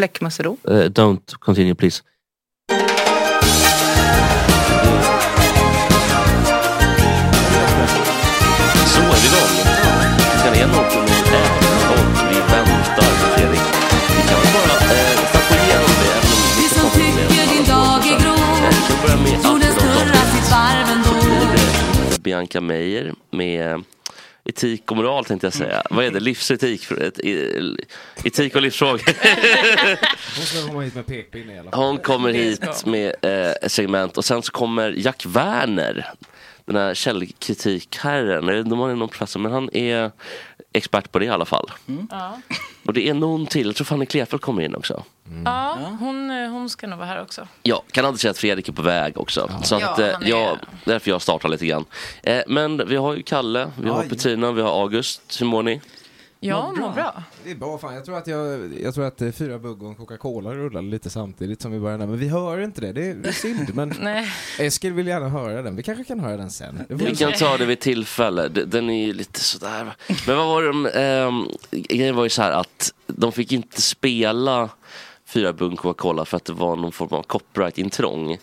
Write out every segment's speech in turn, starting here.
fläckmussero. Uh, don't continue please. Så är vi igång. Klockan är 0.11 och vi väntar på Fredrik. Vi kan väl bara eh, snabbt gå igenom det. Vi som tycker din dag är grå. Eh, Jorden snurrar sitt varv ändå. Bianca Meijer med etik och moral tänkte jag säga. Vad är det? Livsetik? Etik och livsfrågor. Hon ska komma hit med pekpinne i alla fall. Hon kommer hit med eh, segment och sen så kommer Jack Werner. Den här källkritikherren. Jag vet inte om han är någon professor men han är expert på det i alla fall. Ja. Och det är någon till, jag tror Fanny Klefelt kommer in också. Ja, hon, eh, hon ska nog vara här också. Ja, kan aldrig säga att Fredrik är på väg också. Så Ja, att, eh, han är- ja, därför jag startar lite grann. Eh, men vi har ju Kalle, vi har Aj. Petrina, vi har August. Hur mår ni? Ja, mår bra. Det är bra fan. Jag tror att, jag, jag tror att eh, fyra bugg och en Coca-Cola rullar lite samtidigt som vi börjar Men vi hör inte det. Det är, det är synd. Men Nej. Eskil vill gärna höra den. Vi kanske kan höra den sen. Vi kan ta det vid tillfälle. Den är ju lite sådär. Men vad var det de, ehm, grejen var ju så här att de fick inte spela fyra bunk Coca-Cola för att det var någon form av copyright-intrång.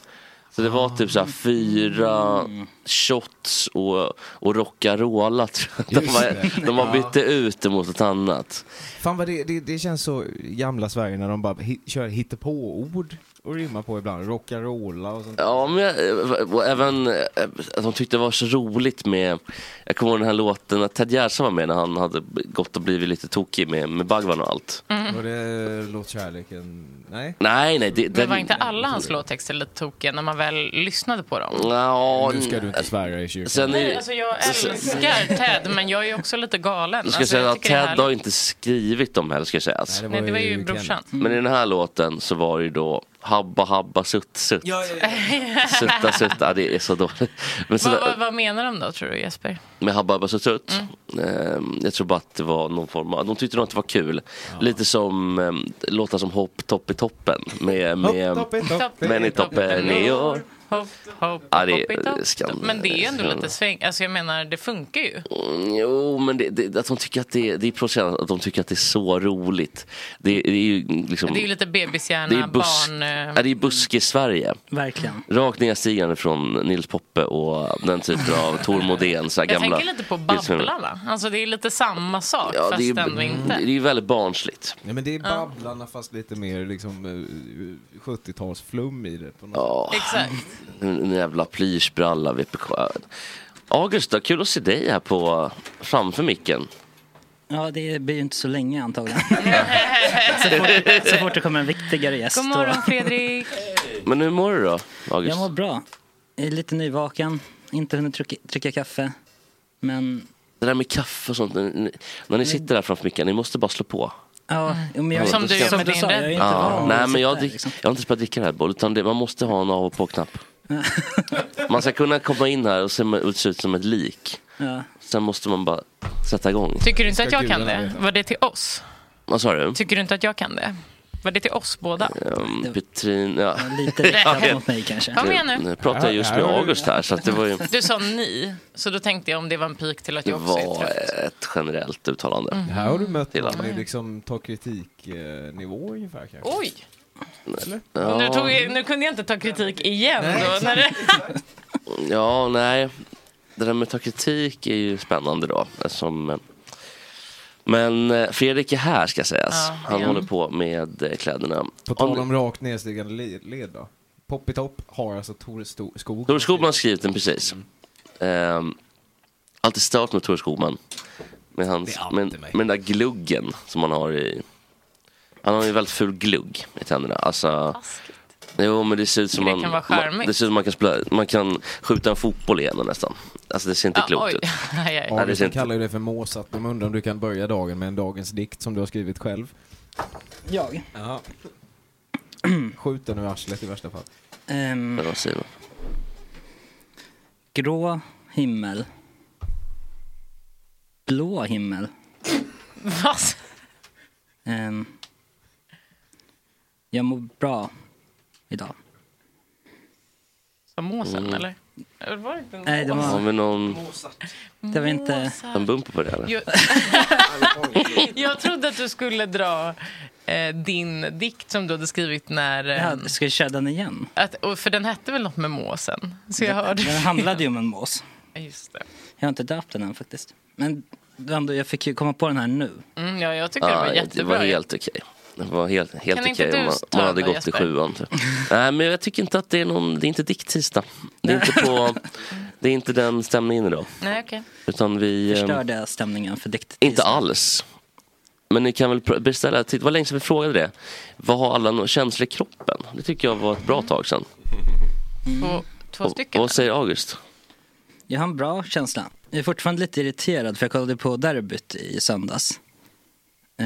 Så det var typ så här fyra shots och, och Rockarola. De, var, de har Ja. bytt ut det mot ett annat. Fan vad det, det, det känns så gamla Sverige när de bara hi, kör hittepå-ord. Att rimma på ibland. Rockarola och sånt. Ja, men jag, och även eh, att de tyckte det var så roligt med, jag kommer ihåg den här låten när Ted Gärdestad var med när han hade gått och blivit lite tokig med, med Bagvan och allt. Var det Låt kärleken... Nej? Nej, nej. Det, Men den- var inte alla hans låttexter lite tokiga när man väl lyssnade på dem? Ja, Nu ska du inte svära i kyrkan. Sen är, Nej, alltså jag älskar Ted, men jag är också lite galen. jag ska alltså, säga jag att det Ted har inte skrivit dem heller ska sägas. Nej, det var ju brorsan. Men i den här låten så var det ju då Habba Habba Sutt Sutt. Sutta Sutta, det är så dåligt. Men så vad, vad, vad menar de då, tror du Jesper? med Habba Habba Sutt Sutt. Ehm, jag tror bara att det var någon form av, de tyckte nog att det var kul. Lite som um, låtar som Hopp Topp i toppen med, med Hopp, topp i toppen. Men i toppen i år. Ja, det skam. Men det är ju ändå lite sväng. Alltså jag menar, det funkar ju. Mm, Jo, men det, det, att de tycker att det, det är provocerande att de tycker att det är så roligt. Det, det är ju liksom... Det är ju lite det är bebishjärna, buss, barn... eh, ja, det är buske-Sverige. Verkligen. Rakt nedstigande från Nils Poppe och den typen av Tor Modén. Jag gamla, tänker lite på Babbla va? Alltså det är lite samma sak Ja, fast det är, ändå ju- inte. det är ju väldigt barnsligt. Nej men det är Babblarna fast lite mer liksom eh, 70-talsflum i det. På något Ja, Exakt. En, jävla plyschbralla VPK. August, då, kul att se dig här på framför micken. Ja, det blir ju inte så länge antagligen. så, fort, så fort det kommer en viktigare gäst. God då- morgon Fredrik. Men hur mår du då, August? Jag mår bra. Jag är lite nyvaken. Inte hunnit trycka, trycka kaffe. Men Det där med kaffe och sånt, när ni, när ni sitter där framför micken, ni måste bara slå på. Ja, men jag, Som du som du sa, jag är inte Ja, van nej men jag, drick, liksom. jag har inte spelat dricka Red Bull utan det, man måste ha en av och på-knapp. Man ska kunna komma in här och se ut som ett lik. Ja. Sen måste man bara sätta igång. Tycker du inte att jag kan det? Var det till oss? Vad sa du? Tycker du inte att jag kan det? Var det till oss båda? Um, Petrin, ja. Lite riktat mot mig kanske. Kom igen nu. Nu pratar jag just med August här så att det var ju Du sa ni, så då tänkte jag om det var en pik till att det jag också är var trött. ett generellt uttalande. Här har du mött någon med liksom ta kritik-nivå ungefär kanske. Oj! Ja, Nu, tog jag, nu kunde jag inte ta kritik igen då. När det, ja, nej. Det där med att ta kritik är ju spännande då. Eftersom, eh, men eh, Fredrik är här ska sägas. Ja, Han igen. håller på med eh, kläderna. På tal om rakt nedstigande led, led då. Poppitopp har alltså Tore Sto- Skog. Tore Skogman har skrivit den precis. Um, alltid stört med Tore Skogman. Med, hans, med, med den där gluggen som han har i... Han har ju väldigt ful glugg i tänderna. Alltså, jo men det ser ut som Det man, man, charmigt. det ser ut som man kan, spela, man kan skjuta en fotboll igenom nästan. Alltså det ser inte ja, klokt oj. ut. Aj, aj. Ja, det August ser inte- kallar ju det för måsatt. De undrar om du kan börja dagen med en dagens dikt som du har skrivit själv. Jag? Ja. Skjut den ur arslet i värsta fall. Man? grå himmel. Blå himmel. Vad? Ehm, jag mår bra idag. Som måsen Mm. eller? Eller Var det inte Nej, det var, vi någon det var inte... En bumper på det eller? Jag, jag trodde att du skulle dra eh, din dikt som du hade skrivit när... Eh, Jag ska jag köra den igen? att, och för den hette väl något med måsen? Så jag hörde... Den handlade ju om en mås. Ja, Just det. Jag har inte döpt den än faktiskt. Men ändå, jag fick ju komma på den här nu. Mm, ja, jag tycker det var Ja, jättebra. det var helt okej. Det var helt, helt Kan okej om man, man hade gått i Jesper? sjuan. Typ. Nej men jag tycker inte att det är någon, det är inte dikttisdag. Det är inte på, det är inte den stämningen idag. Nej, okej. Utan vi, eh, Förstörde stämningen för dikt. inte alls. Men ni kan väl beställa, det var länge sedan vi frågade det. Vad har alla no- känslor i kroppen? Det tycker jag var ett bra tag sedan. Två, två Och, stycken. vad säger August? Jag har en bra känsla. Jag är fortfarande lite irriterad för jag kollade på derbyt i söndags. Eh,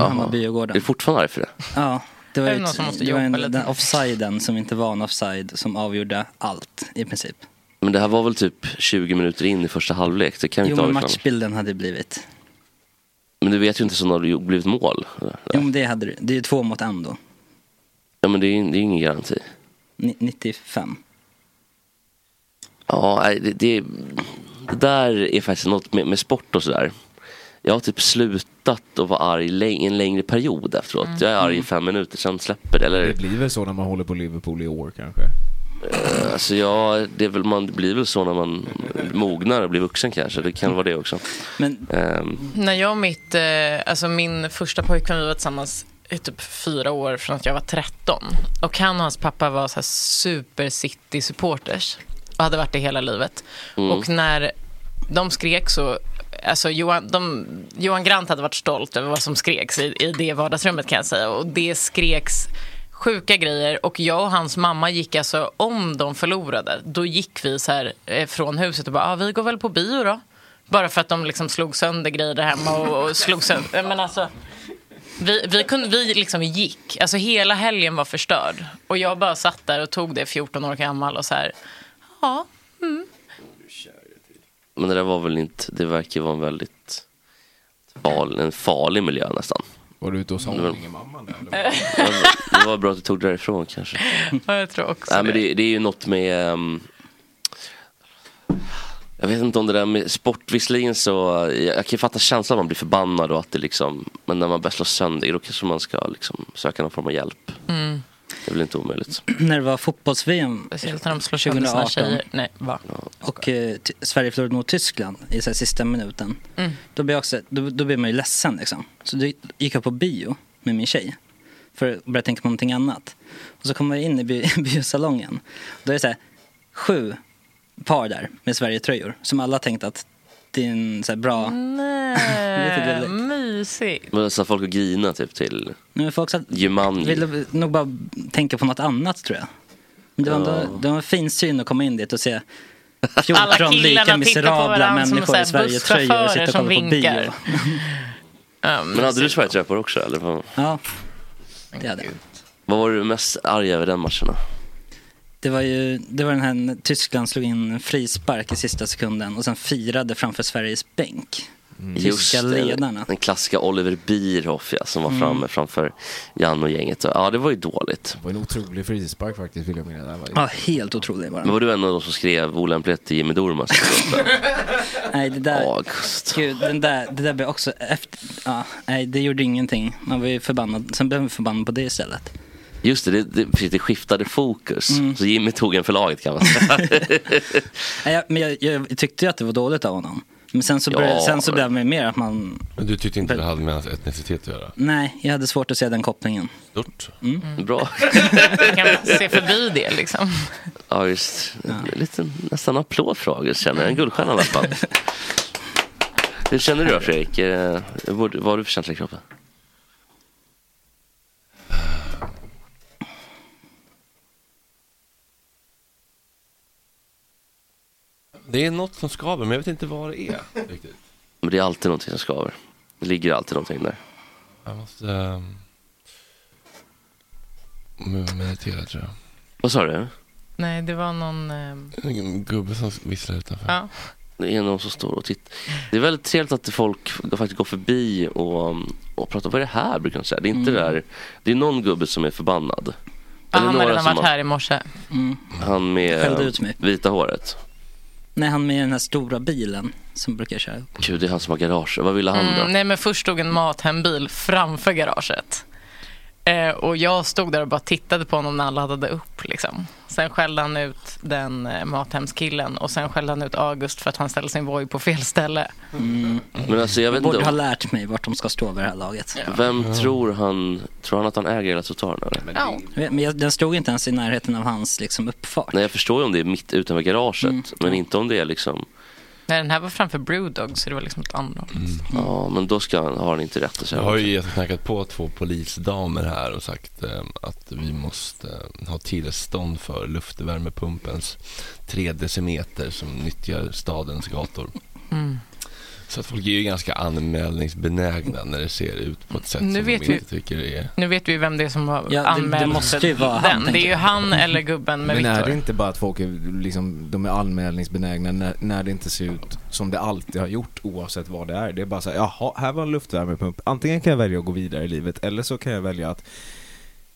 Hammarby och Är Djurgården. du fortfarande arg för det? Ja, det var, Är det ju det var en, den offsiden som inte var en offside som avgjorde allt i princip. Men det här var väl typ 20 minuter in i första halvlek? Det kan Jo inte men matchbilden hade blivit. Men du vet ju inte så när det blivit mål. Jo men det hade det. Det är ju två mot en då. Ja men det är ju det är ingen garanti. Ni- 95. Ja, det, det, det där är faktiskt något med, med sport och sådär. Jag har typ slutat att vara arg läng- en längre period efteråt. Mm. Jag är arg i fem minuter, sen släpper det. Eller, Det blir väl så när man håller på Liverpool i år kanske. alltså, ja, det, är väl, man, det blir väl så när man mognar och blir vuxen kanske. Det kan vara det också. Men Ehm, När jag och mitt, eh, alltså min första pojkvän, vi var tillsammans i typ fyra år från att jag var 13. Och han och hans pappa var så här super City-supporters. Och hade varit det hela livet. Mm. Och när de skrek så... Alltså Johan, de, Johan Grant hade varit stolt över vad som skreks i, i det vardagsrummet kan jag säga. Och det skreks sjuka grejer. Och jag och hans mamma gick alltså, om de förlorade, då gick vi så här eh, från huset och bara, ah, vi går väl på bio då. Bara för att de liksom slog sönder grejer där hemma och, och slog sönder. Men alltså, vi, vi, kunde, vi liksom gick. Alltså hela helgen var förstörd. Och jag bara satt där och tog det 14 år gammal och så här, ja. Men det där var väl inte, det verkar vara en väldigt farlig, en farlig miljö nästan. Var du ute hos Det var- Haningemamman där? eller? Det var, det bra att du tog det därifrån kanske. Ja, jag tror också Nej, men det. det, det är ju något med... ehm, jag vet inte om det där med sport, visserligen så, jag, jag kan ju fatta känslan att man blir förbannad och att det liksom, men när man börjar slå sönder, då kanske man ska liksom söka någon form av hjälp. Mm. Det är väl inte omöjligt. När det var fotbolls-VM Speciellt när de slår sönder sina 2018 tjejer. Nej, va? och eh, Sverige förlorade mot Tyskland i så här, sista minuten. Mm. Då blev, jag också, då, då blev man ju ledsen liksom. Så då gick jag på bio med min tjej. För att börja tänka på någonting annat. Och så kommer jag in i bi- biosalongen. Då är det så här, sju par där med Sverige-tröjor. Som alla tänkt att en så här, bra... Lite Nej, mysigt. Men så folk och grina typ till Men folk satt, Jumanji. ville nog bara tänka på något annat tror jag. Men det var, ändå, det var en fin syn att komma in dit och se 14 Alla killarna lika miserabla människor i Sverige-tröjor och sitta och som kolla på bio. Ja, Men hade du Schweiz på också eller? vad- Ja, det hade jag. Vad var du mest arg över den matchen då? Det var ju det var den här när Tyskland slog in en frispark i sista sekunden och sen firade framför Sveriges bänk. Tyska ledarna. Den klassiska Oliver Bierhoff ja, som var Mm. framme framför Jan och gänget. Ja, det var ju dåligt. Det var en otrolig frispark faktiskt vill jag. Det var ju- Ja, helt otrolig var Men var du en av de som skrev olämplighet till Jimmy Durmaz? Nej, det där, August. gud, den där, det där blev också efter, ja, nej, det gjorde ingenting. Man var ju förbannad, sen blev man förbannad på det istället. Just det, det, det, skiftade fokus. Mm. Så Jimmy tog en för laget kan man säga. Nej, jag, men jag, jag tyckte ju att det var dåligt av honom. Men sen så, Ja, började, sen så blev det mer att man, Men du tyckte inte det hade med etnicitet att göra? nej, jag hade svårt att se den kopplingen. Stort. Bra. kan man se förbi det liksom. Ja, just. Lite, nästan applåd för August känner jag. En guldstjärna i alla fall. Hur känner du då Fredrik? Eh, vad har du för känsla i kroppen? Det är något som skaver, men jag vet inte vad det är riktigt. Men det är alltid någonting som skaver. Det ligger alltid någonting där. Jag måste um, meditera tror jag. Vad sa du? Nej, det var någon... ehm, En gubbe som visslar utanför. ja. Det är någon som står och tittar. Det är väldigt trevligt att folk faktiskt går förbi och, och pratar. Vad är det här? brukar de säga. Det är inte Mm. där. Det är någon gubbe som är förbannad. Ja, han har redan som varit här i morse. Mm. Han med vita håret. Nej, han med den här stora bilen som brukar köra upp. Gud, det är han som har garage. Vad ville han då? Mm, nej, men först stod en Mathembil framför garaget. Eh, och jag stod där och bara tittade på honom när han laddade upp. Liksom. Sen skällde han ut den eh, Mathemskillen och sen skällde han ut August för att han ställde sin Voi på fel ställe. Mm. Men alltså jag Jag vet borde inte. ha om- lärt mig vart de ska stå vid det här laget. Vem tror han? Tror han att han äger hela trottoaren eller? Ja. Men jag, den stod inte ens i närheten av hans liksom, uppfart. Nej, jag förstår ju om det är mitt utanför garaget. Mm. Men inte om det är liksom. Nej, den här var framför Brewdog så det var liksom ett annat. Ja, men då ska han, har han inte rätt att Jag säga. har ju knackat på två polisdamer här och sagt eh, att vi måste eh, ha tillstånd för luftvärmepumpens tre decimeter som nyttjar stadens gator. Mm. Så att folk är ju ganska anmälningsbenägna när det ser ut på ett sätt Nu som vet de vi- inte tycker är... Nu vet vi ju vem det är som har Ja, det- anmält det måste ju vara han, den. Det är ju han eller gubben med Men är det inte bara att folk är, liksom, de är anmälningsbenägna när, när det inte ser ut som det alltid har gjort oavsett vad det är? Det är bara så här, jaha, här var en luftvärmepump. Antingen kan jag välja att gå vidare i livet eller så kan jag välja att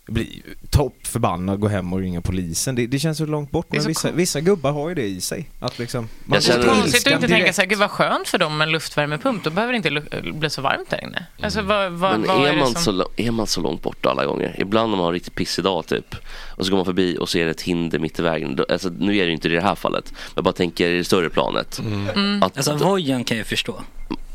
bli toppförbannad, gå hem och ringa polisen. Det, det känns så långt bort men så vissa, vissa gubbar har ju det i sig. Att liksom, man Jag känner- Konstigt att inte tänka direkt. så här, gud vad skönt för dem med en luftvärmepump. Då behöver det inte bli så varmt där inne. Alltså, vad, vad, Men vad är är man, så, som... lo- är man så långt borta alla gånger? Ibland när man har en riktigt pissig dag typ. Och så går man förbi och ser ett hinder mitt i vägen. Alltså, nu är det ju inte det i det här fallet. Men jag bara tänker i det större planet. Mm. Att Alltså vojen kan jag förstå.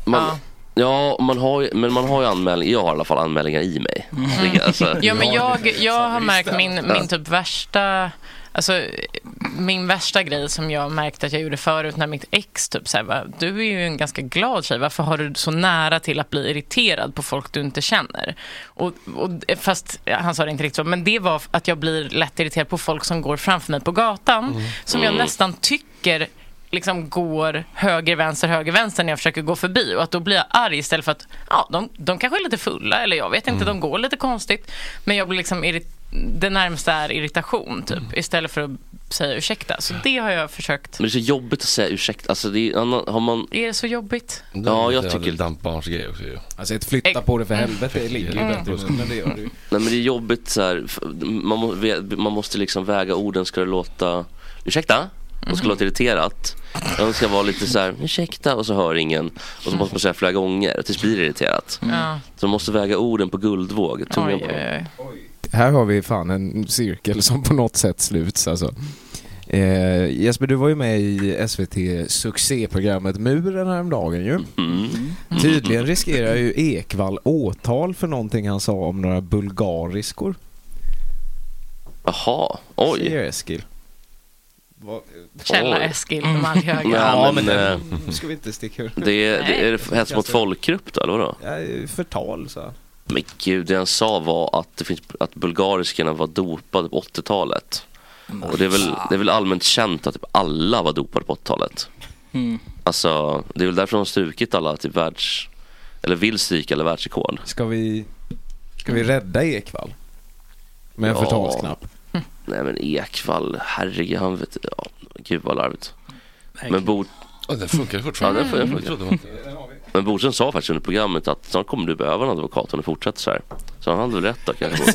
man, Ja. Ja, man har ju, men man har ju anmälningar. Jag har i alla fall anmälningar i mig. Det- Alltså, Ja, men jag, jag har märkt min, min typ värsta... Alltså, min värsta grej som jag märkte att jag gjorde förut när mitt ex typ så här, du är ju en ganska glad tjej, varför har du så nära till att bli irriterad på folk du inte känner? Och, och, fast han sa det inte riktigt så, men det var att jag blir lätt irriterad på folk som går framför mig på gatan, som jag Mm. nästan tycker liksom går höger, vänster, höger, vänster när jag försöker gå förbi och att då blir jag arg istället för att ja, de, de kanske är lite fulla eller jag vet inte, de går lite konstigt men jag blir liksom irrit- det närmsta är irritation typ istället för att säga ursäkta. Så det har jag försökt. Men det är så jobbigt att säga ursäkta. Alltså, det är, annan- har man... Är det så jobbigt? Ja, jag tycker... Dampbarnsgrej också ju. Alltså ett flytta på det för helvete, det ligger ju Mm. bättre i munnen, det gör det ju. Nej men det är jobbigt så här, man, må, man måste liksom väga orden, ska det låta, ursäkta? Och ska låta irriterat. De ska vara lite så här, ursäkta och så hör ingen. Och så måste man säga flera gånger och tills blir det irriterat. Ja. Så man måste väga orden på guldvåg. Oj, oj, oj. Här har vi fan en cirkel som på något sätt sluts alltså. Eh, Jesper, du var ju med i SVT succéprogrammet Muren häromdagen ju. Mm. Tydligen riskerar ju Ekvall åtal för någonting han sa om några bulgariskor. Jaha, oj. Säger Eskil. Vad- Källa Oj. Eskil, Malmhöga. Ja, men, det- eh, Nu ska vi inte sticka ur. det är, det är det hets mot folkgrupp då, eller vadå? Ja, förtal så. Men gud, det han sa var att, det finns, att bulgariskerna var dopade på 80-talet. Och det är, väl, det är väl allmänt känt att typ alla var dopade på 80-talet. Mm. Alltså, det är väl därför de har strukit alla typ världs... Eller vill stryka alla världsrekord. Ska vi, ska vi rädda Ekvall? Med en Ja. förtalsknapp? Nej men Ekvall, herregud, han vet... Ja, gud vad larvigt. Men, Bo, Ja, det funkar ja, fortfarande. den, den, man inte. men Bodström sa faktiskt under programmet att snart kommer du behöva en advokat om du fortsätter så här. Så han hade väl rätt då kanske.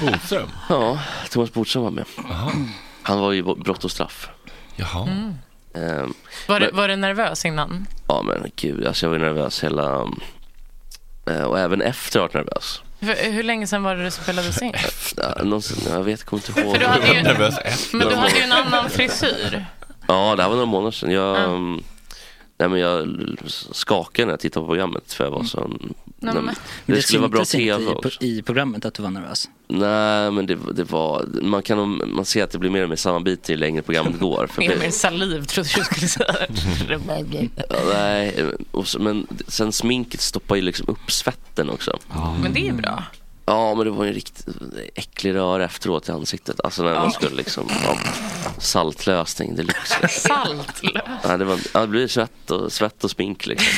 Bodström? Ja, Thomas Bodström var med. Jaha. Han var ju i brott och straff. Jaha. Ehm, Var, du, Men- var du nervös innan? Ja men gud, alltså jag var nervös hela... eh, Och även efter har jag varit nervös. För, hur länge sedan var det du spelades in? Ja, någonsin, jag vet, kommer inte ihåg. För du hade ju, efter. men du hade ju en annan frisyr. Ja, det här var några månader sedan. Jag, Ja. mm, nej, men jag skakade när jag tittade på programmet för jag var så... Nej, men- men, Men det skulle vara bra syntes inte tv i, också. i programmet att du var nervös. Nej, men det, det var... Man, kan, man ser att det blir mer och mer sammanbit ju längre programmet går. Mer och det- mer saliv trodde du skulle säga. ja, nej, och så, men sen sminket stoppar ju liksom upp svetten också. Men det är bra. Ja, men det var en riktigt äcklig röra efteråt i ansiktet. Alltså när man skulle liksom, ja, saltlösning deluxe. Salt. Ja, det, var, ja, det blev svett och, svett och smink liksom.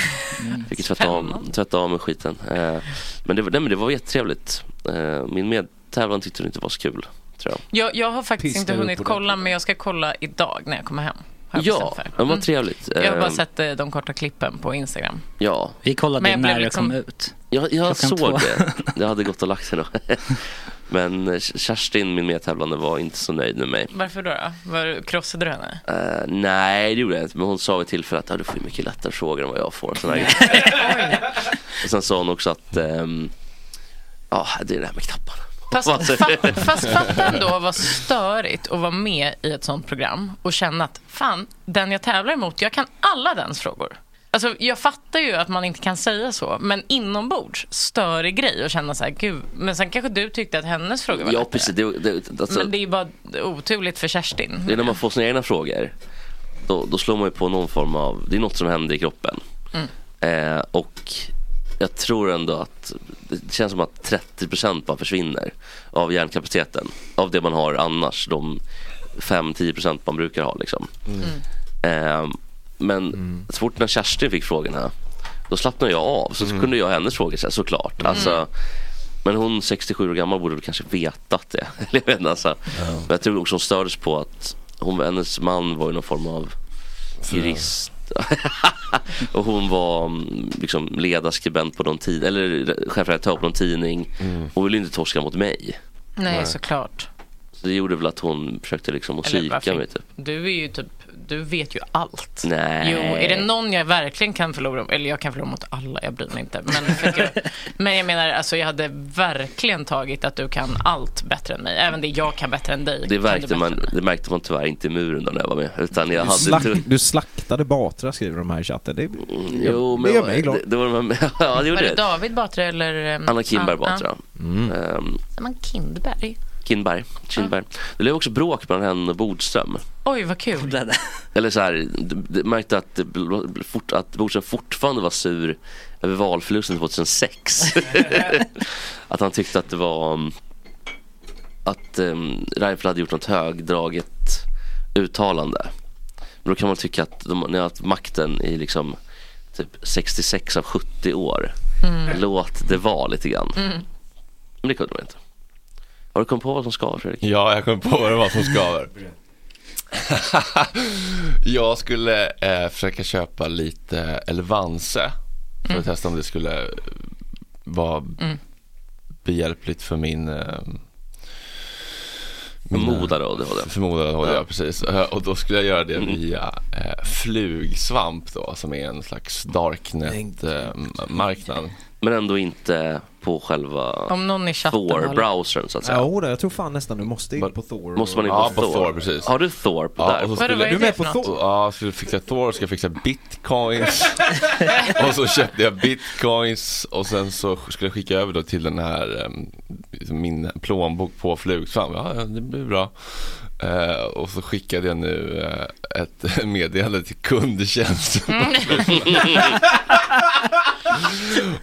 Fick ju tvätta av, tvätta av med skiten. Eh, men, det, var- nej, men det var jättetrevligt. Eh, min medtävlare tyckte det inte var så kul, tror jag. Jag, jag har faktiskt Piskar inte hunnit kolla, men jag ska kolla idag när jag kommer hem. Ja, det var Mm. trevligt. Jag har bara Eh, sett eh, de korta klippen på Instagram. Ja, Vi kollade Men jag när blev det liksom- kom ut. jag, jag såg två. det. Jag hade gått och lagt sig då. Men eh, Kerstin, min medtävlande, var inte så nöjd med mig. Varför då? då? Var, krossade du henne? Eh, nej, det gjorde jag inte. Men hon sa vid tillfället att ah, du får mycket lättare frågor än vad jag får. Grejer. och sen sa hon också att ehm, ja, det är det här med knapparna. Fast, Vad säger fa, du? fast fatta ändå vad störigt att vara med i ett sånt program och känna att fan, den jag tävlar emot, jag kan alla dens frågor. Alltså, jag fattar ju att man inte kan säga så, men inombords, störig grej och känna så här, gud, men sen kanske du tyckte att hennes frågor var Ja, lättare. precis. Det, det, alltså, Men det är bara oturligt för Kerstin. det är när man får sina egna frågor. Då, då slår man ju på någon form av, det är något som händer i kroppen. Mm. Eh, och jag tror ändå att det känns som att 30% bara försvinner av hjärnkapaciteten. Av det man har annars, de 5-10% man brukar ha liksom. Eh, men så fort när Kerstin fick frågorna, då slappnade jag av. Så kunde jag hennes frågor så här, såklart. Alltså, men hon 67 år gammal borde väl kanske vetat det. Jag vet alltså. Men jag tror också hon stördes på att hon, hennes man var ju någon form av jurist. och hon var mm, liksom ledarskribent på någon tid eller chefredaktör på någon tidning. Hon ville inte torska mot mig. Nej, såklart. Så det gjorde väl att hon försökte liksom att psyka mig typ. Du är ju typ du vet ju allt. Nej. Jo, är det någon jag verkligen kan förlora, eller jag kan förlora mot alla, jag bryr mig inte. Men, jag, men jag menar, alltså jag hade verkligen tagit att du kan allt bättre än mig. Även det jag kan bättre än dig. Det märkte, man, det märkte man tyvärr inte i muren då när jag var med. Utan jag Du, hade slack, tur- du slaktade Batra skriver de här i chatten. Det, Jo, det men gör mig glad. det, det var de här, ja, det Var det det. David Batra eller? ehm, Anna Kinberg Batra. Mm. Ehm, Ja. Man Kindberg. Kinberg, Kinberg. Det blev också bråk mellan henne och Bodström. Oj, vad kul. Eller så här, det, märkte att, fort, att Bodström fortfarande var sur över valförlusten 2006. att han tyckte att det var um, att um, Reinfeldt hade gjort något högdraget uttalande. Men då kan man tycka att de, ni har haft makten i liksom typ 66 av 70 år. Låt det vara lite grann. Men det kunde man inte. Har du kommit på vad som ska Fredrik? Ja, jag kom på vad det var som skaver. jag skulle eh, försöka köpa lite Elvanse för att testa om det skulle eh, vara behjälpligt för min eh, Förmodade ADHD. Förmodade ADHD, ja. Ja. precis. Eh, Och då skulle jag göra det Mm. via eh, flugsvamp då, som är en slags darknet-marknad. Men ändå inte på själva Om någon i chatten. Thor-browsern så att säga. Ja, jag tror fan nästan du måste in på Thor. Måste man in på, Ja, på Thor? Thor, precis. Har du Thor på Ja, där? och så Vadå, skulle, vad är Du är det med för på något? Thor? Ja, skulle fixa Thor, ska jag fixa bitcoins Och så köpte jag bitcoins och sen så skulle jag skicka över då till den här em, Min plånbok på Flugsvamp, ja ja, det blir bra Eh, Och så skickade jag nu eh, ett meddelande till kundtjänsten Flugsvamp.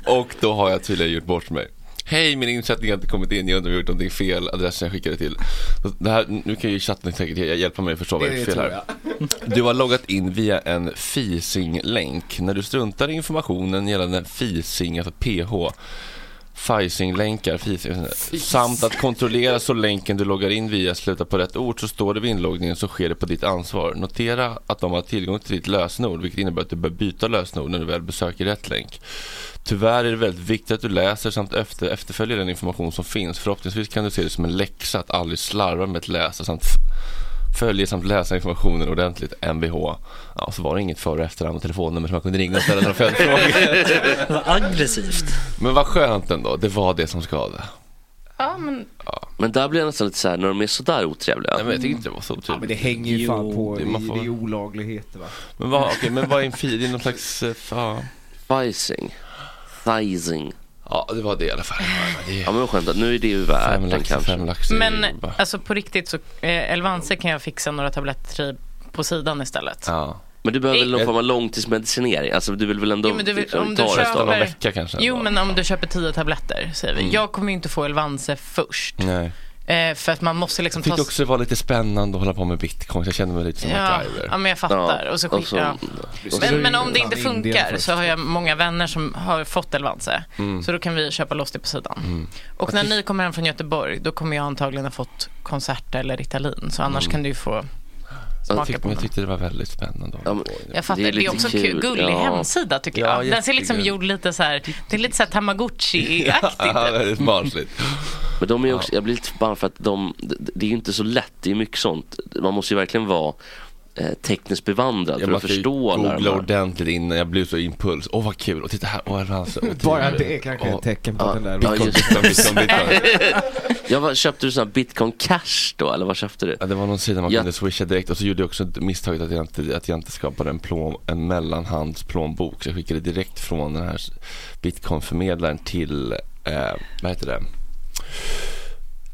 Och då har jag tydligen gjort bort mig Hej, min insättning har inte kommit in. Jag undrar om jag gjort någonting fel. Adressen jag skickade till. Det här, nu kan ju chatten säkert hjälpa mig att förstå vad jag gjort fel här. Du har loggat in via en Fising-länk. När du struntar i informationen gällande Fising, alltså PH, Fising-länkar, Fising, samt att kontrollera så länken du loggar in via slutar på rätt ord så står det vid inloggningen så sker det på ditt ansvar. Notera att de har tillgång till ditt lösenord vilket innebär att du bör byta lösenord när du väl besöker rätt länk. Tyvärr är det väldigt viktigt att du läser samt efter, efterföljer den information som finns. Förhoppningsvis kan du se det som en läxa att aldrig slarva med att läsa samt f- följa samt läsa informationen ordentligt. Mvh. Ja, så var det inget för och efternamn och telefonnummer som man kunde ringa och ställa några följdfrågor. Vad aggressivt. Men vad skönt ändå, det var det som skadade. Ja, men Men där blir jag nästan lite så här när de är sådär otrevliga. Nej, men jag tycker inte det var så Ja, men det hänger ju fan Jo, på det- i, man får- det är olagligheter va? Men vad, okej, men vad är en fi? Det är någon slags... eh, Ja, Fising. Ja det var det i alla fall. Ja, men det Ja är men vad skönt, nu är det ju fem världen lax, kanske. fem lax. Men bara- alltså på riktigt så, eh, Elvanse kan jag fixa några tabletter på sidan istället. Ja. Men du behöver väl någon Jag- form av långtidsmedicinering? Alltså du vill väl ändå Jo, men du vill- liksom, om ta du det köper- Någon vecka kanske. Jo, men om du köper tio tabletter, säger vi. Mm. Jag kommer ju inte få Elvanse först. Nej. Eh, för att man måste liksom Jag tyckte ta... också det var lite spännande att hålla på med bitcoin. Jag kände mig lite som Ja, MacGyver. ja, men jag fattar. och så, och skit, så, ja. och så Men, men om det inte funkar så har jag många vänner som har fått Elvanse. Mm. Så då kan vi köpa loss det på sidan. Och när ni kommer hem från Göteborg, då kommer jag antagligen ha fått Concerta eller Ritalin. Så annars kan du ju få Jag smaka tyckte, på men jag tyckte det var väldigt spännande. Ja, men- Jag fattar, Det det är är, lite också kul, kul. gullig ja. hemsida tycker Ja, jag. Den ser liksom gjord lite så här, det är lite så här Tamagotchi-aktigt. Ja, väldigt barnsligt. Men de är också, jag blir lite förbannad för att de, det, är ju inte så lätt, det är mycket sånt. Man måste ju verkligen vara eh, tekniskt bevandrad Jag för att förstå alla googla ordentligt innan jag blev så impuls. Åh vad kul, och titta här, åh Elvanse. åh, Bara det kanske är ett tecken på Ja, att den där ja, Bitcoin, just bitcoin, bitcoin, bitcoin. Ja, vad, köpte du sån här bitcoin cash då eller vad köpte du? Ja, det var någon sida man Ja. kunde swisha direkt och så gjorde jag också misstaget att jag inte, att jag inte skapade en, plån, en mellanhandsplånbok. Så jag skickade direkt från den här bitcoinförmedlaren till, eh, vad heter det?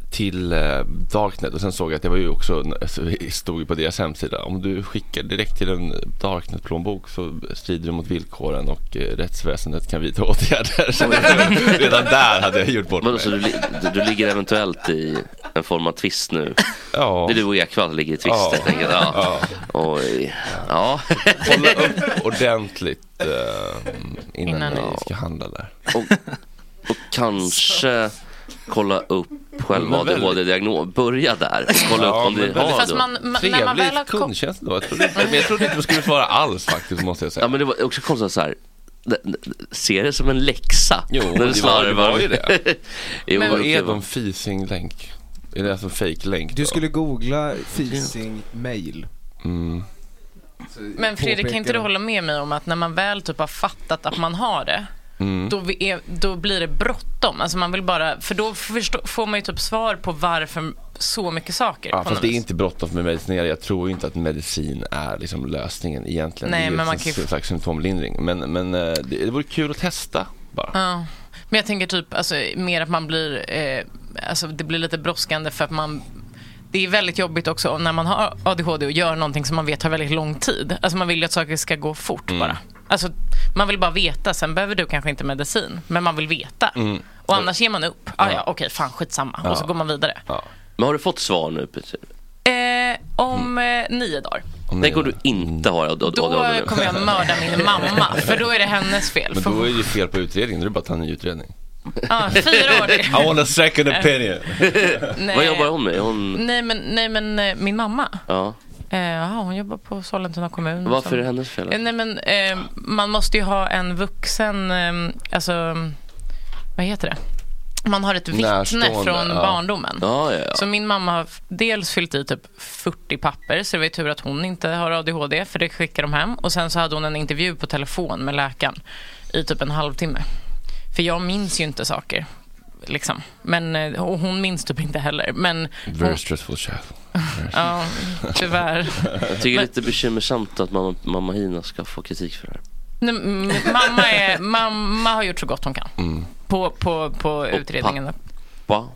Till eh, Darknet och sen såg jag att det var ju också, det stod på deras hemsida, om du skickar direkt till en Darknet-plånbok så strider det mot villkoren och eh, rättsväsendet kan vidta åtgärder. Så redan där hade jag gjort bort mig. så du, du, du ligger eventuellt i en form av tvist nu? Ja. Det är du och Ekwall ligger i tvist Ja. helt enkelt? Ja. Ja. Oj. Ja. Kolla upp ordentligt eh, innan, Innan ni ni- ska handla där. Och, och kanske kolla upp själva ADHD-diagnos. Börja där. Kolla Ja, upp om du har Fast det. man, man, när man väl har Trevlig kom... kundtjänst då. Jag trodde, inte, men jag trodde inte de skulle svara alls faktiskt måste jag säga. Ja men det var också konstigt så här. Se det som en läxa. Jo, När det var- det var ju det. jo, Men vad det är de fising-länk? Är det alltså fake-länk Du då? skulle googla fising mail. Mm. Men Fredrik, kan inte du hålla med mig om att när man väl typ har fattat att man har det, Mm. då, är, då blir det bråttom. Alltså man vill bara, för då förstå, får man ju typ svar på varför så mycket saker. Ja, fast det är inte bråttom med medicinering. Jag tror inte att medicin är liksom lösningen egentligen. Nej, det är men man en kan ju- slags symptomlindring. Men, men eh, det, det vore kul att testa bara. Ja. Men jag tänker typ alltså, mer att man blir, eh, alltså det blir lite brådskande för att man det är väldigt jobbigt också när man har ADHD och gör någonting som man vet tar väldigt lång tid. Alltså man vill ju att saker ska gå fort Mm. bara. Alltså man vill bara veta, sen behöver du kanske inte medicin, men man vill veta. Mm. Och annars ger man upp. Ah, ja, okej, fan skitsamma. Och så Ja. går man vidare. Men har du fått svar nu? Eh, om eh, nio dagar. Om du inte ADHD Då nu. kommer jag mörda min mamma, för då är det hennes fel. Men För, då är det ju fel på utredningen. Då är det bara att ta en ny utredning. ah, fyra år. det- I want a second opinion. Nej. Vad jobbar hon med? Hon... Nej men, nej, men eh, min mamma. Ja. Eh, ja, hon jobbar på Sollentuna kommun. Varför är det hennes fel? Eh, nej, men, eh, man måste ju ha en vuxen, eh, alltså, vad heter det? Man har ett vittne från ja. barndomen. Ja, ja. Så min mamma har dels fyllt i typ 40 papper, så det var ju tur att hon inte har ADHD, för det skickar de hem. Och sen så hade hon en intervju på telefon med läkaren i typ en halvtimme. För jag minns ju inte saker. Liksom. Men, eh, och hon minns typ inte heller. Men Very hon, stressful chef. ja, tyvärr. Jag tycker det är lite bekymmersamt att mamma, mamma Hina ska få kritik för det här. Nej, mamma, är, mamma har gjort så gott hon kan Mm. på, på, på utredningen. Va?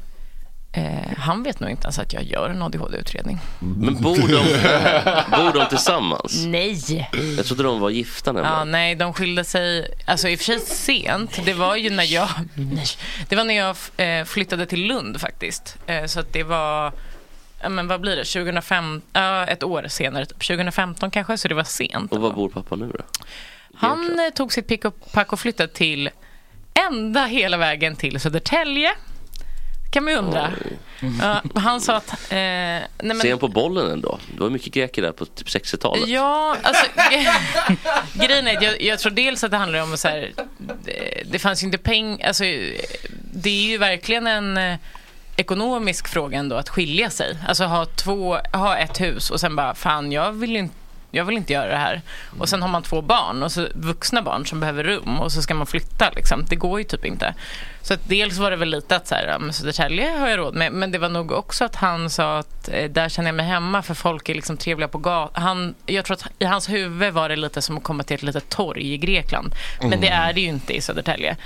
Eh, han vet nog inte ens att jag gör en ADHD-utredning. Men bor de, bor de tillsammans? Nej! Jag trodde de var gifta Ja, nämligen. nej, de skilde sig, alltså i och för sig sent. Det var ju när jag, nej, det var när jag eh, flyttade till Lund faktiskt. Eh, så att det var, men vad blir det, 2005, ja ett år senare, typ 2015 kanske, så det var sent. Och var bor pappa nu då? Han eh, tog sitt pick och pack och flyttade till ända hela vägen till Södertälje. Kan man ju undra. Ja, han sa att... Eh, nej men, Ser han på bollen ändå? Det var mycket greker där på typ 60-talet. Ja, alltså grejen är att jag, jag tror dels att det handlar om så här, det, det fanns ju inte pengar, alltså det är ju verkligen en eh, ekonomisk fråga ändå att skilja sig. Alltså ha två, ha ett hus och sen bara fan jag vill ju inte jag vill inte göra det här. Och sen har man två barn, och så vuxna barn som behöver rum och så ska man flytta. Liksom. Det går ju typ inte. Så dels var det väl lite att så här, men Södertälje har jag råd med. Men det var nog också att han sa att eh, där känner jag mig hemma för folk är liksom trevliga på gatan. Jag tror att i hans huvud var det lite som att komma till ett litet torg i Grekland. Men Mm. det är det ju inte i Södertälje.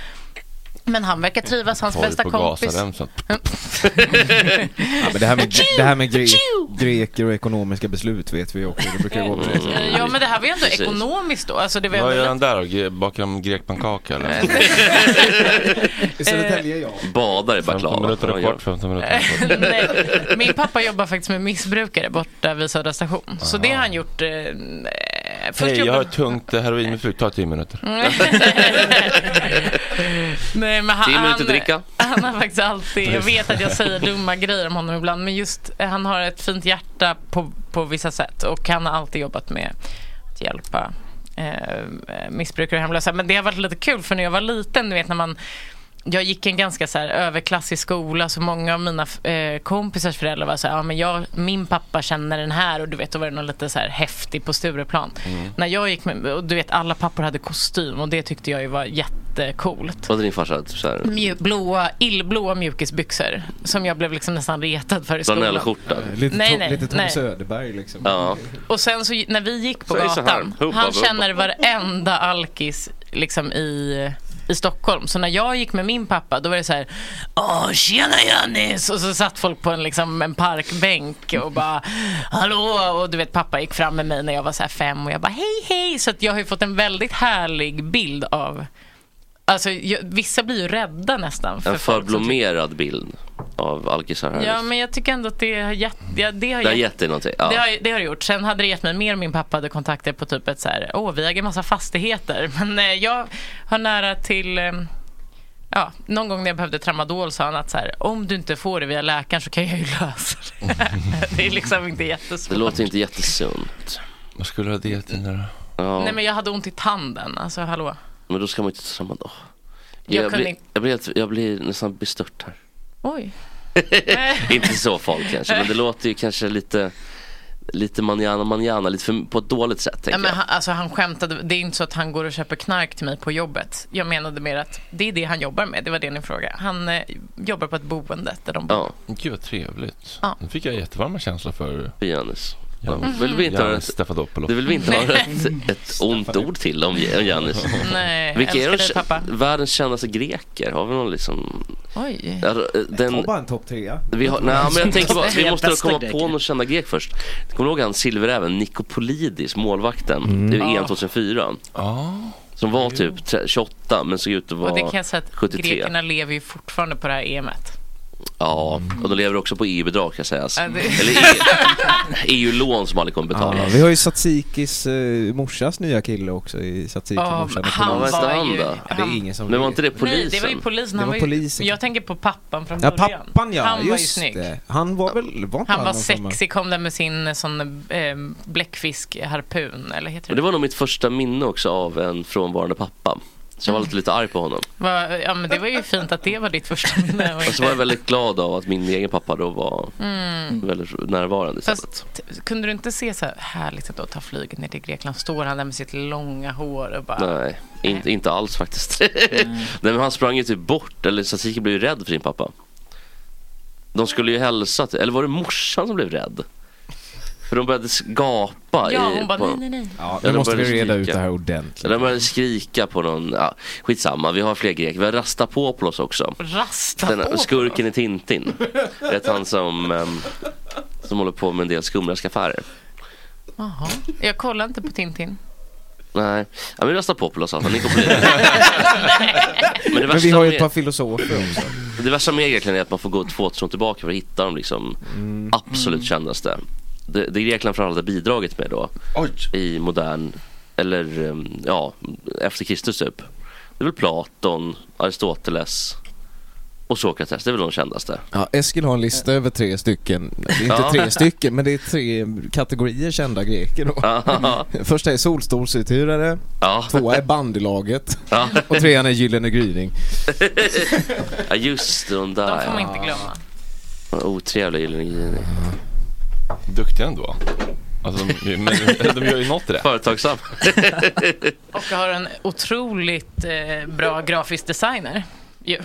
Men han verkar trivas, hans bästa kompis. Ja, men det här med, det här med gre greker och ekonomiska beslut vet vi också. Det brukar gå på det sättet. Ja men det här var ju ändå Precis. ekonomiskt då. Alltså, det var Vad gör han där då? Bakar han grekpannkaka eller? I Södertälje, ja. Badar i 15 baklava. minuter Ja, och ja. kort, 15 minuter. Nej, min pappa jobbar faktiskt med missbrukare borta vid Södra station. Så det har han gjort. Eh, först Hej, jag har ett tungt eh, heroinmissbruk, ta 10 minuter. Nej, men han, Tio minuter han, dricka. han har faktiskt alltid, jag vet att jag säger dumma grejer om honom ibland, men just eh, han har ett fint hjärta på, på vissa sätt och han har alltid jobbat med att hjälpa eh, missbrukare och hemlösa. Men det har varit lite kul för när jag var liten, du vet när man jag gick en ganska så här överklassig skola så många av mina eh, kompisars föräldrar var så här, ja men jag, min pappa känner den här och du vet då var det någon lite så här häftig på Stureplan. När jag gick med, och du vet alla pappor hade kostym och det tyckte jag ju var jättecoolt. Vad hade din farsa? Typ så här, Mju- blåa, illblåa mjukisbyxor som jag blev liksom nästan retad för i skolan. flanellskjorta. Lite, Nej, nej, lite Tom. Söderberg liksom. Ja. Och sen så när vi gick på så gatan, han känner varenda alkis liksom i, i Stockholm. Så när jag gick med min pappa då var det så här, åh tjena Jannis! Och så satt folk på en, liksom, en parkbänk och bara, hallå! Och du vet pappa gick fram med mig när jag var så här fem och jag bara, hej hej! Så att jag har ju fått en väldigt härlig bild av Alltså, jag, vissa blir ju rädda nästan. För En förblommerad bild av alkisar här. Ja, men jag tycker ändå att det har gett... Ja, det har Det har gett gett dig någonting. Ja. det, har, det har det gjort. Sen hade det gett mig mer om min pappa hade kontakter på typ ett så här, åh vi äger massa fastigheter. Men eh, jag har nära till, eh, ja, någon gång när jag behövde tramadol sa han att så här, om du inte får det via läkaren så kan jag ju lösa det. det är liksom inte Det jättesvårt. låter inte jättesunt. Vad skulle du ha det till nu då? Ja. Nej men jag hade ont i tanden, alltså hallå. Men då ska man inte ta samma dag. Jag Jag, kunde blir, inte- jag, blir, jag blir nästan bestört här. Oj. inte så farligt kanske, men det låter ju kanske lite lite manjana manjana, lite för, på ett dåligt sätt Ja, tänker men jag. han, alltså, han skämtade, det är inte så att han går och köper knark till mig på jobbet. Jag menade mer att det är det han jobbar med, det var det ni frågade. Han eh, jobbar på ett boende där de bor. Ja, Gud vad trevligt. Ja. Nu fick jag jättevarma känslor för för Janis. Ja. Vill vi inte Janis ett, det vill vi inte höra ett, ett ont ord till om Janis. Nej, Vilka är de, dig pappa. världens kändaste greker? Har vi någon liksom... Oj. Ja, Den, Ta bara en topp trea. vi har, nej, men jag tänker bara, vi måste komma på någon kända grek först. Kommer du ihåg han silveräven Nikopolidis, målvakten? Det är EM 2004. Ja. Som var typ tre- 28 men såg ut att Och det kan vara jag säga att 73. grekerna lever ju fortfarande på det här EMet. Ja, och de lever också på EU-bidrag kan sägas. Ja, det- Eller EU EU-lån som aldrig kommer betala. Ja, vi har ju Satsikis uh, morsas nya kille också i Satsiki Ja, morsan. han var han ju... då? Ja, det är ingen som Men var inte det polisen? Nej, det var ju polisen. Han var polisen. Ju, jag tänker på pappan från Ja, början. pappan ja, Han var ju snygg. det. Han var väl, var Han var sexig, kom där med sin sån eh, bläckfiskharpun, eller heter Men det? det var nog mitt första minne också av en frånvarande pappa. Så jag var lite, lite arg på honom. Va, ja, men det var ju fint att det var ditt första minne. och så var jag väldigt glad av att min egen pappa då var väldigt närvarande istället. Fast kunde du inte se så här härligt att då ta flyget ner till Grekland? Står han där med sitt långa hår och bara... Nej, inte, inte alls faktiskt. Nej, men han sprang ju typ bort, eller Tsatsiki blev ju rädd för sin pappa. De skulle ju hälsa till, eller var det morsan som blev rädd? För de började gapa Ja, i, hon bara på, nej, nej, nej. Ja, nu de måste vi reda ut skrika. det här ordentligt. de började skrika på någon, ja, skitsamma, vi har fler greker. Vi har Rastapopoulos också. Rasta Den på. skurken i Tintin. Vet han som, som håller på med en del skumraskaffärer. Jaha. Jag kollar inte på Tintin. Nej, ja, men Rastapopoulos alltså, ni kommer Men Men vi har ju ett par filosofer också. det värsta med Grekland är att man får gå två år tillbaka för att hitta de liksom Mm. absolut kändaste. Det, det Grekland framförallt har bidragit med då Oj. i modern, eller ehm, ja, efter Kristus typ. Det är väl Platon, Aristoteles och Sokrates, det är väl de kändaste. Ja, Eskil har en lista över tre stycken. Det är inte tre stycken, men det är tre kategorier kända greker då. Första är solstolsuthyrare, ja, tvåa är bandylaget ja, och trean är Gyllene Gryning. ja just det, de De där får man inte glömma. Otrevliga Gyllene Gryning. Duktiga ändå. Alltså, de, men, de gör ju något rätt. Företagsam. Och jag har en otroligt eh, bra grafisk designer. Ju.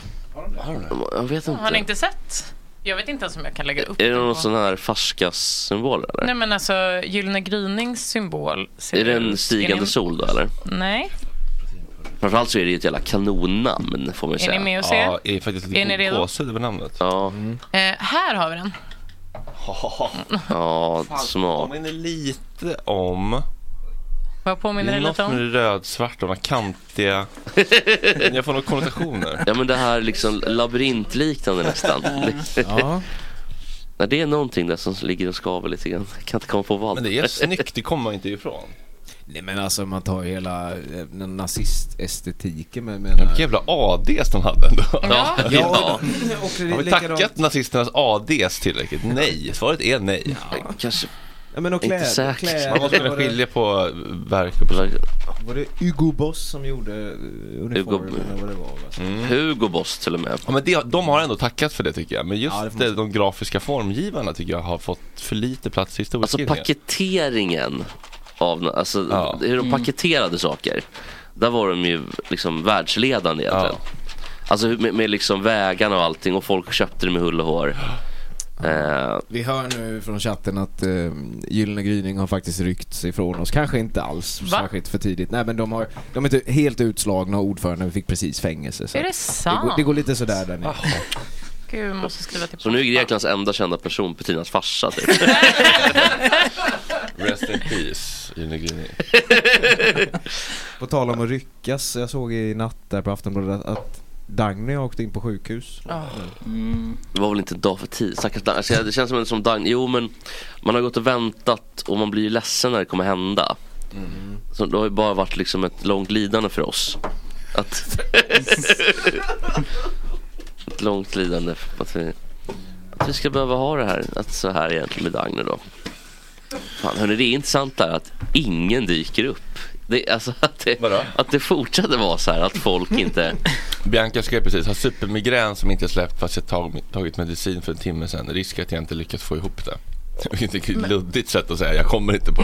Jag vet Har ni inte. inte sett? Jag vet inte ens om jag kan lägga upp Är det någon på- sån här Faskas-symbol eller? Nej men alltså Gyllene Grynings symbol ser Är det en är stigande ni... sol då eller? Nej, Framförallt så är det ju ett jävla kanonnamn får man ju är ni säga. med och ser? Ja, är faktiskt Är ni lite redo? gåshud över namnet. Ja, Eh, här har vi den. Ja, smart. Påminner lite om... Vad Det påminner är det något lite med om? det rödsvarta, de här kantiga... Jag får några konnotationer. Ja men det här liksom labyrintliknande nästan. Ja. Nej, det är någonting där som ligger och skaver lite grann. Jag kan inte komma på vad. Men det är snyggt, det kommer man inte ifrån. Nej men alltså man tar hela eh, den nazistestetiken med, med Men vilka jävla ADs de hade ändå. Ja, ja. och det är Har vi likadant- tackat nazisternas ADs tillräckligt? Nej, svaret är nej. kanske. Ja, men och Inte kläder, säkert. kläder, Man måste kunna var det- skilja på verk och person. Var det Hugo Boss som gjorde eh, uniformen Hugo- eller vad det var? va? Mm. Hugo Boss till och med. Ja, men det, de har ändå tackat för det tycker jag. Men just Ja, det de grafiska formgivarna tycker jag har fått för lite plats i Alltså historieskrivningen. paketeringen av, alltså Ja. hur de paketerade saker. Där var de ju liksom världsledande egentligen. Alltså hur- med, med liksom vägarna och allting och folk köpte det med hull och hår. Eh, Vi hör nu från chatten att uh, Gyllene Gryning har faktiskt ryckts ifrån oss. Kanske inte alls Va? särskilt för tidigt. Nej men de, har, de är inte helt utslagna och ordföranden fick precis fängelse. Så Är det det, sant? går, det går lite sådär där nere. Gud, jag måste skriva till så nu är. Greklands enda kända person Petinas farsa typ. Rest in peace, Gryning. På tal om att ryckas, jag såg i natt där på Aftonbladet att- Dagny har åkt in på sjukhus. Mm. Det var väl inte en dag för tid. Stackars Dagny. Alltså, det känns som en som Dagny. Jo men man har gått och väntat och man blir ju ledsen när det kommer hända. Så det har ju bara varit liksom ett långt lidande för oss. Att ett långt lidande för att vi, att vi ska behöva ha det här. Att så här egentligen med Dagny då. Fan hörni, det är intressant där att ingen dyker upp. Det, alltså att det, Vadå? att det fortsätter vara så här att folk inte Bianca skrev precis, har supermigrän som inte släppt fast jag tag, tagit medicin för en timme sedan. Risk att jag inte lyckas få ihop det. Vilket luddigt sätt att säga, jag kommer inte på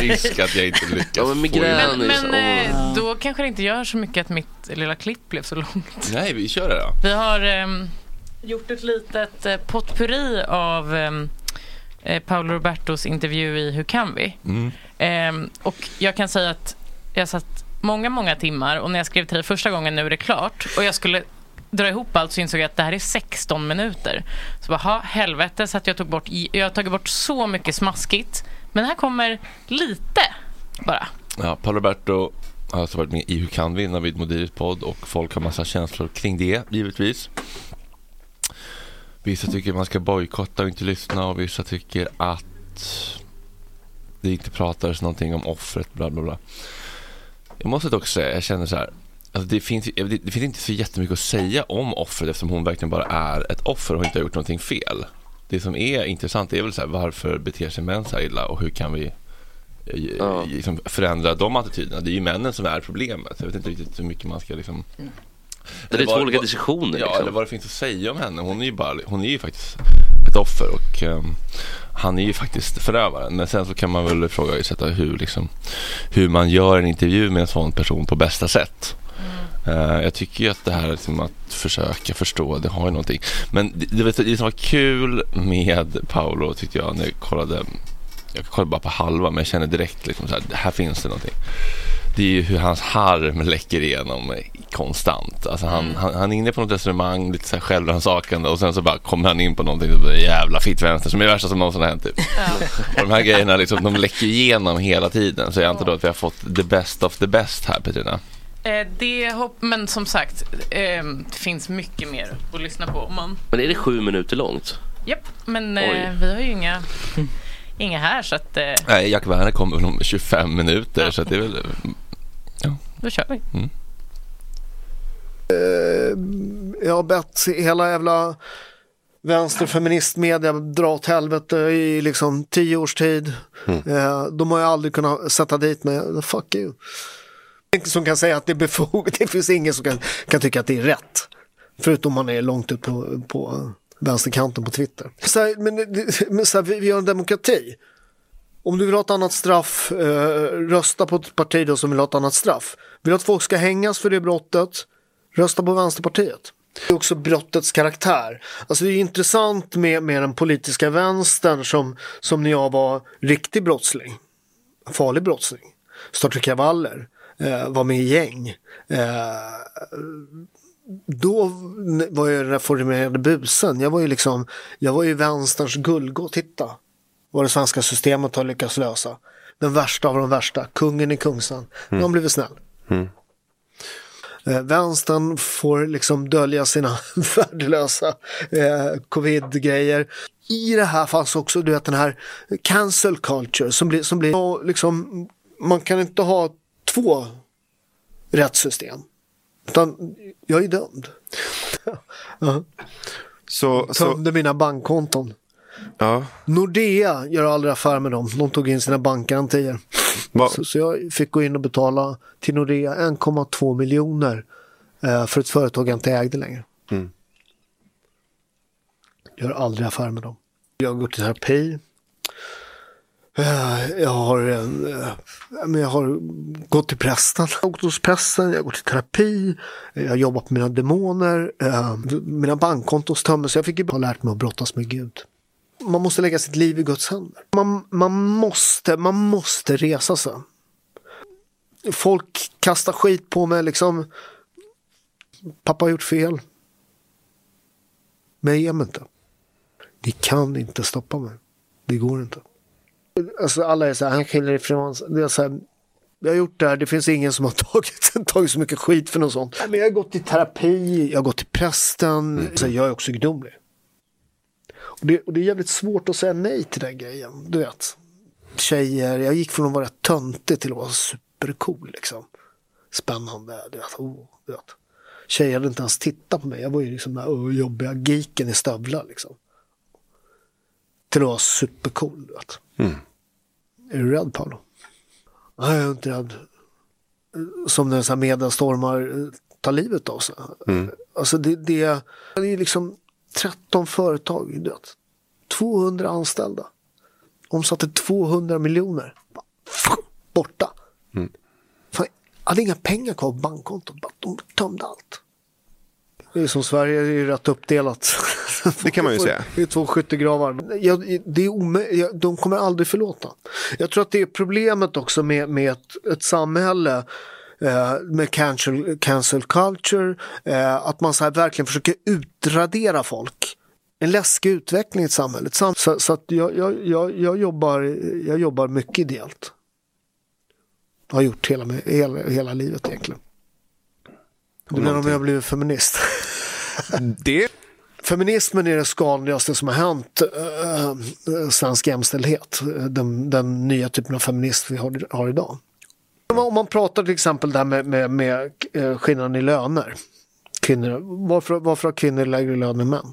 risk att jag inte lyckas. Ja, men migrän Men, men eh, då kanske det inte gör så mycket att mitt lilla klipp blev så långt. Nej, vi kör det då. Vi har ehm, gjort ett litet eh, potpurri av ehm, eh, Paolo Robertos intervju i Hur kan vi? Mm. Ehm, och jag kan säga att jag satt många, många timmar och när jag skrev till dig första gången, nu är det klart, och jag skulle dra ihop allt så insåg jag att det här är 16 minuter. Så bara, helvete, så att jag tog bort, jag har tagit bort så mycket smaskigt. Men här kommer lite bara. Ja, Paolo Roberto har alltså varit med i Hur kan vi? Navid Modiris podd och folk har massa känslor kring det, givetvis. Vissa tycker man ska bojkotta och inte lyssna och vissa tycker att det inte pratades någonting om offret, bla bla bla. Jag måste dock säga, jag känner så här. Alltså det, finns, det, det finns inte så jättemycket att säga om offret eftersom hon verkligen bara är ett offer och inte har gjort någonting fel. Det som är intressant är väl så här, varför beter sig män så här illa och hur kan vi eh, Ja. liksom förändra de attityderna? Det är ju männen som är problemet. Jag vet inte riktigt hur mycket man ska liksom... Det är två olika diskussioner. Ja, liksom. eller vad det finns att säga om henne. Hon är ju, bara, hon är ju faktiskt ett offer och ehm, han är ju faktiskt förövaren. Men sen så kan man väl ifrågasätta hur, liksom, hur man gör en intervju med en sån person på bästa sätt. Eh, jag tycker ju att det här liksom att försöka förstå, det har ju någonting. Men det, det, det som var kul med Paolo tyckte jag när jag kollade, jag kollade bara på halva men jag känner direkt liksom så här, här finns det någonting. Det är ju hur hans harm läcker igenom konstant. Alltså han, han, han är inne på något resonemang, lite så här självrannsakande och sen så bara kommer han in på någonting, bara, jävla fittvänster som är det värsta som någonsin har hänt typ. Och de här grejerna liksom, de läcker igenom hela tiden. Så jag antar då att vi har fått the best of the best här Petrina. Eh, det hopp, men som sagt, eh, det finns mycket mer att lyssna på. Om man, Men är det sju minuter långt? japp, men Oj. eh, vi har ju inga, inga här så att Nej, Jack Werner kommer väl om 25 minuter Ja. så att det är väl då kör vi. Jag har bett hela jävla vänsterfeministmedia dra åt helvete i liksom tio års tid. Eh, De har ju aldrig kunnat sätta dit mig. Fuck you. Ingen som kan säga att det är befogat. Det finns ingen som kan, kan tycka att det är rätt. Förutom man är långt ut på, på vänsterkanten på Twitter. Så här, men men så här, vi, vi har en demokrati. Om du vill ha ett annat straff, eh, rösta på ett parti då som vill ha ett annat straff. Vill du att folk ska hängas för det brottet, rösta på Vänsterpartiet. Det är också brottets karaktär. Alltså det är intressant med, med den politiska vänstern som, som när jag var riktig brottsling. Farlig brottsling. Startade kravaller. Eh, var med i gäng. Eh, då var jag den reformerade busen. Jag var ju liksom, jag var ju vänsterns guldgåva. Titta vad det svenska systemet har lyckats lösa. Den värsta av de värsta, kungen i Kungsan. Har han blivit snäll. Eh, vänstern får liksom dölja sina värdelösa eh, covid-grejer. I det här fanns också du vet, den här cancel culture som blir, som blir liksom, man kan inte ha två rättssystem. Utan jag är dömd. ja. Så, så, Tömde mina bankkonton. ja. Nordea gör aldrig affär med dem. De tog in sina bankgarantier. Va, Så, så jag fick gå in och betala till Nordea 1,2 miljoner eh, för ett företag jag inte ägde längre. Mm. Gör aldrig affär med dem. Jag går till terapi. Eh, jag har, en, eh, jag har gått till prästen. Jag har gått hos prästen, jag har gått i terapi. Eh, jag har jobbat med mina demoner. Mina bankkonton tömdes. Jag fick ju bara lärt mig att brottas med Gud. Man måste lägga sitt liv i Guds händer. Man, man, måste, man måste resa sig. Folk kastar skit på mig liksom. Pappa har gjort fel. Men jag ger mig inte. Ni kan inte stoppa mig. Det går inte. Alltså alla är så här, han skyller ifrån sig. Det är så här, jag har gjort det här, det finns ingen som har tagit, tagit så mycket skit för något sånt. Men jag har gått i terapi, jag har gått till prästen. Så jag är också gudomlig. Och det, och det är jävligt svårt att säga nej till den grejen. Du vet. Tjejer, jag gick från att vara töntig till att vara supercool liksom. Spännande, du vet. Oh, du vet. Tjejer hade inte ens tittat på mig. Jag var ju liksom den här jobbiga geeken i stövlar liksom. Till att vara supercool, du vet. Är du rädd Paolo? Nej, jag är inte rädd. Som när så här mediastormar eh, tar livet av sig. Alltså det, det, det är liksom 13 företag, vet. 200 anställda. omsatte 200 miljoner. Borta. Mm. Fan, hade inga pengar kvar på bankkontot. De tömde allt. Det är som Sverige, det är ju rätt uppdelat. Det kan man ju säga. Det är två skyttegravar. Jag, det är omö- de kommer aldrig förlåta. Jag tror att det är problemet också med, med ett, ett samhälle eh, med cancel, cancel culture. Eh, att man så här verkligen försöker utradera folk. En läskig utveckling i ett samhälle. Sam- Så, så att jag, jag, jag, jag, jobbar, jag jobbar mycket ideellt. Har gjort hela, hela, hela livet egentligen. Du menar om jag har blivit feminist? Det Feminismen är det skadligaste som har hänt äh, svensk jämställdhet. Den, den nya typen av feminism vi har, har idag. Om man pratar till exempel där med, med, med eh, skillnaden i löner. Kvinnor, varför, varför har kvinnor lägre lön än män?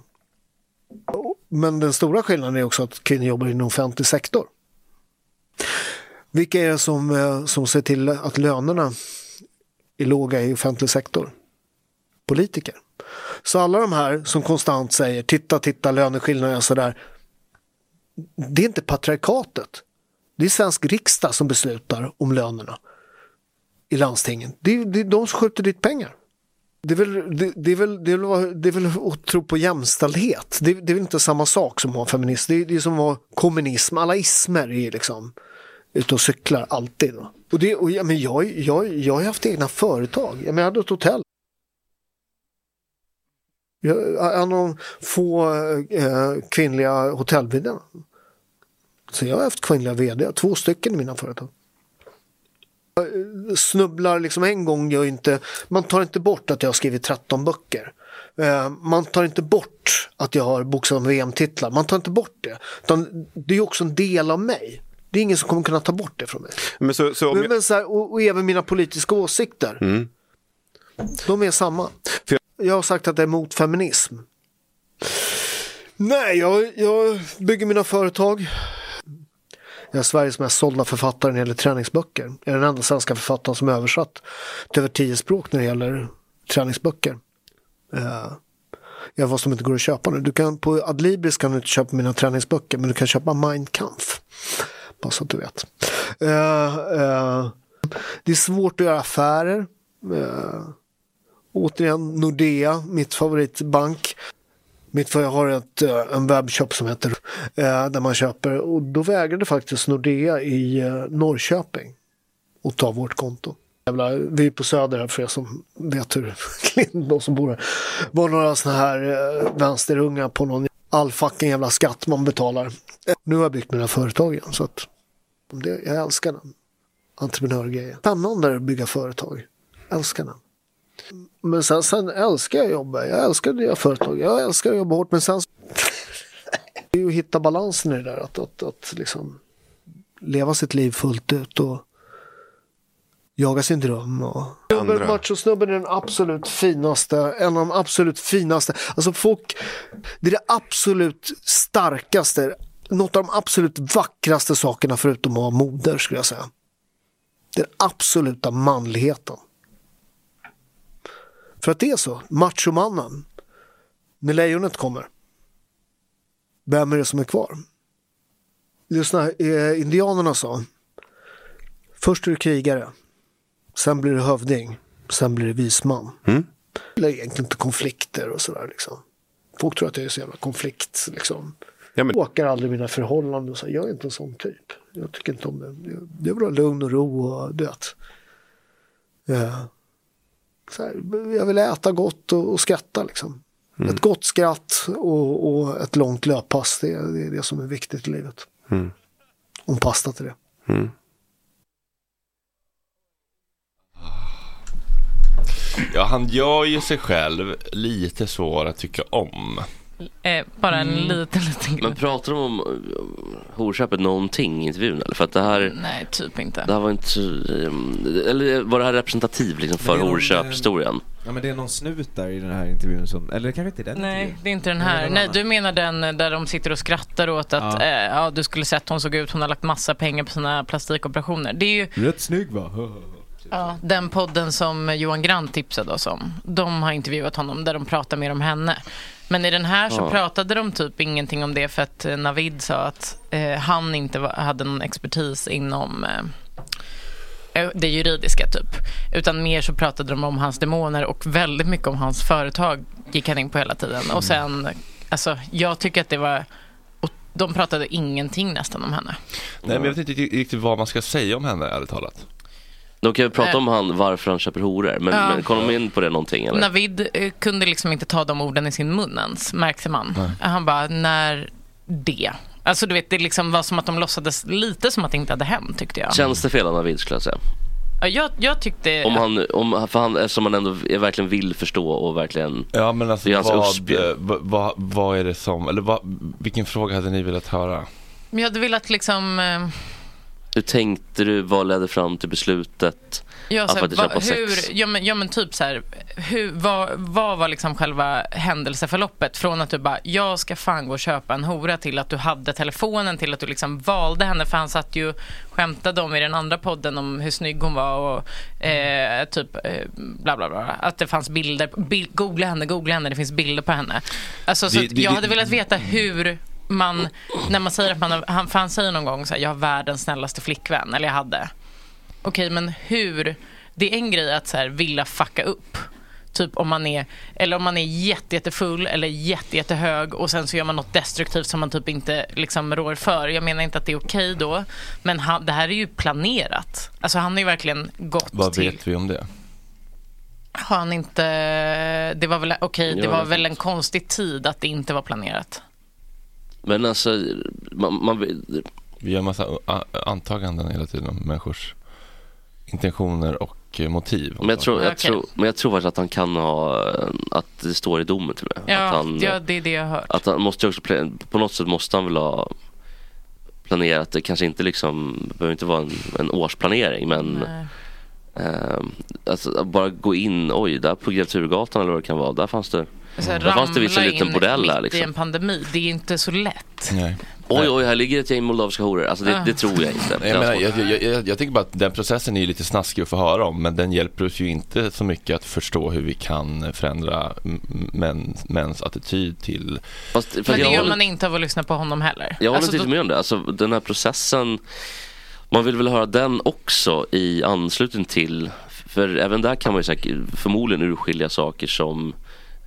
Men den stora skillnaden är också att kvinnor jobbar inom offentlig sektor. Vilka är det som, som ser till att lönerna är låga i offentlig sektor? Politiker. Så alla de här som konstant säger titta, titta, löneskillnader och sådär. Det är inte patriarkatet. Det är svensk riksdag som beslutar om lönerna i landstingen. Det är, det är de som skjuter dit pengar. Det är väl, det, det är väl, det är väl, det är väl att tro på jämställdhet. Det, det är väl inte samma sak som att vara feminist. Det är, det är som att vara kommunism. Alla ismer är liksom ute och cyklar alltid. Och det, och, ja, men jag, jag, jag har haft egna företag. Jag, men jag hade ett hotell. En av de få eh, kvinnliga hotell Så jag har haft kvinnliga vd, två stycken i mina företag. Snubblar liksom en gång, gör inte, man tar inte bort att jag har skrivit 13 böcker. Eh, man tar inte bort att jag har boxat om VM-titlar, man tar inte bort det. Utan det är också en del av mig. Det är ingen som kommer kunna ta bort det från mig. Men så, så Men, jag, men så här, och, och även mina politiska åsikter. Mm. De är samma. För Jag jag har sagt att det är emot feminism. Nej, jag, jag bygger mina företag. Jag är Sveriges mest sålda författare när det gäller träningsböcker. Jag är den enda svenska författaren som är översatt till över tio språk när det gäller träningsböcker. Uh, jag vad som inte går att köpa nu. Du kan, på Adlibris kan du inte köpa mina träningsböcker men du kan köpa Mein Kampf. Bara så att du vet. Eh, eh, det är svårt att göra affärer. Återigen Nordea, mitt favoritbank. Mitt för jag har ett, eh, en webbshop som heter eh, där man köper och då vägrade faktiskt Nordea i eh, Norrköping att ta vårt konto. Jävla, vi är på Söder här för er som vet hur de som bor här. var några sådana här eh, vänsterunga på någon all fucking jävla skatt man betalar. Nu har jag byggt mina företag igen så att det, jag älskar den entreprenörgrejen. Spännande att bygga företag. Älskar den. Men sen, sen älskar jag att jobba. Jag älskar att driva företag. Jag älskar att jobba hårt. Men sen det är ju att hitta balansen i det där. Att, att, att liksom leva sitt liv fullt ut och jaga sin dröm. Och... Snubben, Machosnubben är den absolut finaste, en av de absolut finaste. Alltså folk, det är det absolut starkaste, något av de absolut vackraste sakerna förutom att vara moder skulle jag säga. Den absoluta manligheten. För att det är så, machomannen. När lejonet kommer. Vem är det som är kvar? Lyssna, eh, indianerna sa. Först är du krigare. Sen blir du hövding. Sen blir du visman. Mm. Eller egentligen inte konflikter och sådär liksom. Folk tror att jag är så jävla konflikt liksom. Ja, men- Jag åkar aldrig mina förhållanden och så. Jag är inte en sån typ. Jag tycker inte om det. Det är bra lugn och ro och vet. Ja. Så här, jag vill äta gott och, och skratta liksom. Mm. Ett gott skratt och, och ett långt löppass. Det, är- det är det som är viktigt i livet. Mm. Om pasta till det. Mm. Ja, han gör ju sig själv lite svår att tycka om. Eh, bara en Mm. liten, liten grej. Men pratar de om eh, horköpet någonting i intervjun eller? För att det här, Nej, typ inte. det här var inte, um, eller var det här representativt liksom för det är någon, horköpshistorien? Ja men det är någon snut där i den här intervjun som, eller kanske inte den Nej, intervjun. det är inte den här. det är Nej, du menar den där de sitter och skrattar åt att Ja. eh, ja, du skulle sett hon såg ut. Hon har lagt massa pengar på sina plastikoperationer. Det är ju Rätt snygg va? ja, den podden som Johan Grant tipsade oss om. De har intervjuat honom där de pratar mer om henne. Men i den här så Ja. pratade de typ ingenting om det för att eh, Navid sa att eh, han inte var, hade någon expertis inom eh, det juridiska typ. Utan mer så pratade de om hans demoner och väldigt mycket om hans företag gick han in på hela tiden. Och sen, alltså jag tycker att det var, och de pratade ingenting nästan om henne. Nej, men jag vet inte riktigt vad man ska säga om henne, ärligt talat. De kan ju prata Eh. om han, varför han köper horor. Men, Ja. men kom de in på det någonting eller? Navid eh, kunde liksom inte ta de orden i sin mun ens, märkte man. Han bara, när det? Alltså du vet, det liksom var som att de låtsades lite som att det inte hade hänt tyckte jag. Känns det fel av Navid skulle jag säga. Ja, jag, jag tyckte... Om han, om, för han, eftersom han ändå verkligen vill förstå och verkligen Ja, men alltså vad, eh, vad, vad, är det som, eller vad, vilken fråga hade ni velat höra? Men jag hade velat liksom... Hur tänkte du, vad ledde fram till beslutet? Ja, att så här, faktiskt va, köpa hur, sex? ja, men, ja men typ så här, hur, vad, vad var liksom själva händelseförloppet? Från att du bara, jag ska fan gå och köpa en hora till att du hade telefonen till att du liksom valde henne. För han satt ju skämtade om i den andra podden om hur snygg hon var och eh, typ eh, bla bla bla. Att det fanns bilder, bil, googla henne, googla henne, det finns bilder på henne. Alltså så Det- att det- jag hade velat veta hur man, när man säger att man har, han, för han säger någon gång så här, jag har världens snällaste flickvän, eller jag hade. Okej, men hur? Det är en grej att så här, vilja fucka upp. Typ om man är, eller om man är jätte, jättefull eller jätte, jättehög och sen så gör man något destruktivt som man typ inte liksom rår för. Jag menar inte att det är okej då, men han, det här är ju planerat. Alltså han har ju verkligen gått Vad till... vet vi om det? Har han inte... Det var väl, okej, det var väl en konstig tid att det inte var planerat. Men alltså, man, man, vill- Vi gör massa antaganden hela tiden om människors intentioner och eh, motiv. men jag tror, jag Okej. tror, men jag tror faktiskt att han kan ha, att det står i domen till och med. Ja, att han, ja, det är det jag har hört. att han måste också, på något sätt måste han väl ha planerat det, kanske inte liksom, det behöver inte vara en, en årsplanering men eh, alltså, att bara gå in, oj, där på Grev Turgatan eller vad det kan vara, där fanns det Så här, Där fanns det visst en liten bordell här mitt i liksom. en pandemi, det är inte så lätt. Nej. Oj, oj, här ligger ett gäng moldaviska horor. Alltså det, Ah. det tror jag inte. Nej, Jag, menar, jag, jag, jag, jag tycker bara att den processen är ju lite snaskig att få höra om men den hjälper oss ju inte så mycket att förstå hur vi kan förändra män, mäns attityd till Fast, för Men det gör håller- man inte av att lyssna på honom heller. Jag håller Alltså, inte då- med om det. Alltså, den här processen, man vill väl höra den också i anslutning till, för även där kan man ju säkert förmodligen urskilja saker som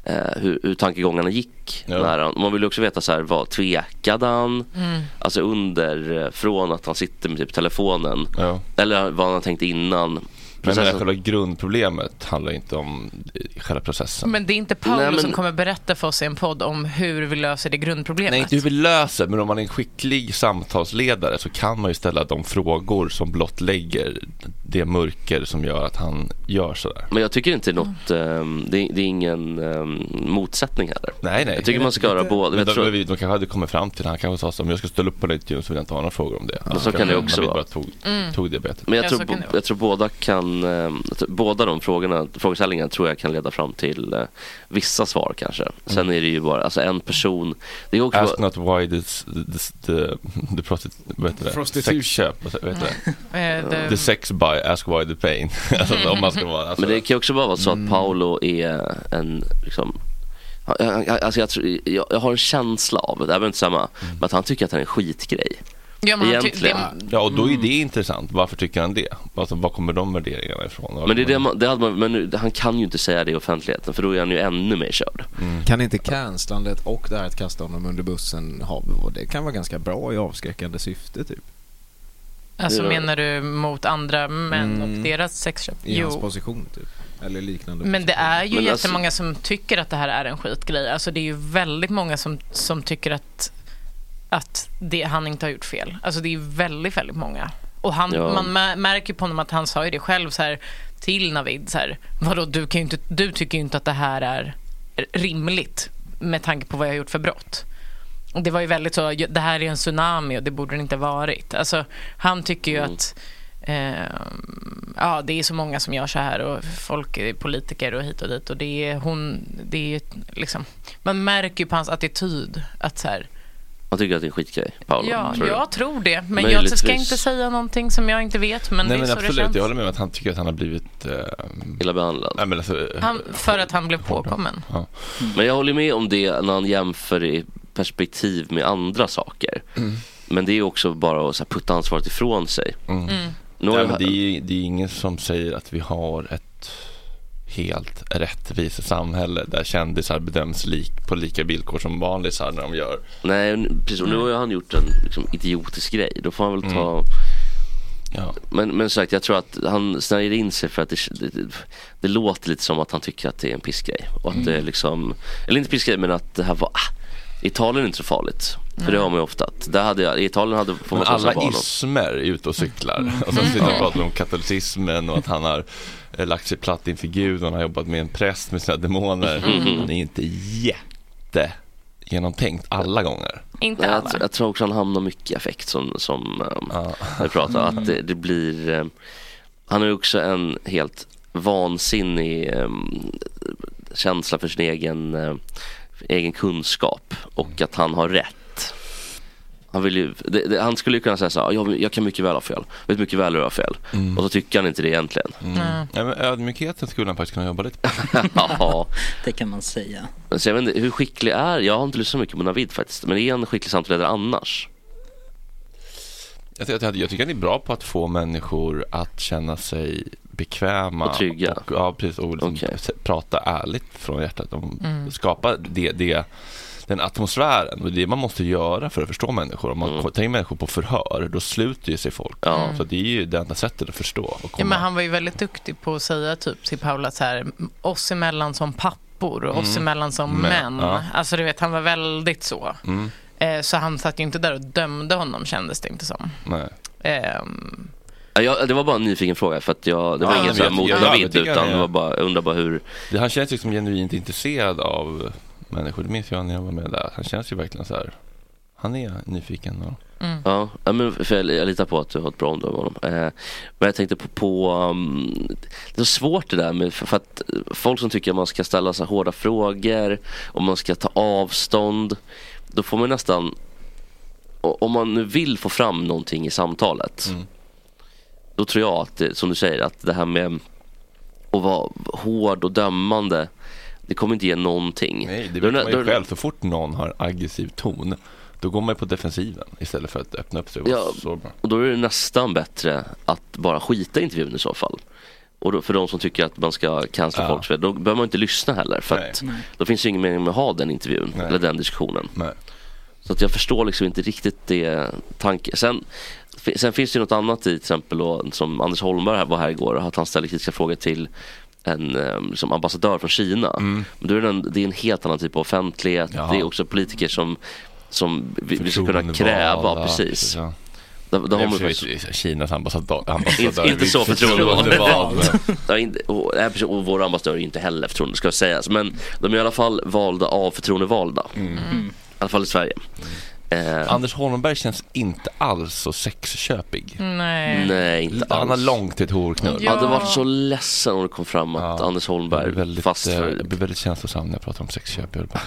eh, hur, hur tankegångarna gick. Ja. När han, man vill också veta så här, vad tvekade han? Mm. Alltså under, eh, från att han sitter med typ telefonen. Ja. Eller vad han tänkte innan. Men det här Processen- själva grundproblemet handlar inte om eh, själva processen. Men det är inte Paolo Nej, men- som kommer berätta för oss i en podd om hur vi löser det grundproblemet. Nej, inte hur vi löser, men om man är en skicklig samtalsledare så kan man ju ställa de frågor som blottlägger det mörker som gör att han gör sådär. Men jag tycker inte det är något, ehm, det, är, det är ingen ehm, motsättning heller. Nej, nej. Jag tycker man ska göra båda. Men Jag de, tror- de kanske hade kommit fram till, han kanske sa så om jag ska ställa upp på den intervjun så vill jag inte ha några frågor om det. Men så kan det också vara. tog, Mm. tog det. Men jag, Ja, tror, jag tror båda kan, eh, jag tror båda de frågorna, frågeställningarna tror jag kan leda fram till eh, vissa svar kanske. Sen Mm. är det ju bara, alltså en person, det är också Ask bara, not why this, this, the, the prosti- vad heter det? Sexköp, vad heter det? Eh, The sex buy, ask why the pain. alltså, om man ska vara, alltså, men det kan ju också bara vara så Mm. att Paolo är en, liksom, jag, jag, alltså jag, tror, jag, jag har en känsla av, det är väl inte samma, Mm. men att han tycker att det är en skitgrej. Ja, egentligen. det- Ja, och då Mm. är det intressant. Varför tycker han det? Alltså, var kommer de värderingarna ifrån? Men det är det, man, det hade man, men nu, han kan ju inte säga det i offentligheten för då är han ju ännu mer körd. Kan inte cancelandet och det här att kasta honom under bussen ha, det kan vara ganska bra i avskräckande syfte typ. Alltså Ja. menar du mot andra män Mm. och deras sexköp? I hans Jo. position typ. Eller liknande. Men det är ju Men alltså- jättemånga som tycker att det här är en skitgrej. Alltså det är ju väldigt många som, som tycker att, att det, han inte har gjort fel. Alltså det är väldigt, väldigt många. Och han, Ja. man mä- märker på honom att han sa ju det själv så här, till Navid. Så här, Vadå, du, kan inte, du tycker ju inte att det här är rimligt med tanke på vad jag har gjort för brott. Och Det var ju väldigt så, "Ja, det här är en tsunami och det borde det inte varit. Alltså, han tycker ju Mm. att eh, ja, det är så många som gör så här och folk är politiker och hit och dit och det är hon, det är liksom, man märker ju på hans attityd att så här, Han tycker att det är en skitgrej, Paolo. Ja, tror du? jag tror det. Men Möjligtvis. jag ska inte säga någonting som jag inte vet. Men Nej det är men så det absolut, känns. jag håller med om att han tycker att han har blivit... Eh, Illa behandlad. nej, men alltså, Han, för att han blev påkommen. ja. Men jag håller med om det när han jämför i perspektiv med andra saker. Men det är också bara att så här, putta ansvaret ifrån sig. Mm. Mm. Jag- men det, är, det är ingen som säger att vi har ett helt rättvist samhälle där kändisar bedöms lik, på lika villkor som vanlisar när de gör. Nej, precis. Och nu har han gjort en liksom, idiotisk grej. Då får han väl ta... Mm. Ja. Men, men som sagt, jag tror att han snärjer in sig för att det, det, det, låter lite som att han tycker att det är en pissgrej. Och att det är liksom, eller inte pissgrej men att det här var, ah, Italien är inte så farligt. För det har man ju ofta. Att där hade jag, I Italien hade, får man Men säga alla ismer är ute och cyklar. Mm. Och så sitter och pratar om katolicismen och att han har lagt sig platt inför Gud och han har jobbat med en präst med sina demoner. Mm. Det är inte jätte genomtänkt alla gånger. Inte alla. jag, jag tror också han hamnar mycket i affekt som, som um, när vi pratar. Att det, det blir, um, han har också en helt vansinnig um, känsla för sin egen, um, egen kunskap och att han har rätt. Han, vill ju, det, det, han skulle ju kunna säga så här, jag, jag kan mycket väl ha fel, vet mycket väl hur jag har fel. Mm. Och så tycker han inte det egentligen. Ja, men ödmjukheten skulle han faktiskt kunna jobba lite på. ja. Det kan man säga. Så jag vet inte, hur skicklig är, jag har inte lyssnat så mycket på Navid faktiskt, men är han en skicklig samtalsledare annars? Jag, tycker- jag, jag tycker han är bra på att få människor att känna sig bekväma. Och trygga. Och, ja, precis. Och liksom s- prata ärligt från hjärtat. De Mm. Skapa det, det, den atmosfären. Och det man måste göra för att förstå människor. Om man Mm. in människor på förhör, då sluter ju sig folk. Ja. Så det är ju det enda sättet att förstå. Och Ja, men han var ju väldigt duktig på att säga typ till Paula så här, oss emellan som pappor och oss Mm. emellan som Men, män. ja. Alltså du vet, han var väldigt så. Mm. Eh, så han satt ju inte där och dömde honom kändes det inte som. Nej. Ja, jag, det var bara en nyfiken fråga för att jag, det var Ja, inget så här jag- utan det- var bara, jag undrar bara hur han känns ju som genuint intresserad av människor. Det minns jag när jag var med där. Han känns ju verkligen så här. Han är nyfiken. Och... mm. Ja, men för jag, jag litar på att du har ett bra omdöme om honom. Eh, men jag tänkte på, på um, det är så svårt det där med, för, för att folk som tycker att man ska ställa så hårda frågor och man ska ta avstånd, då får man nästan, om man nu vill få fram någonting i samtalet, Mm. då tror jag att, som du säger, att det här med att vara hård och dömande, det kommer inte ge någonting. Nej, det vet man ju då själv. Så fort någon har aggressiv ton, då går man ju på defensiven istället för att öppna upp sig Ja. Och då är det nästan bättre att bara skita i intervjun i så fall. Och då, för de som tycker att man ska cancella Ja. folk, då behöver man inte lyssna heller. För att då finns det ingen mening med att ha den intervjun Nej. eller den diskussionen. Nej. Så att jag förstår liksom inte riktigt det tanken. Sen, sen finns det något annat i till exempel då, som Anders Holmberg här var här igår och att han ställde kritiska frågor till en liksom ambassadör från Kina. Mm. Men då är det, en, det är en helt annan typ av offentlighet. Ja. Det är också politiker som, som vi, vi ska kunna kräva, precis. ja. Där, där har man för faktiskt- sig, Kinas ambassadör, ambassadör inte, inte så förtroendevald. och, och våra ambassadörer är inte heller förtroende ska sägas. Men de är i alla fall valda av förtroendevalda. Mm. I alla fall i Sverige. Eh, Anders Holmberg känns inte alls så sexköpig. nej. nej, inte Han har alls. långt till ett horknull. Jag hade varit så ledsen om det kom fram att Ja. Anders Holmberg väldigt, fast eh, för... jag blir väldigt känslosam när jag pratar om sexköp. Jag vill bara-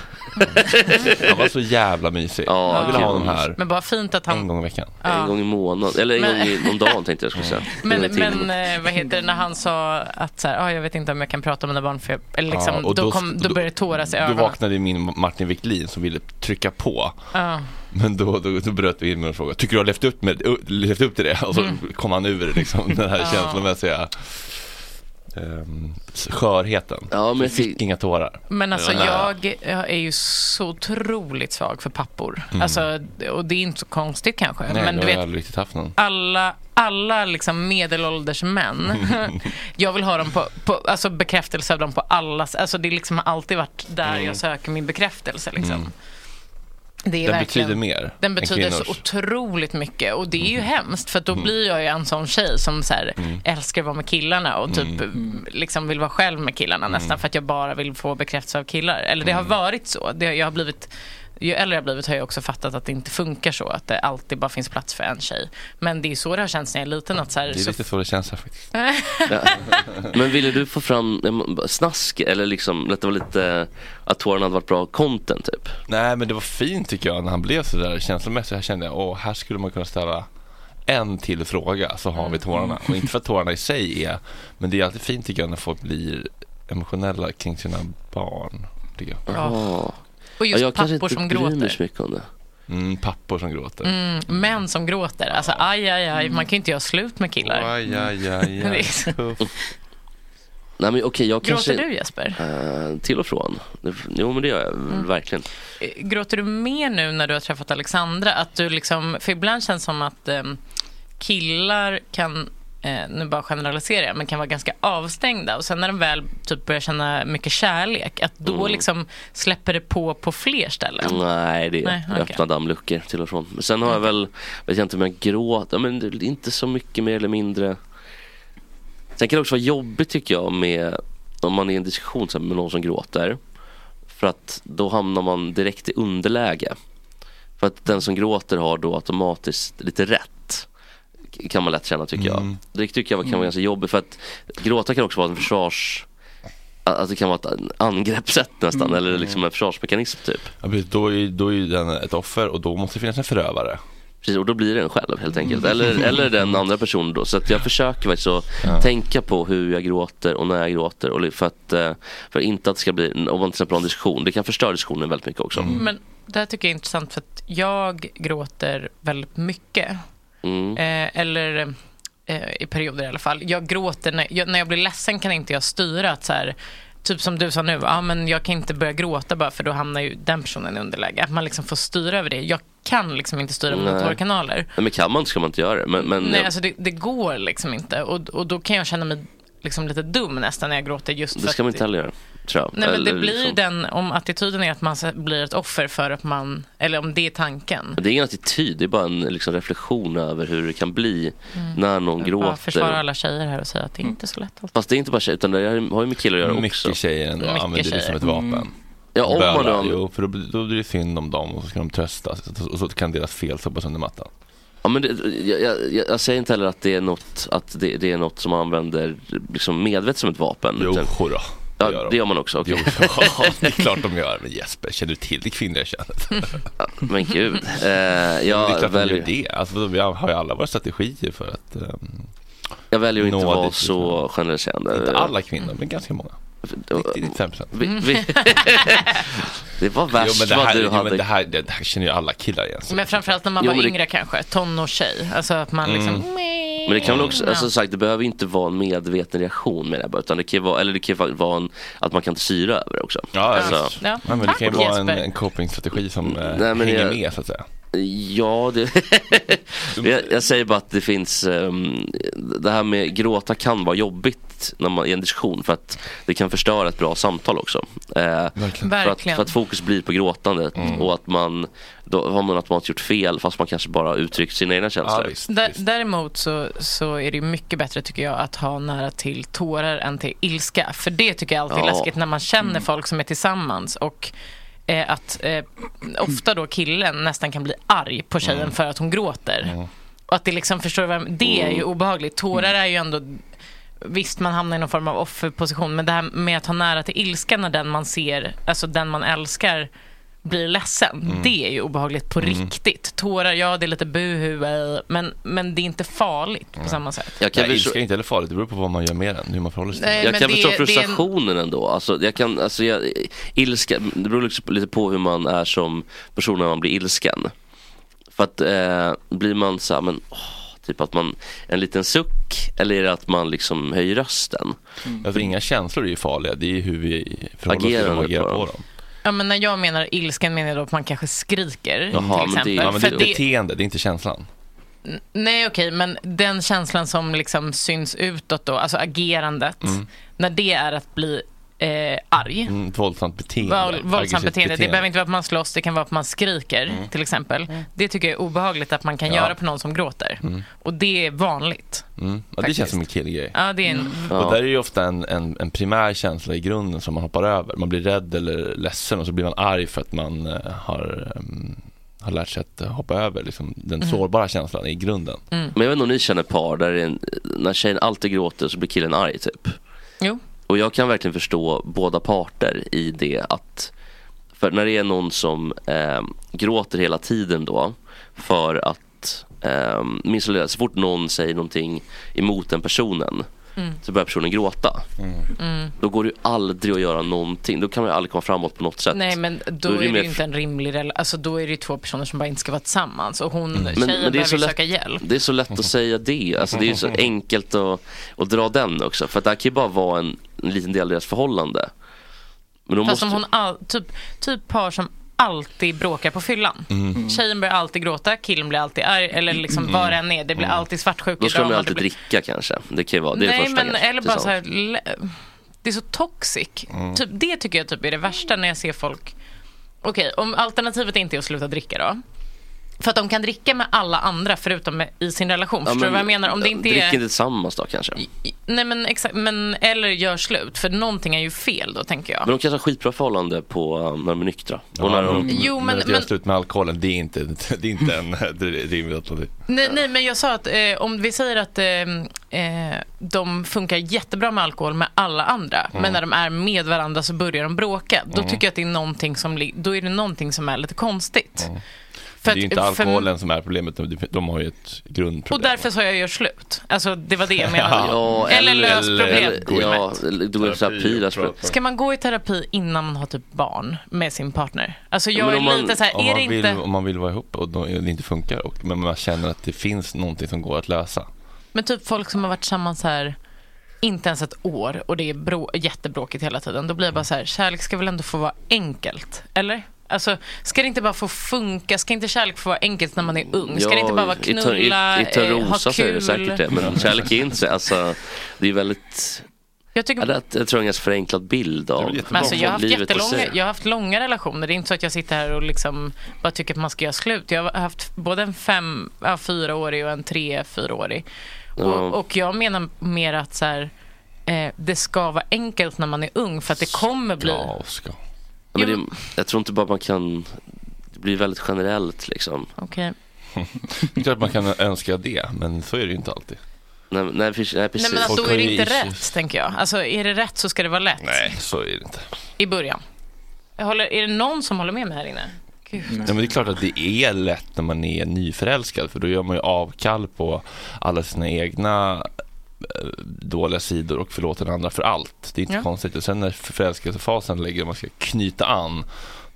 Han var så jävla mysig. Ja, jag vill ha kul. honom här Men bara fint att en han... gång i veckan. En gång i månaden, eller en Men- gång i, om dagen tänkte jag skulle säga. Men, En gång i timmen. men eh, vad heter det, när han sa att så här, ah, jag vet inte om jag kan prata med mina barn för jag, eller liksom, Ja, och då, då- kom, då då- började det tåras i Då ögonen. vaknade min Martin Wiklin som ville trycka på. Ja. Men då, då, då bröt vi in med en fråga. Tycker du har levt upp, med, levt upp till det? Och så kom han ur liksom, den här Mm. Ja. känslomässiga um, skörheten. Ja, men fick inga tårar. Men alltså jag jag är ju så otroligt svag för pappor. Alltså, och det är inte så konstigt kanske. Mm. Nej, men du vet, aldrig riktigt haft någon. alla, alla liksom medelålders män, jag vill ha dem på, på, alltså bekräftelse av dem på allas, alltså det har liksom alltid varit där jag söker min bekräftelse liksom. Mm. Det Den betyder mer den betyder så otroligt mycket. Och det är ju hemskt för då blir jag ju en sån tjej som så här, älskar att vara med killarna och typ liksom vill vara själv med killarna nästan för att jag bara vill få bekräftelse av killar. Eller det har varit så. Det, jag har blivit ju äldre jag blivit har jag också fattat att det inte funkar så. Att det alltid bara finns plats för en tjej. Men det är så det har känts när jag är liten. Att så här, Det är så lite så det känns här faktiskt. Ja. Men ville du få fram eh, snask eller liksom att det var lite att tårarna hade varit bra content typ? Nej men det var fint tycker jag när han blev sådär känslomässig. Här kände jag, åh här skulle man kunna ställa en till fråga så har vi tårarna. Och inte för att tårarna i sig är, men det är alltid fint tycker jag när folk blir emotionella kring sina barn. Tycker jag. Ja. Och just Ja, jag kanske pappor inte som bryr mig gråter. så mycket om det. Mm, pappor som gråter. Mm, män som gråter. Alltså aj, aj, aj. Man kan ju inte göra slut med killar. Aj, aj, aj, Det är aj. Nej men okej, jag Gråter kanske... du Jesper? Eh, till och från. Jo men det gör jag Mm. verkligen. Eh, Gråter du mer nu när du har träffat Alexandra? Att du liksom, för ibland känns det som att em, killar kan, eh, nu bara generaliserar jag, men kan vara ganska avstängda. Och sen när de väl typ börjar känna mycket kärlek, att då Mm. liksom släpper det på på fler ställen. Nej, det är Nej, öppna dammluckor till och från. Men sen har jag väl, vet jag inte om jag gråter, men inte så mycket mer eller mindre. Sen kan det också vara jobbigt tycker jag med om man är i en diskussion med någon som gråter. För att då hamnar man direkt i underläge. För att den som gråter har då automatiskt lite rätt. Kan man lätt känna tycker jag. Mm. Det tycker jag kan vara ganska jobbigt för att gråta kan också vara en försvars att det kan vara ett angreppssätt nästan Mm. eller liksom en försvarsmekanism typ. Ja, precis, då, är, då är ju den ett offer och då måste det finnas en förövare. Precis, och då blir det en själv helt enkelt. Eller, eller den andra personen då. Så att jag försöker faktiskt att Ja. tänka på hur jag gråter och när jag gråter. Och för att för inte att det ska bli, om man till exempel har en diskussion, det kan förstöra diskussionen väldigt mycket också. Men det här tycker jag är intressant för att jag gråter väldigt mycket. Mm. Eh, eller eh, i perioder i alla fall. Jag gråter, när jag, när jag blir ledsen kan inte jag styra att så här, typ som du sa nu, ja, men jag kan inte börja gråta bara för då hamnar ju den personen i underläge. Att man liksom får styra över det. Jag kan liksom inte styra Nej. tårkanaler. Nej, men kan man ska man inte göra det. Men, men Nej, alltså det, det går liksom inte. Och, och då kan jag känna mig liksom lite dum nästan när jag gråter just det ska man inte heller göra. Tror jag. Nej men det blir liksom- den, om attityden är att man blir ett offer för att man, eller om det är tanken. Det är ingen attityd, det är bara en liksom, reflektion över hur det kan bli Mm. när någon Jag gråter. bara försvara alla tjejer här och säga att det är inte så lätt. Fast det är inte bara tjejer, utan det har ju med killar att göra Mycket också. tjejer ändå Mycket använder det som tjejer. ett vapen. Mm. Ja, om man då- Jo, för då, blir- då blir det synd om dem och så ska de tröstas och så kan deras fel sopas under mattan. Ja, men det, jag, jag, jag säger inte heller att det är något, att det, det är något som man använder liksom medvetet som ett vapen. Jo, utan- Ja, gör de. det gör man också. okej. Jo, ja, det är klart de gör. Men Jesper, känner du till det kvinnliga könet? Men gud. Eh, det är jag, klart de väljer, gör det. Alltså, vi har ju alla våra strategier för att ehm, jag väljer att inte vara så generaliserande. Inte alla kvinnor, men ganska många. 90-95 procent. Vi, vi, det var värst jo, men det vad här, du jo, hade. men det, här, det, det här känner ju alla killar igen. Men framförallt när man Jo, var det- yngre kanske, tonårstjej. Alltså att man liksom... Mm. Men det kan väl också, Ja. alltså sagt, det behöver inte vara en medveten reaktion med det här, bara, utan det kan ju vara, eller det kan ju vara en, att man kan styra över det också. Ja, alltså, ja. men det kan ju vara en, en copingstrategi som eh, Nej, men hänger jag- med så att säga. Ja, det, jag, jag säger bara att det finns, ehm, det här med gråta kan vara jobbigt när man, i en diskussion för att det kan förstöra ett bra samtal också. Eh, För, att, Verkligen. för att fokus blir på gråtandet Mm. och att man, då har man automatiskt gjort fel fast man kanske bara uttryckt sina egna känslor. Där, däremot så, så är det mycket bättre tycker jag att ha nära till tårar än till ilska. För det tycker jag alltid är Ja. läskigt när man känner folk som är tillsammans och eh, att eh, ofta då killen nästan kan bli arg på tjejen Mm. för att hon gråter. Och att det liksom, förstår jag- Det är ju Mm. obehagligt. Tårar är ju ändå Visst, man hamnar i någon form av offerposition, men det här med att ha nära till ilska när den man ser, alltså den man älskar, blir ledsen. Mm. Det är ju obehagligt på Mm. riktigt. Tårar, ja det är lite buhu, men, men det är inte farligt på samma sätt. Jag kan Nej, förstå- ilska är inte heller farligt, det beror på vad man gör med den, hur man förhåller sig till Nej, jag kan det- förstå är en- frustrationen ändå. Alltså, jag kan, alltså, jag, ilska, det beror liksom lite på hur man är som person när man blir ilsken. För att eh, blir man så här, men åh, typ att man, en liten suck eller är det att man liksom höjer rösten? Ja, för inga känslor är ju farliga, det är ju hur vi förhåller oss till dem och agerar på på dem. Ja, men när jag menar ilsken menar jag då att man kanske skriker Jaha, till men det, exempel. ja, men det är beteende, det är inte känslan. Nej, okej, men den känslan som liksom syns utåt då, alltså agerandet, Mm. när det är att bli eh, arg. Mm, ett våldsamt beteende. Våld, våldsamt Aggressivt beteende. Det behöver inte vara att man slåss, det kan vara att man skriker Mm. till exempel. Det tycker jag är obehagligt att man kan Ja. göra på någon som gråter. Mm. Och det är vanligt. Mm. Ja, det känns som en killgrej. Ja, det är en... Och där är ju ofta en, en, en primär känsla i grunden som man hoppar över. Man blir rädd eller ledsen och så blir man arg för att man eh, har, ehm, har lärt sig att eh, hoppa över liksom, den Mm. sårbara känslan i grunden. Mm. Men jag vet inte om ni känner par där en, när tjejen alltid gråter så blir killen arg typ. Jo. Och jag kan verkligen förstå båda parter i det att för när det är någon som eh, gråter hela tiden då för att eh, minst så fort någon säger någonting emot den personen Mm. så börjar personen gråta. Mm. Då går det ju aldrig att göra någonting. Då kan man ju aldrig komma framåt på något sätt. Nej men då, Då är det mer ju inte en rimlig relation. Alltså då är det ju två personer som bara inte ska vara tillsammans. Och hon, Mm. Men- tjejen men det är behöver lätt- söka hjälp. Det är så lätt att säga det. Alltså det är ju så enkelt att, att dra den också. För att det här kan ju bara vara en, en liten del av deras förhållande. Men Fast måste... om hon all, typ, typ par som alltid bråkar på fyllan. Mm. Tjejen blir alltid gråta, killen blir alltid arg. Eller liksom vad det än är. Det blir Mm. alltid svartsjuka Då ska de alltid det blir- dricka kanske. Det kan ju vara, det är det Nej första men kanske, eller bara så här, Det är så toxic. Mm. Typ, det tycker jag typ är det värsta när jag ser folk. Okej, om alternativet inte är att sluta dricka då. För att de kan dricka med alla andra förutom med, i sin relation. Ja, Förstår du men vad jag menar? Om det inte Drick är... inte tillsammans då kanske. Nej men exakt, men eller gör slut. För någonting är ju fel då tänker jag. Men de kanske har skitbra förhållande på um, när de är nyktra. Ja, Och när de... men- Jo, men- men men- göra slut med alkoholen, det är inte, det är inte en rimligt alternativ. Nej, nej, men jag sa att eh, om vi säger att eh, eh, de funkar jättebra med alkohol med alla andra, Mm. men när de är med varandra så börjar de bråka. Då Mm. tycker jag att det är någonting som, då är det någonting som är lite konstigt. Det är ju inte för- alkoholen som är problemet, de, har ju ett grundproblem. Och därför sa jag gör slut. Alltså det var det jag menade. Ja, eller, lös eller- problem. eller- Ja, terapi. lös problem. Ska man gå i terapi innan man har typ barn med sin partner? Alltså Ja, jag men är om man- lite så här, om är det vill, inte... Om man vill vara ihop och det inte funkar, och, men man känner att det finns någonting som går att lösa. Men typ folk som har varit tillsammans här inte ens ett år och det är brå- jättebråkigt hela tiden. Då blir jag bara så här, kärlek ska väl ändå få vara enkelt? Eller? Alltså, ska det inte bara få funka? Ska inte kärlek få vara enkelt när man är ung? Ska det inte bara vara i knulla, I, i Törnrosa eh, så är ha det säkert kul? det. Men kärlek är inte så, alltså, det är väldigt... Jag, tycker... Ja, det, jag tror en ganska förenklad bild av Men alltså, jag, har haft livet i jättelånga, jag har haft långa relationer. Det är inte så att jag sitter här och liksom bara tycker att man ska göra slut. Jag har haft både en fem, ja, fyraårig och en tre, fyraårig. Ja. Och, och jag menar mer att så här, eh, det ska vara enkelt när man är ung för att det kommer bli... Ja, ska. Ja, men det, jag tror inte bara man kan... Det blir väldigt generellt liksom. Okej. Det är klart man kan önska det, men så är det ju inte alltid. Nej, nej, precis. Nej, precis. Nej men Folk då är det inte rätt, tänker jag. Alltså är det rätt så ska det vara lätt. Nej, så är det inte. I början. Jag håller, är det någon som håller med mig här inne? Gud. Ja, men det är klart att det är lätt när man är nyförälskad för då gör man ju avkall på alla sina egna dåliga sidor och förlåter den andra för allt. Det är inte Ja. konstigt. Och sen när förälskelsefasen lägger och man ska knyta an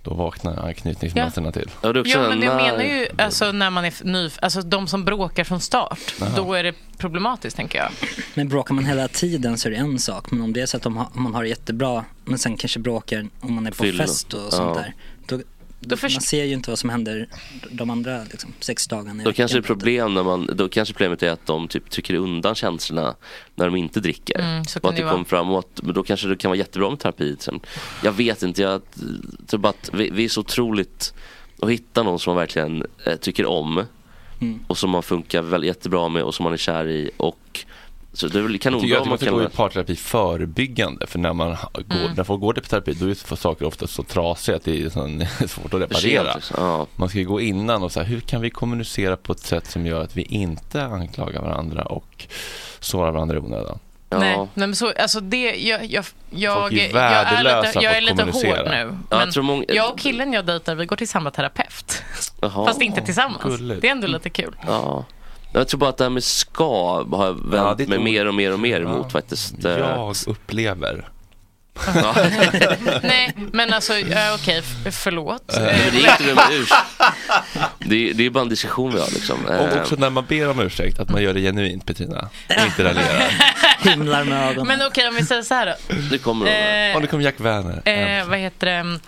då vaknar anknytningsmönstren till. Ja, också Ja, men jag menar ju alltså, när man är ny, alltså de som bråkar från start, Jaha. då är det problematiskt tänker jag. Men bråkar man hela tiden så är det en sak. Men om det är så att de har, man har det jättebra men sen kanske bråkar om man är på Fylla. fest och sånt Ja. där. Då, då man ser ju inte vad som händer de andra liksom, sex dagarna Då kanske problem när man, då kanske problemet är att de typ trycker undan känslorna när de inte dricker. Mm, så och att det kommer framåt, men då kanske det kan vara jättebra med terapi. Sen. Jag vet inte, jag tror bara att vi, vi är så otroligt att hitta någon som man verkligen eh, tycker om Mm. och som man funkar väldigt jättebra med och som man är kär i och så det är väl Jag kanonbra tycker om att man kan gå i parterapi förebyggande för när, man går, Mm. när folk går till terapi då är saker ofta så trasiga att det är svårt att reparera. Ja. Man ska ju gå innan och säga hur kan vi kommunicera på ett sätt som gör att vi inte anklagar varandra och sårar varandra i onödan. Nej, nej men så, alltså det, jag, jag, jag, är jag är lite, jag är lite hård nu. Ja, Men jag tror många- jag och killen jag dejtar, vi går till samma terapeut. Jaha. Fast inte tillsammans. Gulligt. Det är ändå lite kul. Ja. Jag tror bara att det här med ska har jag vänt Ja, mig ett mer och mer och mer Ja. emot faktiskt. Eh, Jag upplever Ja. Nej, men alltså, ja, okej, f- förlåt. Eh. Men det är inte med ursäkt. Det är, det är bara en diskussion vi har liksom. Och Eh, också när man ber om ursäkt, att man gör det genuint Petrina. Och inte raljerar. Himlar med ögonen. Men okej, om vi säger så här då. Det kommer Eh, Och nu kommer Jack Werner. Eh, vad heter det?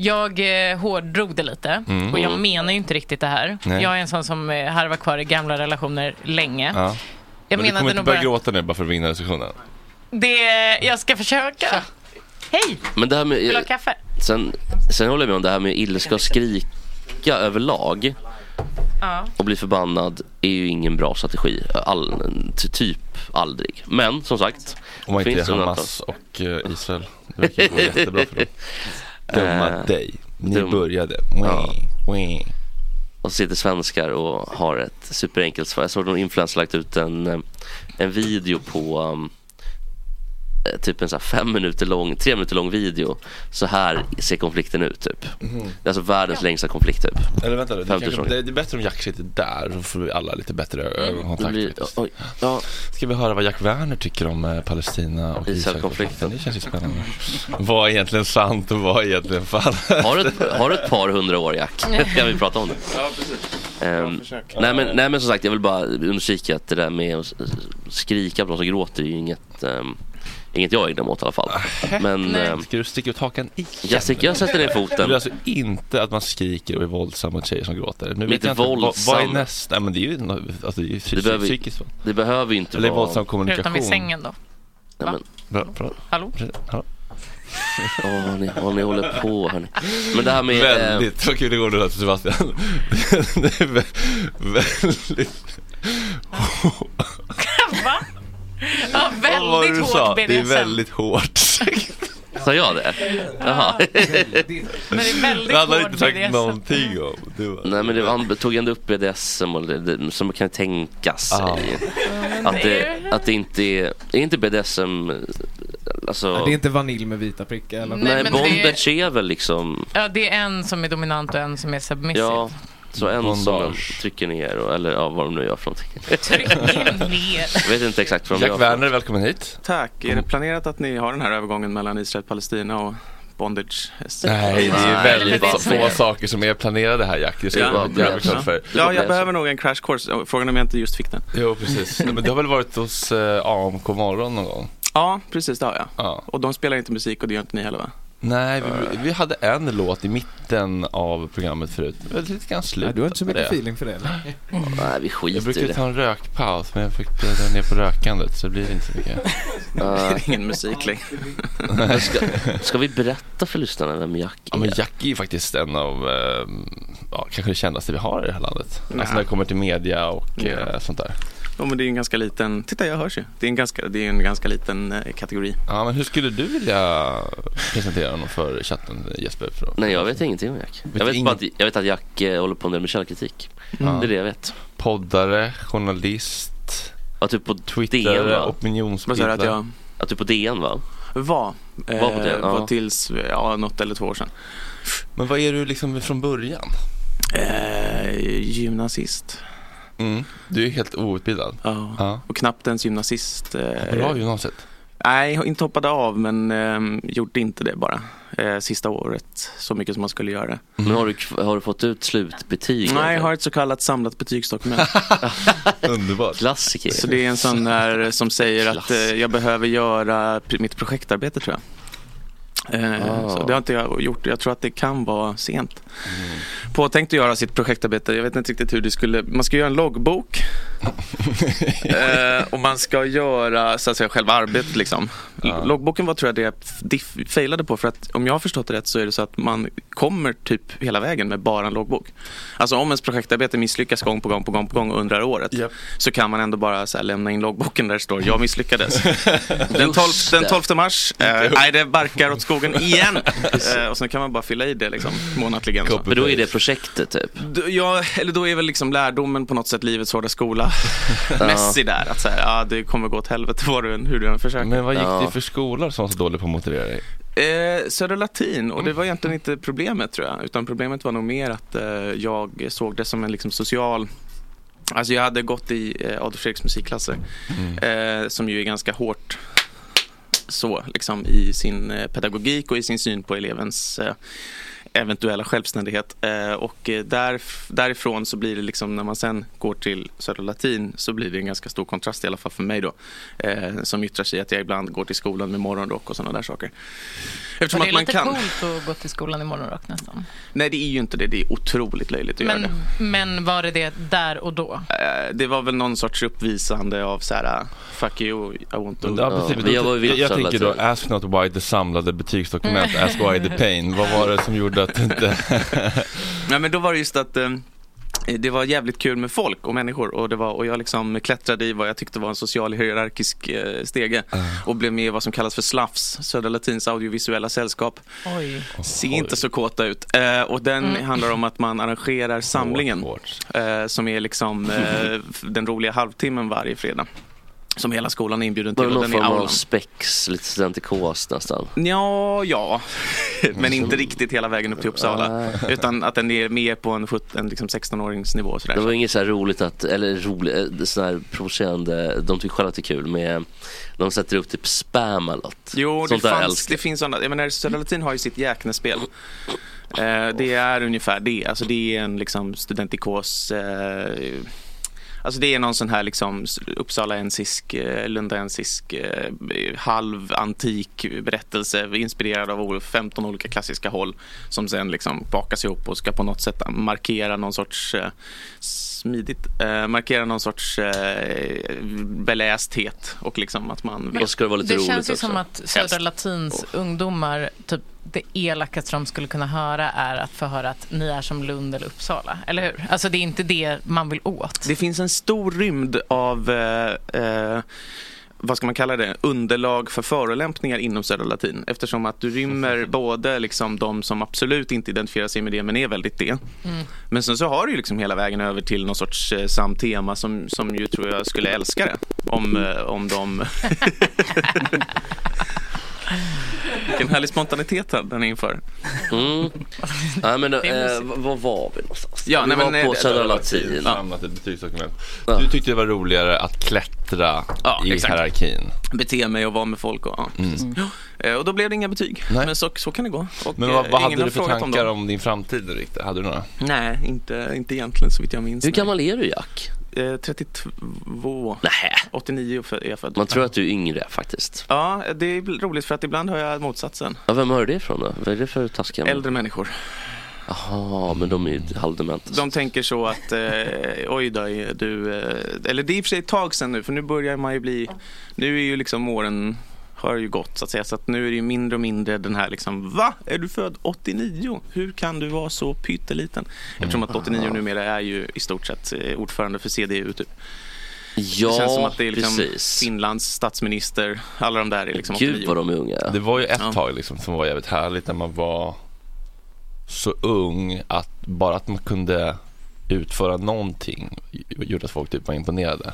Jag eh, hårddrog det lite Mm. och jag menar ju inte riktigt det här. Nej. Jag är en sån som eh, harvar kvar i gamla relationer länge. Ja. Jag Men du kommer inte börja bara... gråta nu bara för att vinna diskussionen? Det, jag ska försöka. Hej! Men det här Vill du ha med, kaffe? sen, sen håller jag med om det här med ilska och skrika överlag Ja. och bli förbannad är ju ingen bra strategi. All, ty- typ aldrig. Men som sagt. Om man inte är. Hamas och eh, Israel. Det verkar gå jättebra för dem. Dumma Eh, dig. Ni dum- började. Ja. Wee. Och så sitter svenskar och har ett superenkelt svar. Jag såg någon influencer lagt ut en, eh, en video på um, typ en så här fem minuter lång, tre minuter lång video. Så här ser konflikten ut typ. Mhm. Det är alltså världens längsta konflikt typ. Eller vänta det, 50 kanske, det, det är bättre om Jack sitter där så får vi alla lite bättre Det ögonkontakt blir, faktiskt. oj, ja, Ska vi höra vad Jack Werner tycker om eh, Palestina och Israelkonflikten. Det känns ju spännande. vad är egentligen sant och vad är egentligen falskt? har, du ett, har du ett par hundra år Jack? kan vi prata om det? Ja, precis. Ehm, nej, men, nej men som sagt jag vill bara understryka att det där med att skrika på någon som gråter är ju inget um, Inget jag ägnar mig åt i alla fall. Men ehm, Ska du sticka ut hakan igen? jag, sticker, jag sätter ner Det foten. är alltså inte att man skriker och är våldsam mot tjejer som gråter. Nu vet Inte jag inte, vad, vad är nästa? Nej men det är ju, alltså, det är ju psy- Det behöver- psykiskt va? Det behöver inte Eller vara... våldsam kommunikation. Förutom i sängen då. Nej, men, Bra, bra. Hallå? Hallå? åh, vad ni, vad ni håller på hörni. Men det här med... eh, Väldigt, vad kul det går nu till Sebastian. det är väldigt... Va? Ja, väldigt sa? hårt Det är BDSM. väldigt hårt. Sa jag det? Jaha. Men det är väldigt han hårt inte sagt BDSM. någonting om. Det var... Nej men det, han tog ändå upp BDSM och det, det, som kan tänkas Ah. sig. Att det, att det inte är, är inte BDSM, alltså, Det är inte vanilj med vita prickar eller? Nej, nej, men det- bondage är väl liksom, Ja, det är en som är dominant och en som är submissive. ja, så en som trycker ner, och, eller ja, vad de nu gör för någonting. Trycker ner. Jag vet inte exakt vad de Jack gör. Werner, välkommen hit. Tack. Är det planerat att ni har den här övergången mellan Israel och Palestina och bondage? Nej, det är Nej, väldigt är få saker som är planerade här Jack. Det ska Ja, vara ja. jävligt klart för. Ja, jag behöver nog en crash course. Frågan är om jag inte just fick den. Jo, precis. Men du har väl varit hos eh, AMK morgon någon gång? Ja, precis det har jag. Ja. Och de spelar inte musik och det gör inte ni heller va? Nej, vi, vi hade en låt i mitten av programmet förut. Det var lite grann slut Nej, du har inte så mycket det. feeling för det eller? Nej, vi Jag skiter brukade det. ta en rökpaus, men jag fick dra ner på rökandet så det blir inte så mycket. Ja, Ingen musik längre. ska, ska vi berätta för lyssnarna vem Jack Ja, men är? Jack är ju faktiskt en av, eh, ja, kanske det kändaste vi har i det här landet. Nej. Alltså när det kommer till media och Ja. eh, sånt där. Ja, men det är en ganska liten, titta jag hörs ju. Det är en ganska, det är en ganska liten eh, kategori. Ja, men hur skulle du vilja presentera honom för chatten Jesper? För Nej, jag vet ingenting om Jack. Vet Jag vet, bara att, jag vet att Jack eh, håller på en del med källkritik. Ja. Det är det jag vet. Poddare, journalist, Att du på DN? Vad opinionsbildare. att jag Att du på DN va? var? Eh, Var på ja. var tills, ja, något eller två år sedan. Men vad är du liksom från början? Eh, gymnasist. Mm. Du är helt outbildad. Ja. Ja. Och knappt ens gymnasist. Eh, Bra gymnasiet. Nej, jag inte hoppade av men eh, gjorde inte det bara. Eh, sista året, så mycket som man skulle göra. Men har du, har du fått ut slutbetyg? Nej, jag har ett så kallat samlat betygsdokument. Underbart. Klassiker. så det är en sån där som säger att eh, jag behöver göra mitt projektarbete tror jag. Ah. Så det har inte jag gjort. Jag tror att det kan vara sent. Mm. Påtänkt att göra sitt projektarbete. Jag vet inte riktigt hur det skulle. Man ska göra en loggbok. eh, och man ska göra så att säga själva arbetet liksom. Ja. Loggboken var tror jag det jag diff- failade på. För att om jag har förstått det rätt så är det så att man kommer typ hela vägen med bara en loggbok. Alltså om ens projektarbete misslyckas gång på gång på gång på gång under året. Japp. Så kan man ändå bara så här lämna in loggboken där det står jag misslyckades. den, 12, Just den det. 12 mars, eh, nej det barkar åt skogen igen. eh, och sen kan man bara fylla i det liksom månatligen. Men då är det projektet typ? Ja, eller då är väl liksom lärdomen på något sätt livets hårda skola mässig där. Att säga, ja det kommer gå åt helvete vad du hur du än försöker. Men vad gick Ja. det för skolor som var så dålig på att motivera dig? Eh, Södra Latin och det var egentligen inte problemet tror jag. Utan problemet var nog mer att eh, jag såg det som en liksom social Alltså jag hade gått i eh, Adolf Fredriks musikklasser eh, som ju är ganska hårt så liksom i sin eh, pedagogik och i sin syn på elevens eh, eventuella självständighet. Eh, och eh, där, därifrån så blir det liksom när man sen går till Södra Latin så blir det en ganska stor kontrast i alla fall för mig då. Eh, som yttrar sig i att jag ibland går till skolan med morgonrock och sådana där saker. Eftersom det att man lite kan. coolt att gå till skolan i morgonrock nästan? Nej det är ju inte det, det är otroligt löjligt att göra Men, det. men var det det där och då? Det var väl någon sorts uppvisande av så här, uh, fuck you, I want to. Ja, precis, då- jag, jag tänker då, ask not why the samlade betygsdokument, ask why the pain. Vad var det som gjorde att det inte... Nej men då var det just att eh, det var jävligt kul med folk och människor och, det var, och jag liksom klättrade i vad jag tyckte var en social hierarkisk eh, stege och blev med i vad som kallas för SLAFS, Södra Latins audiovisuella sällskap. Oj. Ser inte så kåta ut. Eh, och den Mm. handlar om att man arrangerar samlingen eh, som är liksom eh, den roliga halvtimmen varje fredag. Som hela skolan är inbjuden till det någon form av spex, lite studentikos nästan? Ja, ja. Men inte riktigt hela vägen upp till Uppsala. Utan att den är mer på en, en liksom 16-åringsnivå. och Sådär. Det var inget så roligt att, eller roligt, så här provocerande, de tycker själva att det är kul med, de sätter upp typ spam eller något. Jo, det, fanns, det finns sådana. Jag menar, Södra Latin har ju sitt jäknespel. Eh, det är ungefär det. Alltså det är en liksom studentikos. Eh, alltså det är någon sån här liksom Uppsalaensisk, eh, Lundaensisk, eh, halvantik berättelse inspirerad av 15 olika klassiska håll som sen liksom bakas ihop och ska på något sätt markera någon sorts eh, smidigt, eh, markera någon sorts eh, belästhet och liksom att man Och ska det vara lite det roligt känns ju också. som att Södra Helst. Latins ungdomar, typ det elakaste de skulle kunna höra är att få höra att ni är som Lund eller Uppsala. Eller hur? Alltså det är inte det man vill åt. Det finns en stor rymd av eh, eh, vad ska man kalla det, underlag för förolämpningar inom Södra Latin. Eftersom att du rymmer både liksom de som absolut inte identifierar sig med det men är väldigt det. Mm. Men sen så har du liksom hela vägen över till någon sorts eh, samt tema som, som ju tror jag skulle älska det. Om, eh, om de... Vilken härlig spontanitet den inför. Mm. Ja, men, Det är eh, var var vi någonstans? Ja, vi nej, var men, på eh, Södra Latin. Samlat ett betygsdokument. Ja. Du tyckte det var roligare att klättra Ja, i exakt. hierarkin. Bete mig och vara med folk och ja. Mm. Ja, eh, Och då blev det inga betyg. Nej. Men så, så kan det gå. Och, Men vad, eh, vad ingen hade du för frågat tankar dem. om din framtid? Hade du några? Nej, inte, inte egentligen så vitt jag minns. Hur nej. gammal är du Jack? Eh, 32. Nej. 89 för- är jag född. Man tror att du är yngre faktiskt. Ja, det är roligt för att ibland hör jag motsatsen. Ja, vem hör det ifrån då? Vad är det för taskiga? Äldre människor. Jaha, men de är ju halvdementa. De tänker så att, eh, oj då, du, eh, eller det är i och för sig ett tag sedan nu, för nu börjar man ju bli, nu är ju liksom åren har ju gått så att säga, så att nu är det ju mindre och mindre den här liksom, va? Är du född 89? Hur kan du vara så pytteliten? Eftersom att 89 numera är ju i stort sett eh, ordförande för CDU typ. Ja, det känns som att det är liksom precis. Finlands statsminister, alla de där är liksom Gud 89. vad de är unga. Det var ju ett Ja. tag liksom som var jävligt härligt när man var så ung att bara att man kunde utföra någonting gjorde att folk typ var imponerade.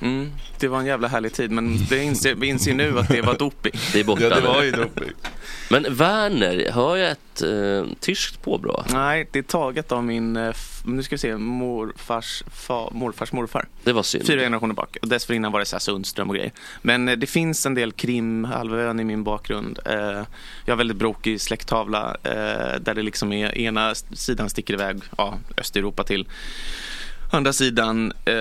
Mm, det var en jävla härlig tid, men det inser, vi inser nu att det var doping. Det är borta Ja, det nu. var ju doping. Men Werner, har jag ett eh, tyskt påbrå? Nej, det är taget av min, eh, nu ska vi se, morfars, fa, morfars morfar. Det var synd. Fyra generationer bak. Och dessförinnan var det så här Sundström och grejer. Men eh, det finns en del Krim, halvön i min bakgrund. Eh, jag har väldigt brokig släkttavla eh, där det liksom är ena sidan sticker iväg, ja, Östeuropa till Andra sidan, eh,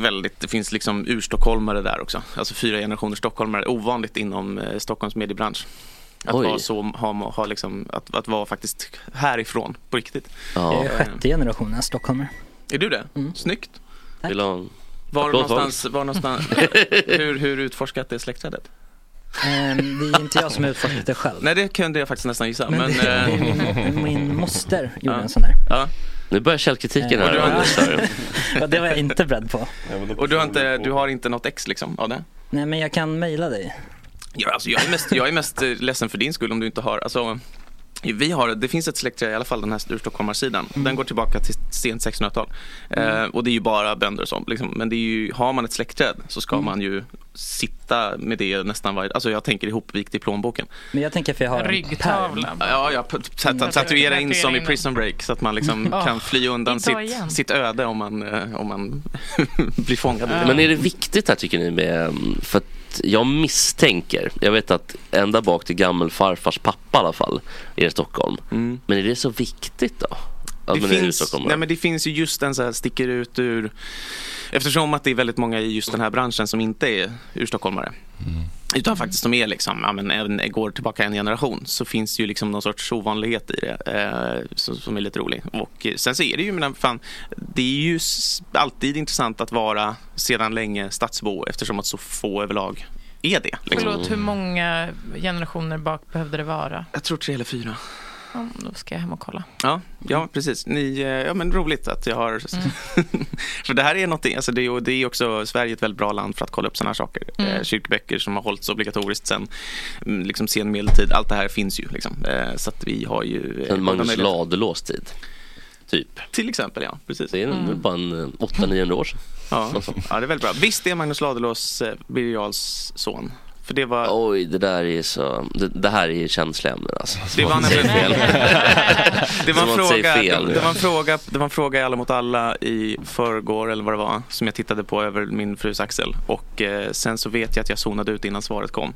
väldigt, det finns liksom urstockholmare där också. Alltså fyra generationer stockholmare, ovanligt inom eh, Stockholms mediebransch. Att Oj. vara så, ha, ha liksom, att, att vara faktiskt härifrån, på riktigt. Ja. Jag är sjätte generationen stockholmare. Är du det? Mm. Snyggt. Vill du ha. Var någonstans, var någonstans hur, hur utforskat är släktträdet? Ehm, det är inte jag som har utforskat det själv. Nej, det kunde jag faktiskt nästan gissa. Men, Men, det, eh, min, min moster gjorde Ja. en sån där. ja. Nu börjar källkritiken Eh, här. har-. Ja, det var jag inte beredd på. Och du har, inte, du har inte något ex liksom av det? Nej men jag kan mejla dig. Ja, alltså, jag, är mest, jag är mest eh, ledsen för din skull om du inte har, alltså vi har, det finns ett släktträd, i alla fall den här Urstockholmarsidan. Den går tillbaka till sent 1600-tal. Eh, och det är ju bara bönder och sånt. Liksom. Men det är ju, har man ett släktträd så ska man ju sitta med det nästan varje, alltså jag tänker ihopvikt i plånboken. Men jag tänker för jag har en. Ryggtavla. Ja, ja, t- tatuera in som i Prison Break så att man liksom Åh, kan fly undan sitt, igen. sitt öde om man, eh, om man blir fångad. Men är det viktigt här tycker ni med, mm, för att att jag misstänker, jag vet att ända bak till gammelfarfars pappa i alla fall är det Stockholm. Mm. Men är det så viktigt då? Det, finns, nej, men det finns ju just en så här sticker ut ur Eftersom att det är väldigt många i just den här branschen som inte är urstockholmare Utan faktiskt som är liksom, ja, men även går tillbaka en generation så finns det ju liksom någon sorts ovanlighet i det eh, som, som är lite rolig. Och eh, sen så är det ju, men fan, det är ju alltid intressant att vara sedan länge stadsbo eftersom att så få överlag är det. Liksom. Förlåt, hur många generationer bak behövde det vara? Jag tror tre eller fyra. Ja, då ska jag hem och kolla. Ja, ja precis. Ni, eh, ja, men roligt att jag har... för det här är någonting, alltså det, är, det är också Sverige är ett väldigt bra land för att kolla upp sådana här saker. Mm. Eh, kyrkböcker som har hållits obligatoriskt sen mm, liksom sen medeltid. Allt det här finns ju. Liksom. Eh, så att vi har ju... Sen Magnus. Ladulås tid. Typ. Till exempel, ja. Precis. Det är mm. bara en eh, 800-900 år sedan. Ja. ja, det är väldigt bra. Visst är Magnus Ladulås Birger Jarls son? För det var... Oj, det där är så, det, det här är känsliga ämnen alltså. Det var, nämligen, fel. det, var en fråga, fel. det, det, var en fråga, det var en fråga i Alla mot alla i förrgår eller vad det var som jag tittade på över min frus axel och eh, sen så vet jag att jag zonade ut innan svaret kom.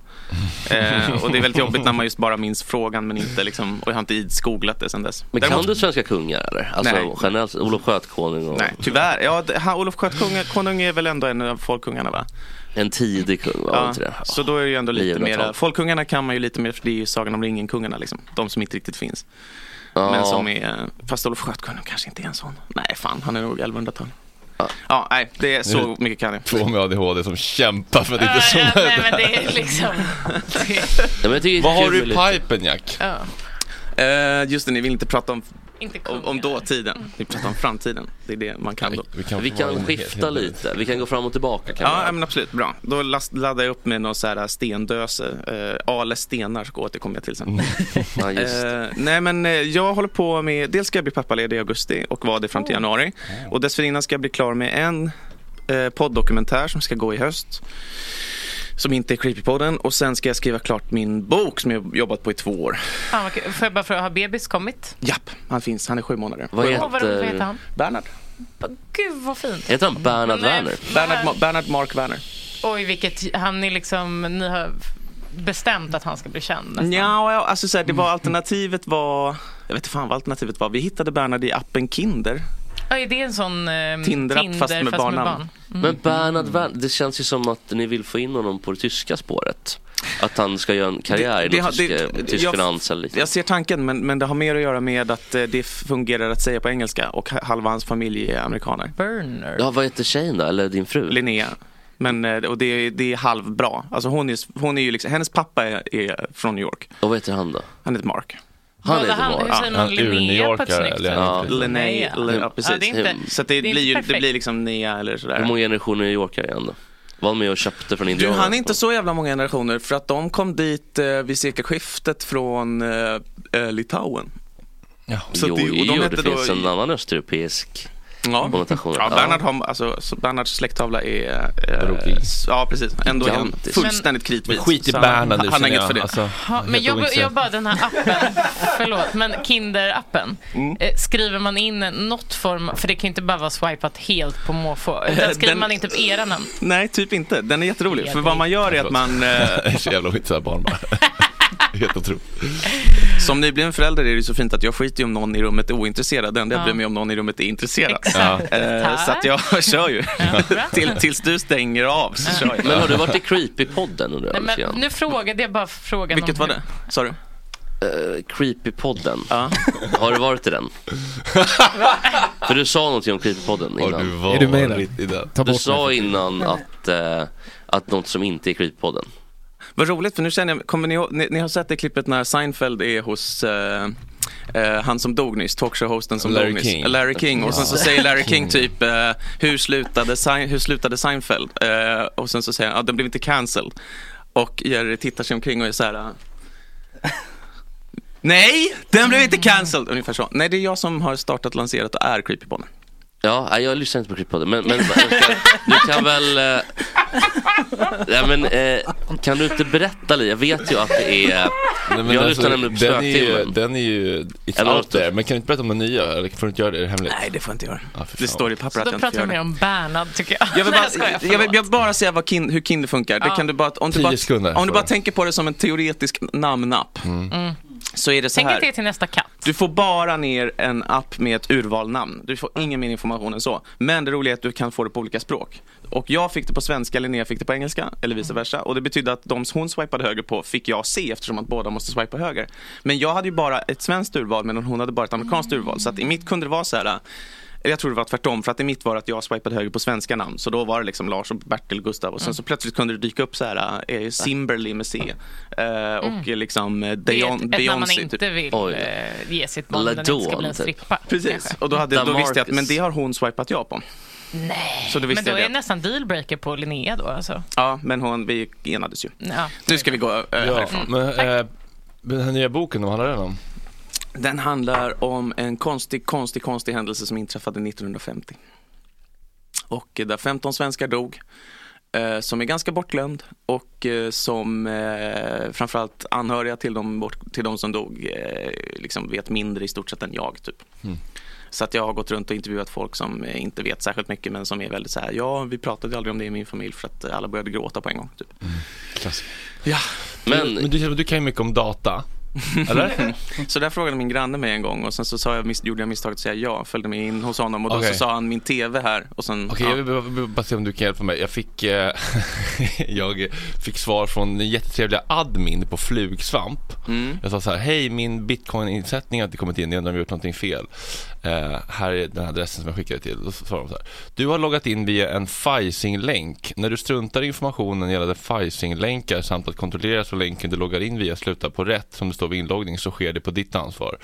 Eh, och det är väldigt jobbigt när man just bara minns frågan men inte liksom, och jag har inte idskolat det sen dess. Men kan Däremot- du svenska kungar eller? Alltså Nej. generellt, Olof Skötkonung och Nej, tyvärr. Ja, det- han, Olof Skötkonung konung är väl ändå en av folkungarna va? En tidig kung, var Ja, inte det? så då är det ju ändå lite 900-tal. mer, folkungarna kan man ju lite mer för det är ju Sagan om ringen-kungarna liksom. De som inte riktigt finns. Ja. Men som är, fast Olof Skötkonung kanske inte är en sån. Nej fan, han är nog 1100-tal. Ja. nej, det är så mycket kan jag. Två med ADHD som kämpar för att inte Ja, zona ja, nej, men det är liksom... Ja, det är Vad har du i pipen Jack? Ja, Eh, just det, ni vill inte prata om, om, om dåtiden. Ni pratar om framtiden. Det är det man kan då. Vi kan, Vi få vara kan helt- skifta helt- lite, vi kan gå fram och tillbaka kan vi Ja, men absolut. Bra. Då last, laddar jag upp med någon så här stendöse. Eh, Ale stenar ska återkommer jag till sen. Ja, just. det. Eh, nej men eh, jag håller på med, dels ska jag bli pappaledig i augusti och vara det fram till januari. Och dessförinnan ska jag bli klar med en eh, poddokumentär som ska gå i höst. Som inte är Creepypodden och sen ska jag skriva klart min bok som jag jobbat på i två år. Fan, kul. Får jag bara fråga, har bebis kommit? Japp, han finns, han är sju månader. Vad Åh, vad, heter, heter han? Bernhard. Gud vad fint. heter han Bernhard Nej, Werner? Bernhard, Ma- Bernhard Mark Werner. Oj, vilket, han är liksom, ni har bestämt att han ska bli känd nästan. Ja, ja, alltså så här, det var alternativet var, jag vet inte fan vad alternativet var. Vi hittade Bernhard i appen Kinder. Ja, är det en sån eh, Tinder-app fast med barnnamn. barn? Mm. Men Bernhard Werner, det känns ju som att ni vill få in honom på det tyska spåret. Att han ska göra en karriär Det- i det någon har- tysk, det- tysk jag- finans eller lite. Jag ser tanken men, men det har mer att göra med att eh, det fungerar att säga på engelska och ha- halva hans familj är amerikaner. Burner. Ja, vad heter tjejen då? Eller din fru? Linnea. Men, eh, och det, är- det är halvbra. Alltså hon är, hon är ju liksom, hennes pappa är, är från New York. Och vad heter han då? Han heter Mark. Han heter Mark. Hur säger man Han är Linnea på ett snyggt sätt? han Ja. Linnea. Ja, precis. Ja, det är inte, Så det, det är blir ju, det blir liksom Nea eller Hur sådär. många generationer New Yorkare igen då? Var han med och köpte från Du, Indiana? han är inte så jävla många generationer för att de kom dit eh, vid sekelskiftet från eh, Litauen. Ja. Så jo, det- och de jo, det då finns i- en annan östeuropeisk Ja. Ja, Bernhard har, alltså, så Bernhards släkttavla är... Eh, ja, precis. Ändå är han fullständigt kritvit. Men skit i Så Bernhard nu Han har känner inget jag. för det. Alltså, Ja, men jag, jag bara den här appen, förlåt, men Kinder-appen. Mm. Eh, skriver man in något form, för det kan ju inte bara vara swipat helt på måfå, utan skriver Den- man in typ era namn? Nej, typ inte. Den är jätterolig. För vad man gör är att man... Eh, Jag är så jävla ointresserad barn bara. Helt otroligt. som nybliven förälder är det så fint att jag skiter ju om någon i rummet är ointresserad. Det enda jag Ja. bryr mig om någon i rummet är intresserad. Exakt. Eh, så att jag kör ju. Till, tills du stänger av så kör jag. Men har du varit i Creepy-podden jag Nej, men nu frågade jag bara frågan Vilket om var det? Sa du? Eh, Creepy-podden. Ja. Har du varit i den? För du sa någonting om Creepy-podden Har du innan. varit Är du där? i den? Du sa innan att, eh, att något som inte är Creepy-podden. Vad roligt, för nu känner jag, kommer ni, ni, ni har sett det klippet när Seinfeld är hos eh, eh, han som dog nyss, talkshow-hosten som Larry dog nyss. King. Eh, Larry King. Och sen så säger Larry King typ, eh, hur, slutade, Sein- hur slutade Seinfeld? Eh, och sen så säger han, ja den blev inte cancelled. Och Jerry tittar sig omkring och är så här. eh, Nej, den blev inte cancelled! Ungefär så. Nej, det är jag som har startat, lanserat och är Creepypodden. Ja, nej, jag lyssnar inte på Krippodden men, men Oskar, du kan väl eh, ja, men, eh, Kan du inte berätta lite? Jag vet ju att det är Nej, Vi har alltså, lyssnat nämligen på den, är ju, den är ju, it's Eller out there. Men kan du inte berätta om den nya? Eller får du inte göra det hemligt? Nej, det får jag inte göra. För Det står i papper Så att då jag inte pratar får vi göra mer det. om Bernhard tycker jag. Jag vill Nej, bara, skojar, jag vill, jag vill bara säga vad kin, hur Kindle funkar. Det Ja. kan du bara, om du bara, om du bara tänker på det som en teoretisk namnapp. Så är det så Tänk här. inte det till nästa katt. Du får bara ner en app med ett urvalnamn. Du får ingen mer information än så. Men det roliga är att du kan få det på olika språk. Och jag fick det på svenska, Linnea fick det på engelska, eller vice versa. Och det betydde att de hon swipade höger på fick jag se eftersom att båda måste swipa höger. Men jag hade ju bara ett svenskt urval medan hon hade bara ett amerikanskt urval. Så att i mitt kunde det vara så här jag tror det var tvärtom, för att i mitt var att jag swipade höger på svenska namn. Så då var det liksom Lars och Bertil Gustav och sen så plötsligt kunde det dyka upp så här eh, Simberly med C. Eh, och eh, liksom eh, Det är Deon, ett, ett namn man Beyoncé. inte typ. vill Oj. eh, ge sitt barn när det ska bli en typ. strippa. Precis, kanske. och då, hade, då visste jag att men det har hon swipat ja på. Nej, Så då visste men då är det. nästan dealbreaker på Linnea då alltså. Ja, men hon, vi enades ju. Ja. Nu ska vi gå äh, Ja, härifrån. men eh, den här nya boken, vad handlar den om? Den handlar om en konstig, konstig, konstig händelse som inträffade 1950. Och eh, där 15 svenskar dog. Eh, som är ganska bortglömd och eh, som eh, framförallt anhöriga till de, bort, till de som dog eh, liksom vet mindre i stort sett än jag. Typ. Mm. Så att jag har gått runt och intervjuat folk som inte vet särskilt mycket men som är väldigt så här, ja vi pratade aldrig om det i min familj för att alla började gråta på en gång. Typ. Klassiker. Ja, Men Men du, du kan ju mycket om data. Eller? Så där frågade min granne mig en gång och sen så sa jag, miss- gjorde jag misstaget att säga ja, följde med in hos honom och då Okej. så sa han min TV här och sen, Okej, ja. jag vill bara, vill bara se om du kan hjälpa mig. Jag fick, eh, jag fick svar från den jättetrevliga admin på Flugsvamp. Mm. Jag sa så här, hej min bitcoin-insättning har inte kommit in, jag undrar om jag har gjort någonting fel. Eh, här är den adressen som jag skickade till. Då svarar de så här, du har loggat in via en Phishing-länk. När du struntar i informationen gällande Phishing-länkar samt att kontrollera så länken du loggar in via slutar på rätt som det står vid inloggning så sker det på ditt ansvar.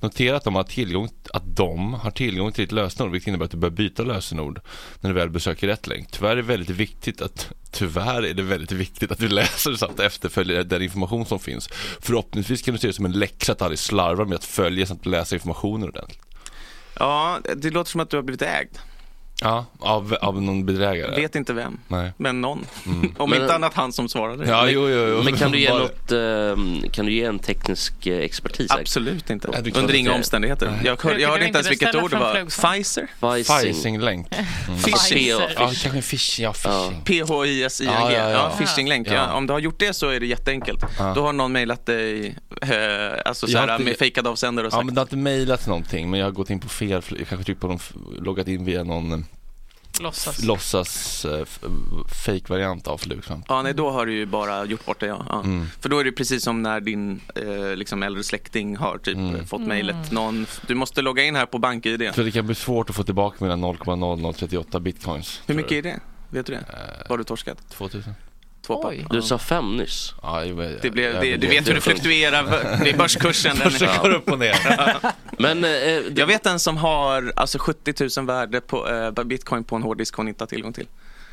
Notera att de har tillgång, att de har tillgång till ditt lösenord vilket innebär att du bör byta lösenord när du väl besöker rätt länk. Tyvärr är det väldigt viktigt att Tyvärr är det väldigt viktigt att du läser samt efterföljer den information som finns. Förhoppningsvis kan du se det som en läxa att aldrig slarva med att följa samt läsa informationen ordentligt ja, det låter som att du har blivit ägd. Ja, av, av någon bedrägare. Vet inte vem, Nej. men någon. Om Men- inte annat han som svarade. Ja, jo, jo, jo. Men kan du ge något, eh, kan du ge en teknisk eh, expertis? Absolut inte. Klart Under inga omständigheter. Nej. Jag, hör, jag du hörde inte ens vilket ord det var. Pfizer? Phishing. Phishing-länk. Phishing. Ja, Ja, kanske ja, phishing. P-H-I-S-I-N-G. Ja, Ja, ja, ja. phishing-länk. Ja. Ja. Om du har gjort det så är det jätteenkelt. Ja. Då har någon mejlat dig, eh, alltså med fejkad avsändare och Ja, sagt. men det har inte mejlat någonting, men jag har gått in på fel, jag kanske tryckt på någon, loggat in via någon eh, Låtsas. låtsas eh, fake-variant av Flugsvamp. Ja, nej, då har du ju bara gjort bort det, ja. ja. Mm. För då är det precis som när din eh, liksom äldre släkting har typ Mm. eh, fått mejlet. Någon, du måste logga in här på BankID. Så det kan bli svårt att få tillbaka mina 0,0038 bitcoins. Hur mycket är det? Vet du det? Eh, Vad har du torskat? 2000. Två papp? Oj. Du sa fem nyss. Ja, jag, jag, Det blev, jag, det, du vet hur det fluktuerar, det är börskursen. Börsen går upp och ner. Men eh, det- Jag vet en som har alltså 70 000 värde på eh, bitcoin på en hårddisk hon inte har tillgång till.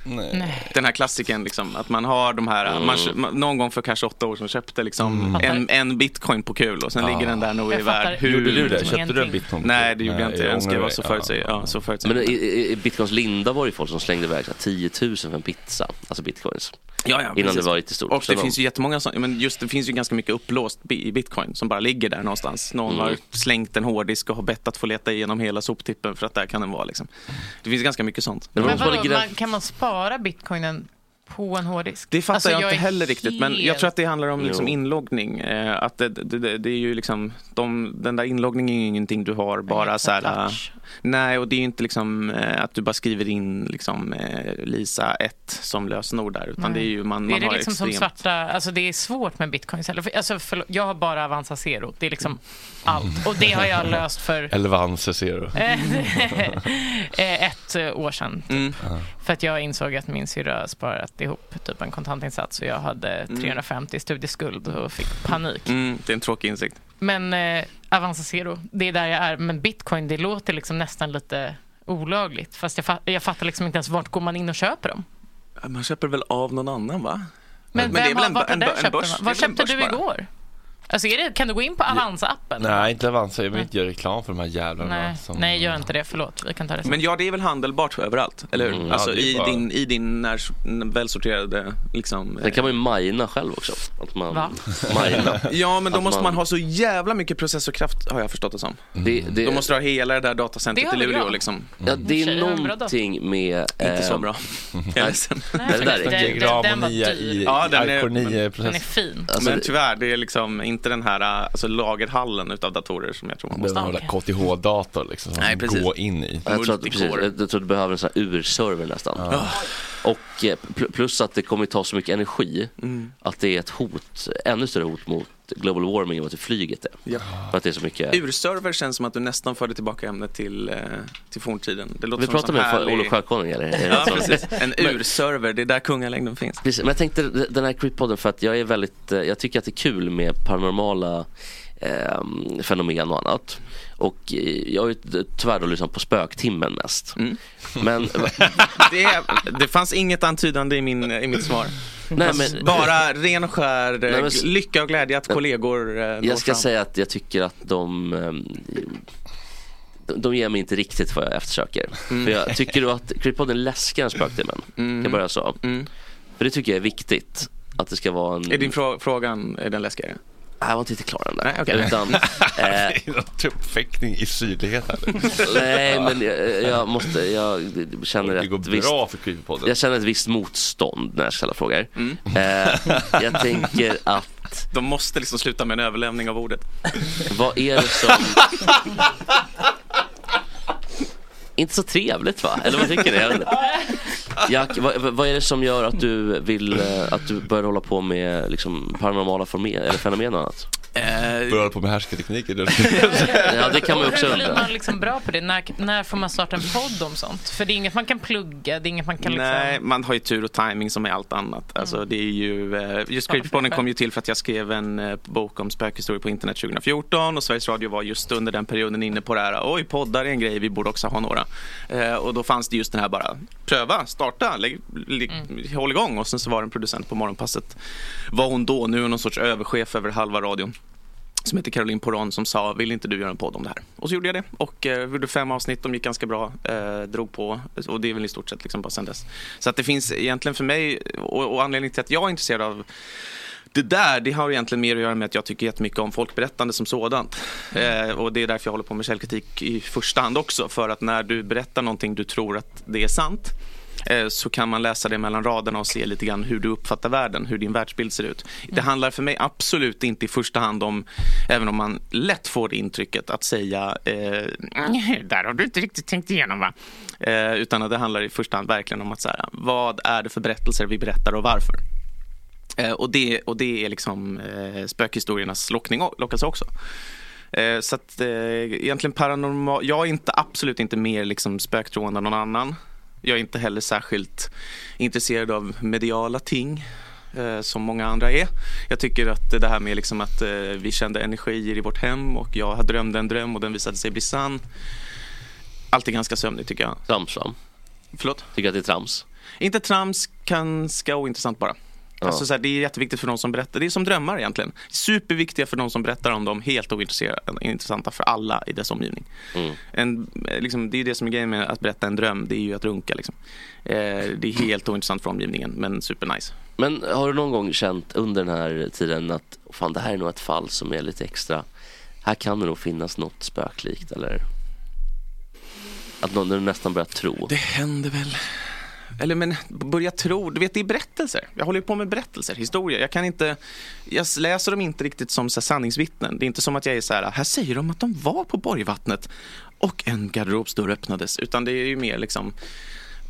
Nej. Nej. Den här klassiken liksom, att man har de här, Mm. man, någon gång för kanske åtta år sedan köpte liksom Mm. en, en bitcoin på kul och sen Ja. ligger den där nog i värd hur Gjorde du det? Ingenting. Köpte du en bitcoin? Nej, det gjorde jag inte. Jag önskar jag var så förutsäg. Ja, så förutsäg. Men i, i, Bitcoins linda var det ju folk som slängde iväg så här 10 000 för en pizza, alltså bitcoins, ja, ja, innan precis. det var riktigt stort. Och det finns ju jättemånga som, men just det finns ju ganska mycket upplåst i bitcoin som bara ligger där någonstans. Någon Mm. har slängt en hårddisk och har bett att få leta igenom hela soptippen för att där kan den vara liksom. Det finns ganska mycket sånt. Men hade vadå, man, kan man spara bara bitcoinen på en hårddisk? Det fattar Alltså, jag inte är heller riktigt, men jag helt- tror att det handlar om liksom inloggning. Eh, att det, det, det, det är ju liksom, de, den där inloggningen är ju ingenting du har bara så här. Touch. Nej, och det är ju inte liksom eh, att du bara skriver in liksom eh, Lisa 1 som lösenord där, utan Nej. det är ju man, är man det har liksom som extremt. svarta, alltså det är svårt med bitcoins. Eller, för- alltså förlåt, jag har bara Avanza Zero, det är liksom allt. Och det har jag löst för Eller Vance Zero. eh, ett eh, år sedan. Mm. För att jag insåg att min syrra sparat ihop typ en kontantinsats och jag hade 350 i studieskuld och fick panik. Mm, det är en tråkig insikt. Men eh, Avanza Zero, det är där jag är. Men bitcoin, det låter liksom nästan lite olagligt. Fast jag, fa- jag fattar liksom inte ens vart går man in och köper dem. Man köper väl av någon annan va? Men, Men det är vem väl en har en en köpt börs? Vad en köpte du bara? Alltså är det, kan du gå in på Avanza-appen? Nej, inte Avanza. Jag vill inte göra reklam för de här jävlarna. Nej, som- nej, gör inte det. Förlåt. Vi kan ta det sen. Men ja, det är väl handelbart överallt, eller hur? Mm, alltså ja, i, bara- din, i din när, välsorterade liksom... Sen kan man ju mina själv också. Att man Va? Mina. Ja, men då Att måste man- man ha så jävla mycket processorkraft har jag förstått det som. Det, det, Då måste du ha hela det där datacentret i Luleå liksom. ja, det är bra någonting med... Inte så eh, bra. Jag är ledsen. Nej, det där är- den, den, den, den var dyr. i Ja, den är- Icor 9 Den är process. fin. Alltså, men tyvärr, det är liksom inte den här alltså, lagerhallen utav datorer som jag tror man måste ha. KTH-dator liksom, som Nej, man precis. gå in i. Jag tror, att, precis, jag, tror att du behöver en sån här urserver nästan. Och eh, pl- plus att det kommer ta så mycket energi Mm. att det är ett hot, ännu större hot mot global warming vad till flyget är. Ja. För att det är så mycket. Urserver känns som att du nästan förde tillbaka ämnet till, eh, till forntiden. Det låter Vi som pratar med härlig- Olof Sjökonung eller? Är Ja, precis. En urserver, det är där kungalängden finns. Precis, men jag tänkte den här Creep-podden för att jag är väldigt, eh, jag tycker att det är kul med paranormala eh, fenomen och annat. Och eh, jag har ju t- tyvärr då lyssnat på spöktimmen mest. Mm. Men, Det, det fanns inget antydande i, min, i mitt svar. Nej, men Bara ren och skär Nej, men- lycka och glädje att kollegor eh, jag ska fram. säga att jag tycker att de ehm, de, de ger mig inte riktigt vad jag eftersöker. För jag tycker du att Creep-podden är läskigare än spöktimmen? Kan jag börja så? Mm. För det tycker jag är viktigt. Att det ska vara en... Är din frå- frågan, är den läskigare? Nej, jag var inte riktigt klar än där. Nej, okej. Utan, eh, Det är någon tuppfäktning i sydlighet här. nej, men jag, jag måste, jag känner Det går ett visst, bra för Creepypodden. jag känner ett visst motstånd när jag ställer frågor. Mm. Eh, jag tänker att, De måste liksom sluta med en överlämning av ordet. vad är det som... Inte så trevligt va? Eller vad tycker ni? Jack, vad, vad är det som gör att du vill, eh, att du börjar hålla på med liksom, paranormala formen, eller fenomen och annat? Eh, Börjar på med härskartekniker. Ja, det kan man också Blir undra. man liksom bra på det? När, när får man starta en podd om sånt? För det är inget man kan plugga, det är inget man kan liksom... Nej, man har ju tur och timing som är allt annat. Alltså, det är ju, eh, just Creepypodden kom ju till för att jag skrev en eh, bok om spökhistorier på internet 2014 och Sveriges Radio var just under den perioden inne på det här, oj poddar är en grej, vi borde också ha några. Och då fanns det just den här bara, pröva, starta, lägg, lägg, håll igång och sen så var det en producent på Morgonpasset. Var hon då, nu är hon någon sorts överchef över halva radion som heter Caroline Poron som sa, vill inte du göra en podd om det här? Och så gjorde jag det och eh, gjorde fem avsnitt, de gick ganska bra, eh, drog på och det är väl i stort sett liksom bara sen dess. Så att det finns egentligen för mig, och, och anledningen till att jag är intresserad av det där, det har egentligen mer att göra med att jag tycker jättemycket om folkberättande som sådant. Eh, och det är därför jag håller på med källkritik i första hand också. För att när du berättar någonting du tror att det är sant så kan man läsa det mellan raderna och se lite grann hur du uppfattar världen, hur din världsbild ser ut. Det handlar för mig absolut inte i första hand om, även om man lätt får det intrycket, att säga eh, där har du inte riktigt tänkt igenom va? Eh, utan att det handlar i första hand verkligen om att så här, vad är det för berättelser vi berättar och varför? Eh, och, det, och det är liksom eh, spökhistoriernas lockning, lockelse också. Eh, så att eh, egentligen paranormal, jag är inte, absolut inte mer liksom spöktroende än någon annan. Jag är inte heller särskilt intresserad av mediala ting eh, som många andra är. Jag tycker att det här med liksom att eh, vi kände energier i vårt hem och jag drömde en dröm och den visade sig bli sann. Allt är ganska sömnigt tycker jag. Trams va? Förlåt? Tycker att det är trams? Inte trams, ganska ointressant bara. Ja. Alltså, så här, det är jätteviktigt för de som berättar. Det är som drömmar egentligen. Superviktiga för de som berättar om dem. Helt ointressanta för alla i dess omgivning. Mm. En, liksom, det är det som är grejen med att berätta en dröm. Det är ju att runka. Liksom. Eh, det är helt ointressant för omgivningen men supernice. Men har du någon gång känt under den här tiden att fan det här är nog ett fall som är lite extra, här kan det nog finnas något spöklikt eller? Att någon, nästan börjar tro. Det händer väl. Eller men börja tro, du vet det är berättelser. Jag håller ju på med berättelser, historia. Jag kan inte, jag läser dem inte riktigt som så här, sanningsvittnen. Det är inte som att jag är så här, här säger de att de var på Borgvattnet och en garderobsdörr öppnades. Utan det är ju mer liksom,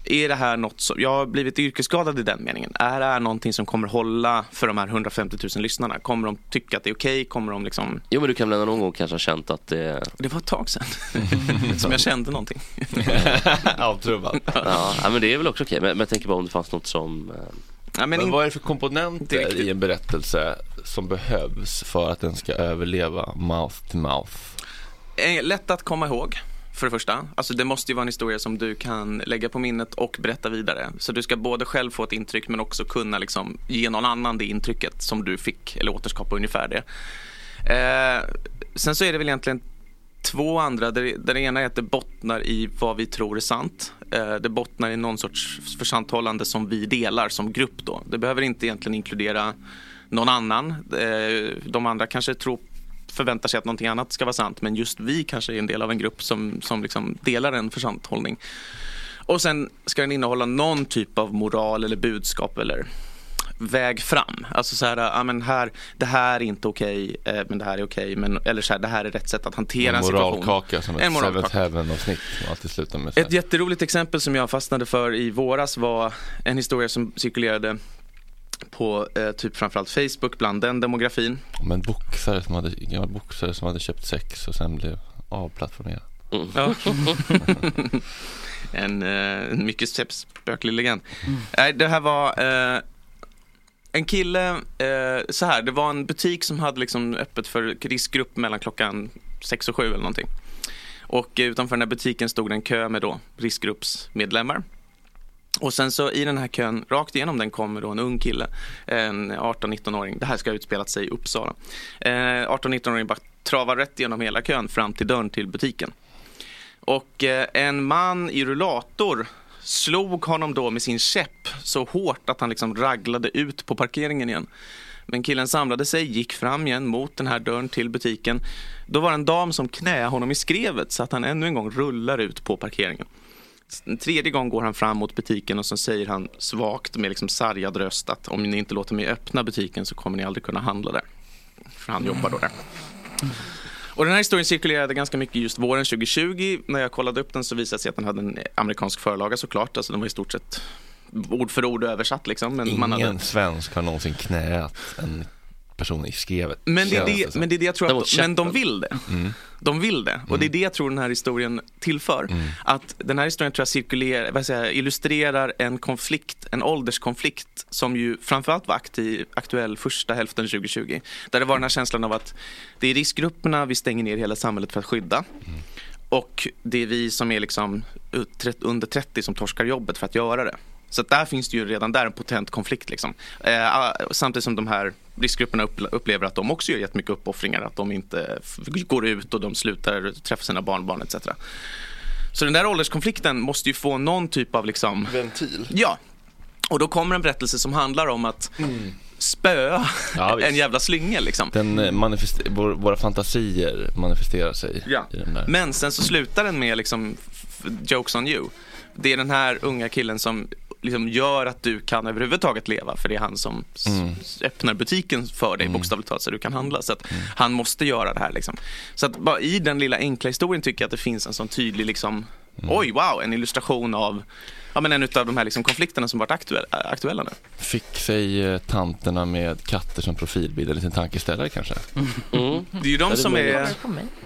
är det här något som, jag har blivit yrkesskadad i den meningen. Är det här någonting som kommer hålla för de här 150 000 lyssnana? Kommer de tycka att det är okej? Kommer de liksom, Jo men du kan väl någon gång kanske ha känt att det, det var ett tag sedan som jag kände någonting. Avtrubbad. ja, ja men det är väl också okej. Men, men jag tänker bara om det fanns något som, eh, Ja, men Men vad är det för komponenter riktigt. i en berättelse som behövs för att den ska överleva mouth to mouth? Eh, Lätt att komma ihåg, för det första. Alltså det måste ju vara en historia som du kan lägga på minnet och berätta vidare. Så du ska både själv få ett intryck men också kunna liksom ge någon annan det intrycket som du fick, eller återskapa ungefär det. Eh, sen så är det väl egentligen två andra. Där, det ena är att det bottnar i vad vi tror är sant. Eh, det bottnar i någon sorts försanthållande som vi delar som grupp då. Det behöver inte egentligen inkludera någon annan. Eh, de andra kanske tror förväntar sig att någonting annat ska vara sant men just vi kanske är en del av en grupp som, som liksom delar en försanthållning. Och sen ska den innehålla någon typ av moral eller budskap eller väg fram. Alltså så här, ja, men här, det här är inte okej, eh, men det här är okej. Men, eller så här, det här är rätt sätt att hantera en, En situation. moralkaka som En ett. Seventh Heaven-avsnitt alltid slutar med. Ett jätteroligt exempel som jag fastnade för i våras var en historia som cirkulerade på eh, typ framförallt Facebook bland den demografin. Om en boxare som hade, en gammal boxare som hade köpt sex och sen blev avplattformerad. Ja. en eh, mycket spöklig legend. Nej, det här var eh, en kille, eh, så här, det var en butik som hade liksom öppet för riskgrupp mellan klockan sex och sju eller någonting. Och utanför den här butiken stod det en kö med då riskgruppsmedlemmar. Och sen så i den här kön, rakt igenom den kommer då en ung kille, en 18-19-åring. Det här ska ha utspelat sig i Uppsala. Eh, 18-19 åringen bara travar rätt igenom hela kön fram till dörren till butiken. Och eh, en man i rullator slog honom då med sin käpp så hårt att han liksom raglade ut på parkeringen igen. Men killen samlade sig, gick fram igen mot den här dörren till butiken. Då var det en dam som knäade honom i skrevet så att han ännu en gång rullar ut på parkeringen. En tredje gång går han fram mot butiken och så säger han svagt med liksom sargad röst att om ni inte låter mig öppna butiken så kommer ni aldrig kunna handla där. För han jobbar då där. Och den här historien cirkulerade ganska mycket just våren 2020. När jag kollade upp den så visade det sig att den hade en amerikansk förlaga såklart. Alltså den var i stort sett ord för ord översatt liksom. Men, Ingen hade... svensk har någonsin knäat en person i skrevet. men, det är det, men det är det jag tror att, men de vill det. Mm. De vill det. Och det är det jag tror den här historien tillför. Att den här historien tror jag cirkulerar, vad säger, illustrerar en konflikt, en ålderskonflikt som ju framförallt var aktiv, aktuell första hälften 2020. Där det var den här känslan av att det är riskgrupperna vi stänger ner hela samhället för att skydda. Och det är vi som är liksom under 30 som torskar jobbet för att göra det. Så där finns det ju redan där en potent konflikt. Liksom. Eh, samtidigt som de här riskgrupperna upple- upplever att de också gör jättemycket uppoffringar. Att de inte går ut och de slutar träffa sina barnbarn etc. Så den där ålderskonflikten måste ju få någon typ av liksom... Ventil. Ja. Och då kommer en berättelse som handlar om att spöa Ja, en jävla slyngel liksom. Den eh, manifest- vår, våra fantasier manifesterar sig Ja. i den där. Men sen så slutar den med liksom jokes on you. Det är den här unga killen som liksom gör att du kan överhuvudtaget leva för det är han som Mm. öppnar butiken för dig bokstavligt talat så du kan handla. Så att han måste göra det här liksom. Så att bara i den lilla enkla historien tycker jag att det finns en sån tydlig liksom Oj, wow, en illustration av ja, men en av de här liksom konflikterna som varit aktuella, aktuella nu. Fick sig eh, tanterna med katter som profilbild en liten tankeställare kanske? Mm. Det är ju de det som är...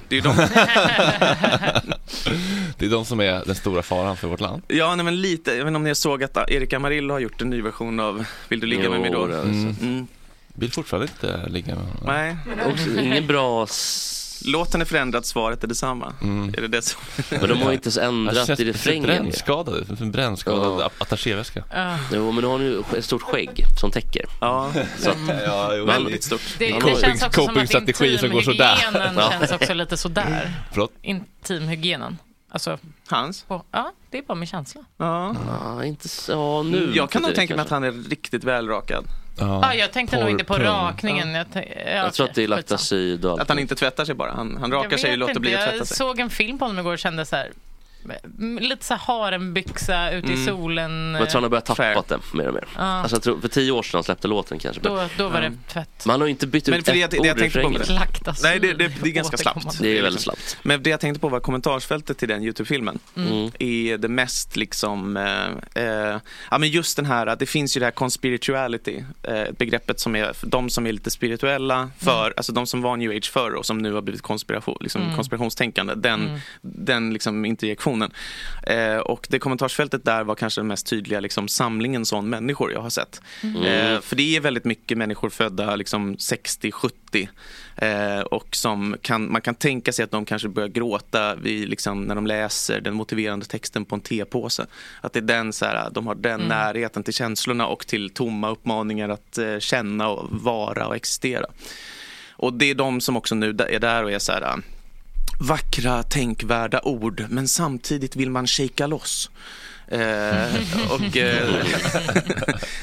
Det är de, Det är de som är den stora faran för vårt land. ja, nej, men lite. Jag vet inte om ni såg att Erik Amarillo har gjort en ny version av Vill du ligga med mig då? Jo, Mm. Mm. Vill fortfarande inte ligga med honom. Nej, Också, ingen bra... låten är förändrad, svaret är detsamma. Mm. Är det det som... Men de har inte ens ändrat i refrängen. brännskadad, en brännskadad Ja. attachéväska. Ja. Jo, men nu har ju ett stort skägg som täcker. Ja, Så att, Ja, jo, väldigt stort. Det, det har känns också som att coping-strategi som går sådär. intimhygienen Ja. känns också lite sådär. Förlåt? Intimhygienen. Alltså, Hans? på, ja, det är bara min känsla. Ja. ja, inte så... Nu. Jag kan nog tänka mig att han är riktigt välrakad. Ja, jag tänkte nog inte på pung. rakningen. Jag, tän- ja, Jag tror att det är laktacid. Att han inte tvättar sig bara. Han, han Jag rakar sig och låter inte, bli att tvätta Jag sig. såg en film på honom igår och kände så här, lite så här harembyxa ute i Mm. solen. Men jag tror han har börjat Fair. tappat det mer och mer. Ja. Alltså, jag tror, för tio år sedan han släppte låten kanske. Då, då var Mm. det tvätt. men han har ju inte bytt Men ut för det- ett det ord i tänkte på med refrängen. Laktacid. Nej, det- det- det är ganska slappt. Det är väldigt slappt. Men det jag tänkte på var kommentarsfältet till den YouTube-filmen. Mm. är det mest liksom, eh, eh, ja men just den här, att det finns ju det här conspirituality, eh, begreppet som är för de som är lite spirituella för, alltså de som var new age förr och som nu har blivit konspiration, liksom Mm. konspirationstänkande, den, Mm. den liksom interjektionen. Eh, och det kommentarsfältet där var kanske den mest tydliga liksom, samlingen sån människor jag har sett. Mm. Eh, för det är väldigt mycket människor födda liksom 60-70 eh, och som kan, man kan tänka sig att de kanske börjar gråta vid, liksom, när de läser den motiverande texten på en tepåse. Att det är den, så här, de har den Mm. närheten till känslorna och till tomma uppmaningar att eh, känna och vara och existera. Och det är de som också nu är där och är så här vackra, tänkvärda ord, men samtidigt vill man shaka loss. Eh, och, eh,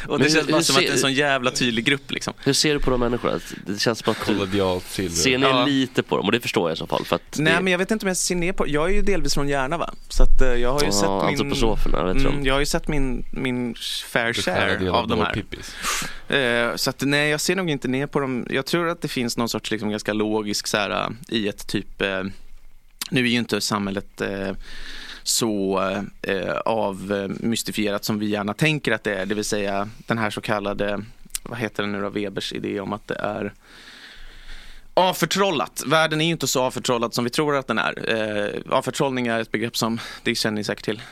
och det känns bara som att det är en sån jävla tydlig grupp liksom. Hur ser du på de människorna? Det känns som att silver. Ser ni Ja. lite på dem? Och det förstår jag i så fall. För att Nej det, men jag vet inte om jag ser ner på, jag är ju delvis från Järna va? Så att eh, jag har ju Ja, sett min, antroposoferna, jag mm, jag har ju sett min, min fair share av de här. Pippis. Eh, Så att nej, jag ser nog inte ner på dem. Jag tror att det finns någon sorts liksom ganska logisk så här, eh, i ett typ, eh, nu är ju inte samhället eh, så eh, avmystifierat som vi gärna tänker att det är, det vill säga den här så kallade, vad heter det nu då, Webers idé om att det är Avförtrollat. Världen är ju inte så avförtrollad som vi tror att den är. Eh, avförtrollning är ett begrepp som, det känner ni säkert till.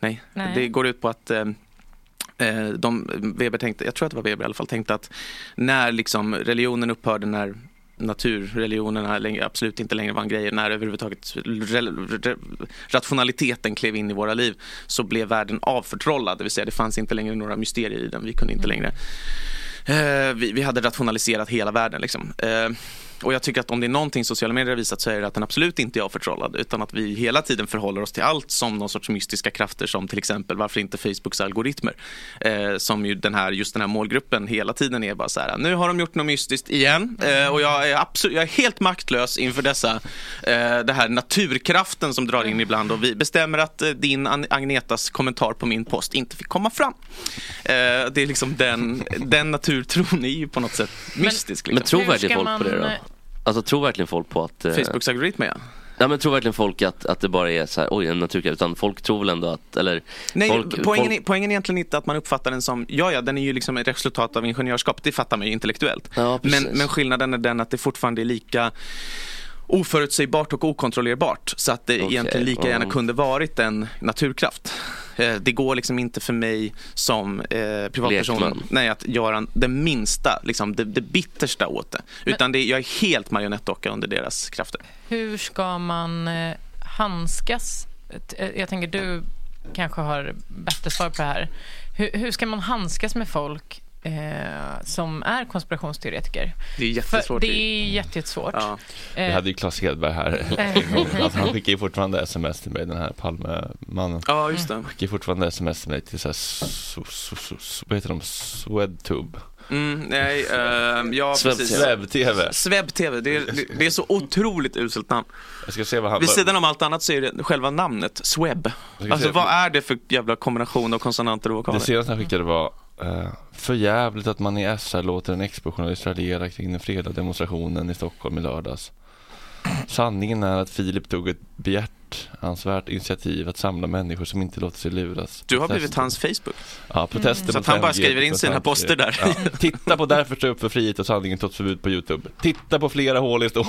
Nej, Nej. det går ut på att eh, eh, de, Weber tänkte, jag tror att det var Weber i alla fall, tänkte att när liksom religionen upphörde, när naturreligionerna absolut inte längre var en grej, när överhuvudtaget rationaliteten klev in i våra liv så blev världen avförtrollad, det vill säga det fanns inte längre några mysterier i den, vi kunde inte längre Eh, vi, vi hade rationaliserat hela världen. Liksom. Eh, och jag tycker att om det är någonting sociala medier har visat så är det att den absolut inte är avförtrollad utan att vi hela tiden förhåller oss till allt som någon sorts mystiska krafter som till exempel varför inte Facebooks algoritmer. Eh, som ju den här, just den här målgruppen hela tiden är bara så här, nu har de gjort något mystiskt igen eh, och jag är, absolut, jag är helt maktlös inför dessa, eh, det här naturkraften som drar in ibland och vi bestämmer att eh, din Agnetas kommentar på min post inte fick komma fram. Eh, det är liksom den, den naturtron är ju på något sätt mystisk. men Liksom. tror Hur verkligen folk på det då? Alltså tror verkligen folk på att... eh, Facebooks algoritmer ja. Ja men tror verkligen folk att, att det bara är så här, oj en naturkraft, utan folk tror väl ändå att, eller Nej, folk, poängen, folk, är, poängen är egentligen inte att man uppfattar den som, ja ja, den är ju liksom ett resultat av ingenjörskap, det fattar man ju intellektuellt. Ja, men, men skillnaden är den att det fortfarande är lika oförutsägbart och okontrollerbart. Så att det Okej, egentligen lika gärna kunde varit en naturkraft. Eh, Det går liksom inte för mig som eh, privatperson Lekman. nej, att göra det minsta, liksom det, det bittersta åt det. Utan det, jag är helt marionettdocka under deras krafter. Hur ska man eh, handskas? Jag tänker du kanske har bättre svar på det här. Hur, hur ska man handskas med folk eh, som är konspirationsteoretiker? Det är För jättesvårt. det är jätte- jättesvårt. Ja. Vi Eh, hade ju Claes Hedberg här. Alltså, han skickar ju fortfarande sms till mig, den här Palmemannen. ja, just det. Han skickar fortfarande sms till mig till så här, so, so, so, so, vad heter de, Swedtube? Mm, nej, eh, ja precis. Sweb-TV. Sweb-TV, det är, det, det är så otroligt uselt namn. Jag ska se vad han... Vid sidan om allt annat så är det själva namnet, Sweb. Alltså se. vad är det för jävla kombination av konsonanter och Det vokaler? senaste han skickade var uh, för jävligt att man i SR låter en Expo-journalist raljera kring den fredliga demonstrationen i Stockholm i lördags. Sanningen är att Filip tog ett behjärtansvärt initiativ att samla människor som inte låter sig luras. Du har Protester- blivit hans Facebook. Ja, protester Så mot att han bara 5G skriver in sina 5G. poster där. Ja. Titta på Därför stå upp för frihet och sanningen trots förbud på Youtube. Titta på flera hål i så.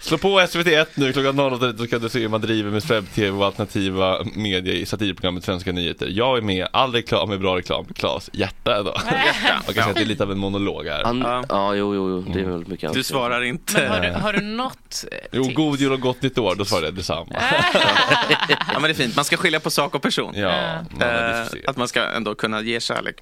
Slå på SVT1 nu klockan 00.30 så kan du se hur man driver med Swebb-TV och alternativa medier i satirprogrammet Svenska nyheter. Jag är med, all reklam är bra reklam. Klas, hjärta då. Man kan säga att det är lite av en monolog här. han, Ja. ja. jo, jo, jo, det är väldigt mycket Du ansvar. svarar inte. men har du, har du något eh, Jo, tips? god jul och gott nytt år, då svarar jag detsamma. Ja men det är fint, man ska skilja på sak och person. Ja, man Eh, att man ska ändå kunna ge kärlek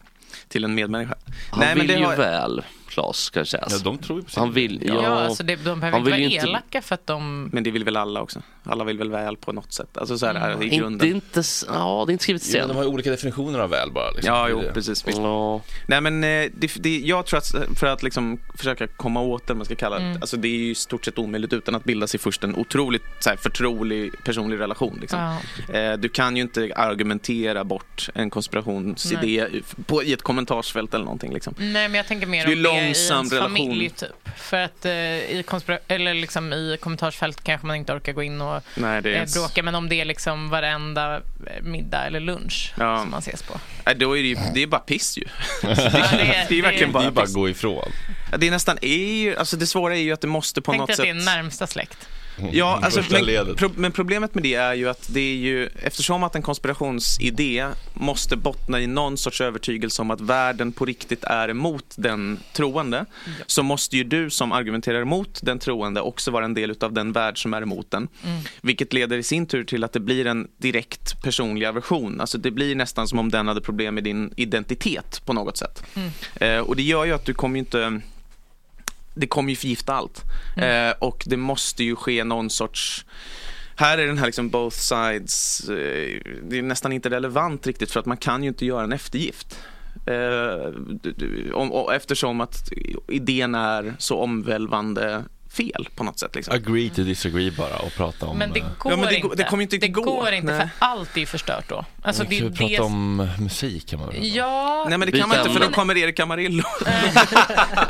till en medmänniska. Han vill det ju har- väl, Klas, ska sägas. Ja, de tror ju på sin Han vill, Ja, ja. alltså det, de behöver Han inte vill vara inte- elaka för att de... Men det vill väl alla också. Alla vill väl väl på något sätt. Alltså så här, Mm. i Inte, grunden. inte, s- ja, det är inte skrivet sen. de har ju olika definitioner av väl bara. Liksom. Ja, Det är jo, det. precis. Visst. Ja. Nej men eh, det, det, jag tror att för att liksom försöka komma åt det, man ska kalla det, Mm. alltså det är ju i stort sett omöjligt utan att bilda sig först en otroligt så här, förtrolig personlig relation. Liksom. Ja. Eh, du kan ju inte argumentera bort en konspirationsidé i- på, i ett kommentarsfält eller någonting. Liksom. Nej, men jag tänker mer Det är om det ens relation. familj, typ. För att eh, i, eller liksom i kommentarsfält kanske man inte orkar gå in och Nej, det är eh, bråka, men om det är liksom varenda eh, middag eller lunch Ja. som man ses på. Nej, då är det, ju, det är bara piss ju. Det, Det är verkligen Det är bara att piss. gå ifrån. Det är nästan, är ju, alltså det svåra är ju att det måste på Tänk något dig att det är sätt... närmsta släkt. Ja, alltså, Första men, pro, men problemet med det är ju att det är ju, eftersom att en konspirationsidé måste bottna i någon sorts övertygelse om att världen på riktigt är emot den troende, så måste ju du som argumenterar emot den troende också vara en del av den värld som är emot den. Vilket leder i sin tur till att det blir en direkt personlig aversion. Alltså det blir nästan som om den hade problem med din identitet på något sätt. Eh, och det gör ju att du kommer ju inte det kommer ju förgifta allt. Eh, och det måste ju ske någon sorts här är den här liksom both sides, eh, det är nästan inte relevant riktigt för att man kan ju inte göra en eftergift. Eh, om, och eftersom att idén är så omvälvande fel på något sätt. Liksom. Agree to disagree bara och prata om... Men det eh, går Ja, men det inte. det kommer inte det gå. går inte Nej. för allt är förstört då. Alltså vi det kan ju prata det... om musik kan man väl. Ja, Nej men det Byta kan man inte för då kommer Erik Camarillo.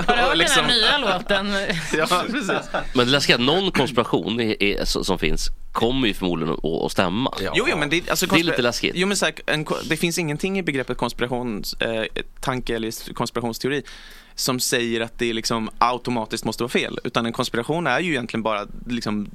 har du hört liksom- den här nya låten? ja, precis. Men det läskiga är att någon konspiration är, är, som finns kommer ju förmodligen att, stämma. Jo, jo, men det, alltså, Det är lite läskigt. Jo, men så här, en, det finns ingenting i begreppet konspirationstanke eh, eller konspirationsteori som säger att det liksom automatiskt måste vara fel. Utan en konspiration är ju egentligen bara liksom,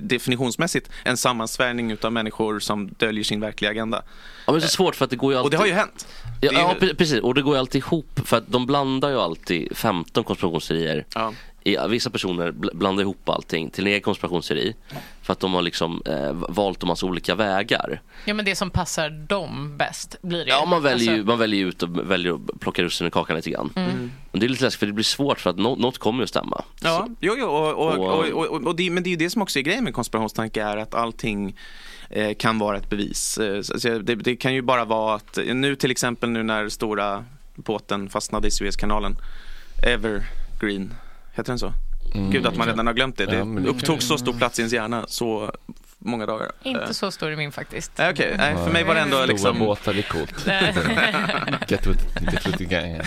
definitionsmässigt en sammansvärjning av människor som döljer sin verkliga agenda. Ja, men det är så svårt för att det går ju alltid... Och det har ju hänt. Ja, ju- ja, pre- precis. Och det går ju alltid ihop för att de blandar ju alltid 15 konspirationsteorier. Ja. I, vissa personer bl- blandar ihop allting till en egen konspirationsteori. För att de har liksom eh, valt en massa olika vägar. Ja, men det som passar dem bäst blir det ju. Ja, man väljer, ju, Alltså, man väljer ju ut och väljer att plocka russinen i kakan lite grann. Mm. Men det är lite läskigt för det blir svårt för att nå- något kommer ju att stämma. Ja, jo, jo, och, och, Och- och, och, och, och det, men det är ju det som också är grejen med konspirationstanke är att allting eh, kan vara ett bevis. Eh, så- så det, det kan ju bara vara att nu till exempel nu när stora båten fastnade i Suezkanalen, Evergreen, heter den så? Gud att man redan har glömt det. Det Ja, upptog så stor plats i ens hjärna så många dagar. Eh, Inte så stor i min faktiskt. Nej, Okej, nej, för mig var det ändå Stora liksom... båtar, det är coolt. Get with, get with the gang. Eh,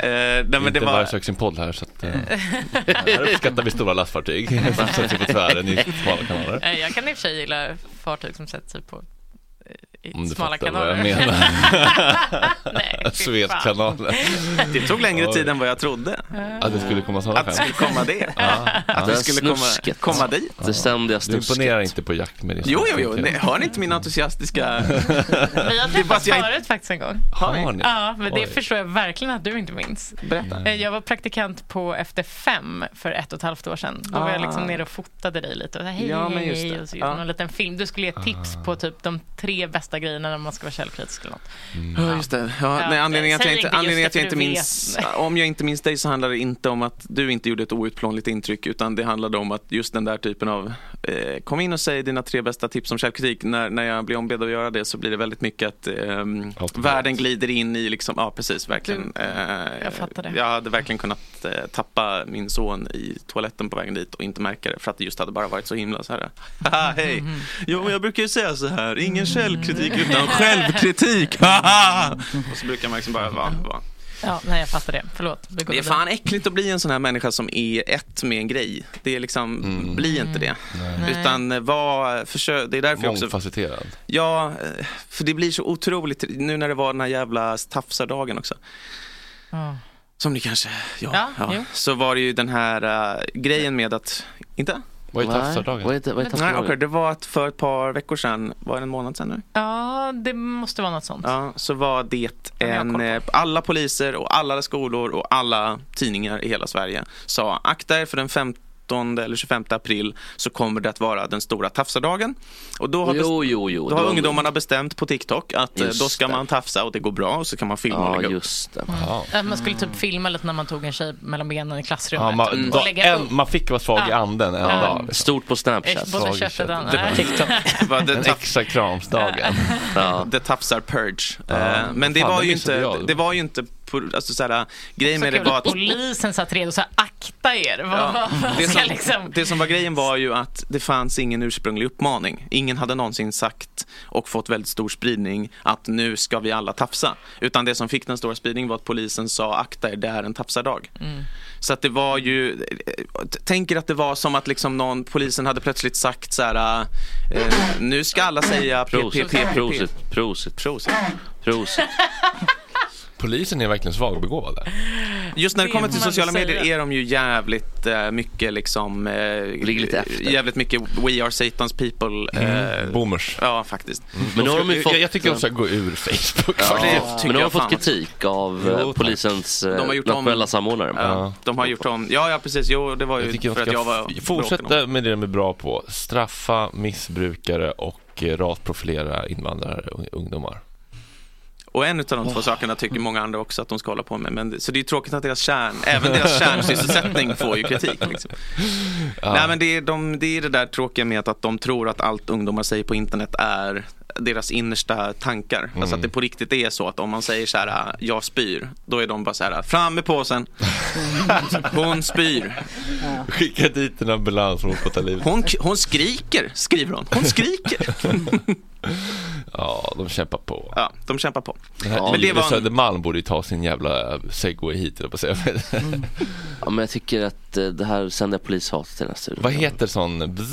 nej, men det Inte var... varje sak sin podd här så att, eh, här uppskattar vi stora lastfartyg som sätter sig på tvären i smala kanaler. Eh, Jag kan i och för sig gilla fartyg som sätter sig på eh, Om du smala fattar kanaler. vad jag menar. Suezkanalen. Det tog längre tid än vad jag trodde. Att det skulle komma sådana Att det skulle komma det. Att Det det skulle komma, snusket. komma dit. Det ständiga Du imponerar snusket. inte på jakt med din Jo, jo, jo. snusket. Nej, hör ni inte min entusiastiska... Vi har Det träffats jag förut faktiskt en gång. Har ni? Ja, men det Oj. förstår jag verkligen att du inte minns. Berätta. Eh, Jag var praktikant på Efter fem för ett och ett halvt år sedan. Då var jag liksom Ah. nere och fotade dig lite. Och så, hej, Ja, hej, men just hej. det. Och så gjorde Ja. man en liten film. Du skulle ge tips på typ de tre bästa grejerna när man ska vara källkritisk eller något. Ja, just det. Ja, Ja, nej, anledningen att jag inte, anledningen att jag inte minns, om jag inte minns dig så handlar det inte om att du inte gjorde ett outplånligt intryck utan det handlade om att just den där typen av eh, kom in och säg dina tre bästa tips om källkritik. När, när jag blir ombedd att göra det så blir det väldigt mycket att Automat. världen glider in i liksom, ja precis verkligen. Eh, jag fattar det. Jag hade verkligen kunnat eh, tappa min son i toaletten på vägen dit och inte märka det för att det just hade bara varit så himla så här. Haha, hej. Mm. Jo, jag brukar ju säga så här, ingen källkritik utan självkritik. Och så brukar man liksom bara vara, vara. Ja, nej, jag fattar det. Förlåt. Går Det är fan äckligt att bli en sån här människa som är ett med en grej. Det är liksom, Mm. bli inte det. Nej. Utan eh, var, försök, det är därför jag också, Mångfacetterad. ja, eh, för det blir så otroligt, nu när det var den här jävla tafsardagen också. Ja. Som ni kanske, ja, Ja, ja, så var det ju den här uh, grejen med att, inte? Vad är Nej, tafsardagen? Vad är, det- vad är Nej, okej, det var att för ett par veckor sedan, var det en månad sedan nu? ja, det måste vara något sånt. Ja, så var det en, eh, alla poliser och alla skolor och alla tidningar i hela Sverige sa akta er för den 15 eller 25 april så kommer det att vara den stora tafsardagen. Och då har, Jo, jo, jo. då det har ungdomarna bestämt på TikTok att eh, Just då ska det. man tafsa och det går bra och så kan man filma och Ja, lägga upp. just det. Ja. Att Man skulle typ filma lite när man tog en tjej mellan benen i klassrummet. Ja, man, Mm. då, Och en, man fick vara svag i Ja. anden en Ja. dag. Liksom. Stort på Snapchat. Både och. Det Den extra kramsdagen. Ja. the tafsar purge. Ja, Eh, men det fan, var det ju inte, det var ju inte, alltså såhär, grejen Så med det var att polisen satt redo och sa akta er. Ja. Det, som, liksom... det som var grejen var ju att det fanns ingen ursprunglig uppmaning. Ingen hade någonsin sagt och fått väldigt stor spridning att nu ska vi alla tafsa. Utan det som fick den stora spridningen var att polisen sa akta er, det är en tafsardag. Mm. Så att det var ju, tänker att det var som att liksom någon, polisen hade plötsligt sagt så här, eh, nu ska alla säga PPP. prosit, prosit, Prosit. prosit. Polisen är verkligen svagbegåvade. Just när det Det kommer till sociala säga. medier är de ju jävligt eh, mycket liksom... Eh, Ligger lite efter. Jävligt mycket We are Satan's people. Eh, Boomers. Ja, faktiskt. Men nu har de ju jag, fått... jag tycker de ska gå ur Facebook Ja, det Men nu har jag de fått kritik av Jo, eh, polisens eh, De har gjort om- nationella samordnare. Ja, Ja. De har gjort om, ja, ja precis, jo det var ju Jag för de att jag var fortsätta om. med det de är bra på. Straffa missbrukare och eh, rasprofilera invandrare och ungdomar. Och en av de två sakerna tycker många andra också att de ska hålla på med. Men, så det är tråkigt att deras kärn, även deras kärnsysselsättning får ju kritik. Liksom. Nej, men det, är de, det är det där tråkiga med att, de tror att allt ungdomar säger på internet är deras innersta tankar. Alltså att det på riktigt är så att om man säger så här, jag spyr, då är de bara så här, fram med påsen. Hon spyr. Skicka dit en ambulans för att ta livet. Hon, hon skriker, skriver hon. Hon skriker. Ja, de kämpar på. Ja, de kämpar på. Den här Men det var en- Södermalm borde ju ta sin jävla segway hit, på säga. Ja, men jag tycker att eh, det här sänder polishat till den här studion. Vad heter sån? Bzzz,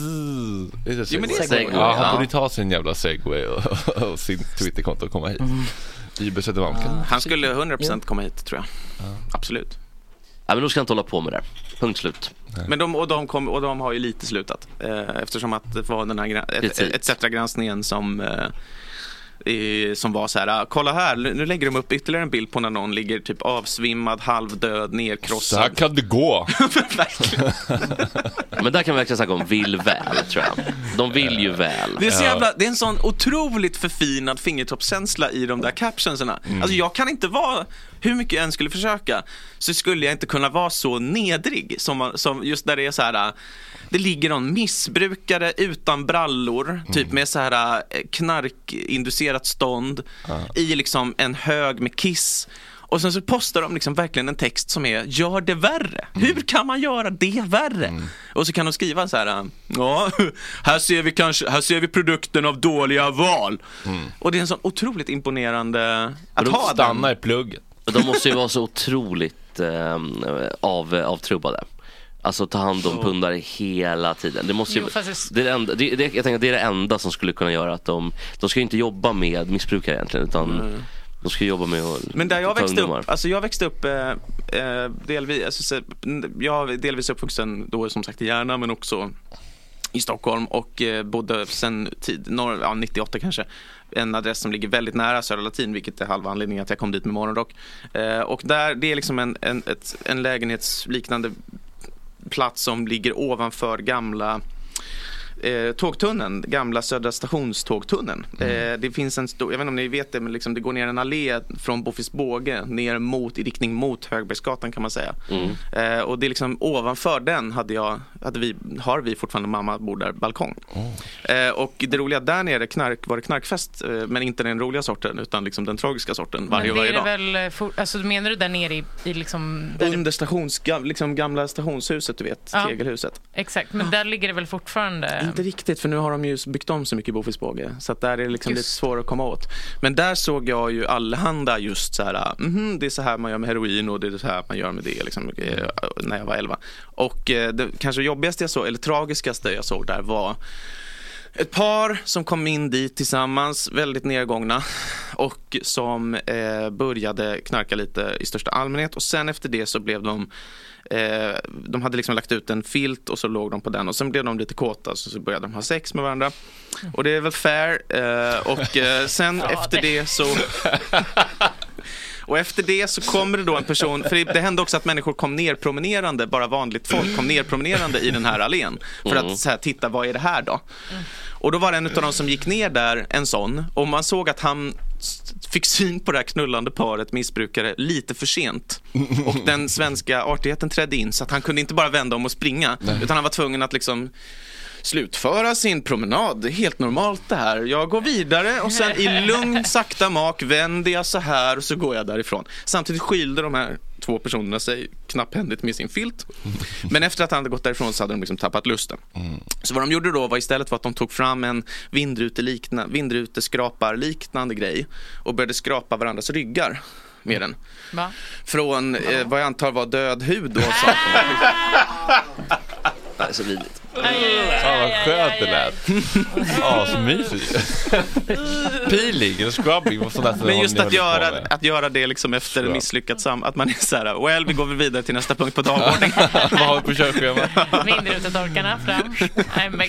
är det Jo, men det är segway? segway, Ja, han ja. borde ju ta sin jävla segway och, och sin Twitterkonto och komma hit. Ylva Södermalm kan Han skulle 100% komma hit tror jag. Absolut. Ja, men då ska inte hålla på med det. Punkt slut. Men de, och, de kom, och de har ju lite slutat. Eh, eftersom att det var den här ETC-granskningen som eh, som var så här, "Ah, kolla här, nu lägger de upp ytterligare en bild på när någon ligger typ avsvimmad, halvdöd, Så här nerkrossad. kan det gå. Men där kan vi verkligen snacka om vill väl, tror jag. De vill ju väl. Det är, så jävla, det är en sån otroligt förfinad fingertoppskänsla i de där captionsarna. Alltså jag kan inte vara, hur mycket jag än skulle försöka, så skulle jag inte kunna vara så nedrig som, som just där det är så här. Det ligger någon missbrukare utan brallor, typ med så här eh, knarkinducerat stånd i liksom en hög med kiss. Och sen så postar de liksom verkligen en text som är gör det värre. Hur kan man göra det värre? Och så kan de skriva så här, ja, här ser vi kanske, här ser vi produkten av dåliga val. Och det är en sån otroligt imponerande att De ha stannar den. i plugget. De måste ju vara så otroligt eh, av, avtrubbade. Alltså ta hand om pundare hela tiden. Det måste ju, Jo, det är det enda, det, det, jag tänker att det är det enda som skulle kunna göra att de, de ska ju inte jobba med missbrukare egentligen utan de ska jobba med att Men där jag ta växte ungdomar. upp, alltså jag växte upp eh, eh, delvis, alltså, så, jag är delvis uppvuxen då som sagt i Järna men också i Stockholm och eh, bodde sen tid, norr, ja, 98 kanske, en adress som ligger väldigt nära Södra Latin vilket är halva anledningen att jag kom dit med morgonrock. Eh, och där, det är liksom en, en, ett, en lägenhetsliknande plats som ligger ovanför gamla eh, tågtunneln, gamla Södra stationstågtunneln. Eh, det finns en stor, jag vet inte om ni vet det, men liksom det går ner en allé från Boffis båge ner mot, i riktning mot Högbergsgatan kan man säga. Mm. Eh, och det är liksom ovanför den hade jag, hade vi, har vi fortfarande, mamma bor där, balkong. Eh, och det roliga, där nere knark, var det knarkfest, eh, men inte den roliga sorten utan liksom den tragiska sorten varje, Men det varje är dag. väl, eh, for, alltså menar du där nere i, i liksom... Under stations, liksom gamla stationshuset, du vet, Ja. tegelhuset. Exakt, men där ligger det väl fortfarande... Inte riktigt, för nu har de ju byggt om så mycket i Bofilsbåge. Så att där är det liksom Just. lite svårare att komma åt. Men där såg jag ju allehanda just så här, mhm, det är så här man gör med heroin och det är så här man gör med det liksom, eh, när jag var 11. Och eh, det kanske jobbigaste jag såg, eller tragiskaste jag såg där var ett par som kom in dit tillsammans, väldigt nedgångna och som eh, började knarka lite i största allmänhet och sen efter det så blev de eh, de hade liksom lagt ut en filt och så låg de på den och sen blev de lite kåta så, så började de ha sex med varandra. Och det är väl fair. Eh, och eh, sen efter det så och efter det så kommer det då en person, för det, hände också att människor kom ner promenerande, bara vanligt folk kom ner promenerande i den här allén. För att så här, titta, vad är det här då? Och då var det en av dem som gick ner där, en sån, och man såg att han fick syn på det här knullande paret missbrukare lite för sent. Och den svenska artigheten trädde in så att han kunde inte bara vända om och springa, utan han var tvungen att liksom slutföra sin promenad. Det är helt normalt det här. Jag går vidare och sen i lugn sakta mak vänder jag så här och så går jag därifrån. Samtidigt skylde de här två personerna sig knapphändigt med sin filt. Men efter att han hade gått därifrån så hade de liksom tappat lusten. Så vad de gjorde då var istället för att de tog fram en vindrutelikna- vindruteskraparliknande grej och började skrapa varandras ryggar med den. Va? Från eh, vad jag antar var död hud sånt. Det är så vidrigt. Fan vad skönt det lät. Asmysigt. Peeling och scrubbing och. Men just att göra, att göra det liksom efter Bra. misslyckat sam... Att man är så här, well, vi går vidare till nästa punkt på dagordningen. Vad har vi på körschemat? Vindrutetorkarna fram. Nej, men,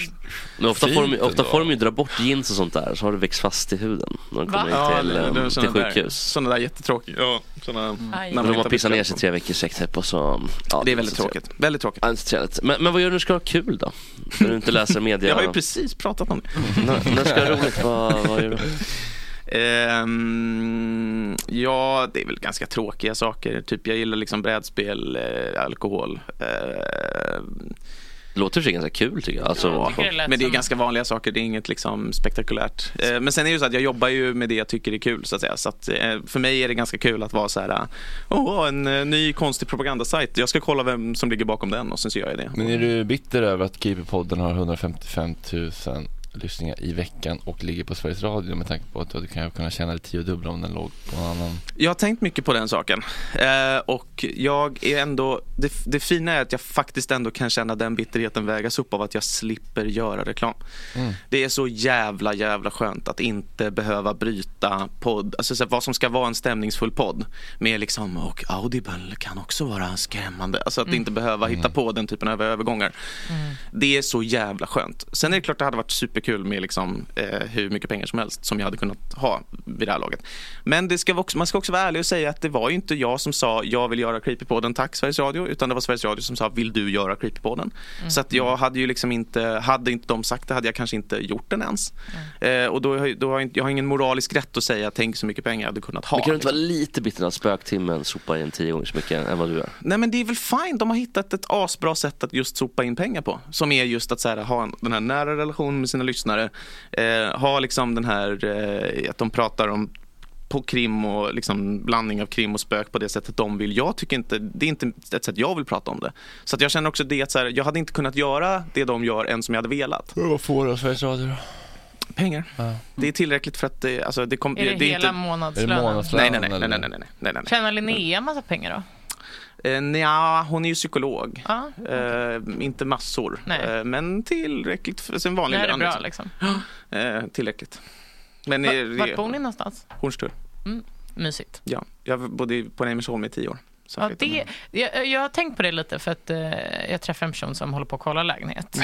Men ofta, får de, ofta får de ju dra bort jeans och sånt där så har det växt fast i huden när de kommer Ja, in till, det- det eh, var till sjukhus. Sådana där jättetråkiga. Ja, såna, Aj. när de har pissat ner sig tre veckors sträcktepp och så... Ja, Det är väldigt tråkigt. Väldigt tråkigt. Men, men vad gör du när du ska ha kul då? När du inte läser media? Jag har ju precis pratat om det. när, när ska roligt? Vad, vad gör du? Ehm, ja, det är väl ganska tråkiga saker. Typ jag gillar liksom brädspel, eh, alkohol. Eh, Det låter för sig ganska kul tycker jag. Alltså, Ja, tycker det men det är ganska vanliga saker, det är inget liksom spektakulärt. Eh, Men sen är det ju så att jag jobbar ju med det jag tycker är kul så att säga. Så att eh, för mig är det ganska kul att vara så här, åh en eh, ny konstig propagandasajt, jag ska kolla vem som ligger bakom den och sen så gör jag det. Men är du bitter över att Keeper-podden har 155 000 lyssningar i veckan och ligger på Sveriges Radio med tanke på att du kan kunna tjäna det tiodubbla om den låg på en annan? Jag har tänkt mycket på den saken. Eh, och jag är ändå, det, det fina är att jag faktiskt ändå kan känna den bitterheten vägas upp av att jag slipper göra reklam. Mm. Det är så jävla, jävla skönt att inte behöva bryta podd, alltså så här, vad som ska vara en stämningsfull podd med liksom, och Audible kan också vara skrämmande. Alltså att inte behöva hitta på den typen av övergångar. Det är så jävla skönt. Sen är det klart det hade varit superkul med liksom, eh, hur mycket pengar som helst som jag hade kunnat ha vid det här laget. Men det ska också, man ska också vara ärlig och säga att det var ju inte jag som sa jag vill göra Creepypodden, tack Sveriges Radio, utan det var Sveriges Radio som sa vill du göra Creepypodden? Så att jag hade ju liksom inte, hade inte de sagt det hade jag kanske inte gjort den ens. Eh, och då, har jag- då har jag, jag har ingen moralisk rätt att säga tänk så mycket pengar jag hade kunnat ha. Men kan du inte liksom. vara lite bitter när spöktimmen sopar in tio gånger så mycket än vad du gör? Nej men det är väl fine, de har hittat ett asbra sätt att just sopa in pengar på. Som är just att så här, ha en, den här nära relationen med sina lyssnare. Eh, ha liksom den här, eh, att de pratar om på krim och liksom blandning av krim och spök på det sättet de vill. Jag tycker inte, det är inte ett sätt jag vill prata om det. Så att jag känner också det att så här, jag hade inte kunnat göra det de gör än som jag hade velat. Vad får du av Sveriges Radio då? Pengar. Det är tillräckligt för att det, alltså det kom, Är det, det är hela inte, Är det månadslönen? månadslön? nej, nej, nej, nej, eller? nej, nej, nej, nej, nej, nej. Tjänar Linnea massa pengar då? Eh, nja, hon är ju psykolog. Ja, Eh, inte massor, eh, men tillräckligt för sin vanlig det här är lön. bra liksom. liksom. Eh, tillräckligt. Men Va- eh, Vart bor ni någonstans? Hornstull. Mysigt. Ja, jag bodde på Reimersholm i tio år. Ja, det, jag, jag har tänkt på det lite för att eh, jag träffar en person som håller på att kolla lägenhet.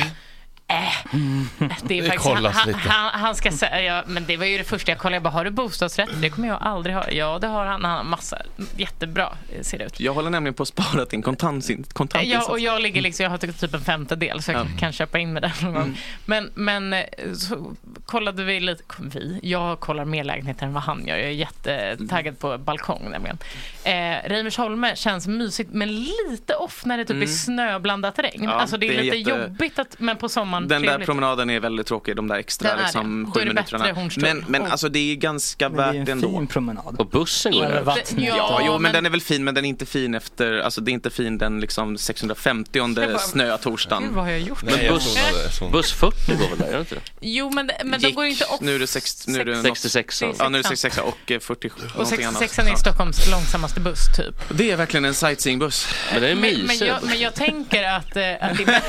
Äh, det är faktiskt, han, lite. han, han ska säga, ja, men det var ju det första jag kollade. Jag bara, har du bostadsrätt? Det kommer jag aldrig ha. Ja, det har han. Han har massa. Jättebra eh, ser det ut. Jag håller nämligen på att spara till en kontant, kontantinsats. Ja, och jag ligger liksom, jag har typ en femtedel så jag Ja. kan köpa in med den någon gång. Men, men eh, så kollade vi lite, vi, jag kollar mer lägenheter än vad han gör. Jag är jättetaggad på balkong nämligen. Eh, Reimersholme känns mysigt men lite off när det typ är snöblandad terräng. Mm. Ja, alltså det är, det är lite jätte- jobbigt att, men på sommaren Den där trevligt. promenaden är väldigt tråkig, de där extra är liksom, sju är minuterna. Men, men Och- alltså det är ganska Men är värt ju det en ändå. fin promenad. Och bussen går Över där. vattnet. Ja, Ja, jo, men, men- den är väl fin, men den är inte fin efter, alltså det är inte fin den liksom 650 bara- snötorsdagen. Gud, vad har jag gjort? Nej, Men jag buss-. Buss 40 går väl där, gör inte det? Jo, men, men de går inte off. Nu är det, sex, nu är det något, 66 Det ja, nu är det 66 och eh, 47. och någonting annat. 66 är Stockholms långsammaste buss typ. Det är verkligen en sightseeingbuss. Men det är mysigt. jag, men jag tänker att, eh, att det är.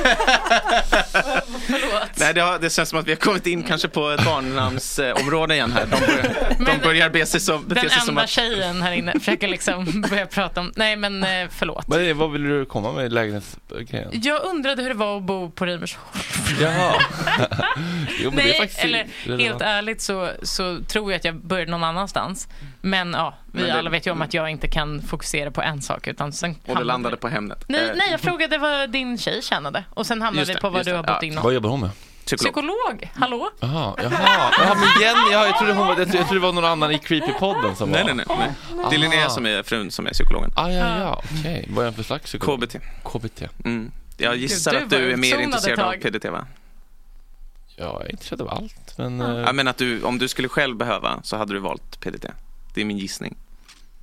Förlåt. Nej, det, har, det känns som att vi har kommit in kanske på ett barnnamnsområde igen här. De börjar, de Men- börjar be sig som, bete Den sig som enda att... tjejen här inne försöker liksom börja prata om... Nej, men eh, förlåt. Vad, är- vad vill du komma med i lägenhetsgrejen? Jag undrade hur det var att bo på Reimersholm. Jaha. jo, men det är Nej, faktiskt eller relevant. helt ärligt så, så tror jag att jag började någon annanstans. Men ja, vi Men det- alla vet ju om att jag inte kan fokusera på en sak. Utan sen Och det landade vi- på Hemnet. Nej, Eh, nej, jag frågade vad din tjej tjänade. Och sen hamnade Just vi det, på vad just du det. har bott Ja. inom. Vad jobbar hon med? Psykolog. Psykolog, hallå? Jaha, jaha. Ja, men Jenny, ja, jag, trodde hon var, jag, trodde, jag trodde det var någon annan i Creepy-podden som Nej, var... nej, nej. nej. Det är Linnea som är frun som är psykologen. Ah, ja, ja, okej. Vad är det för slags psykolog? KBT. KBT. Mm. Jag gissar du att du är mer intresserad ett av tag. PDT va? Ja, jag är intresserad av allt, men... eh, Jag menar att du, om du skulle själv behöva så hade du valt PDT. Det är min gissning.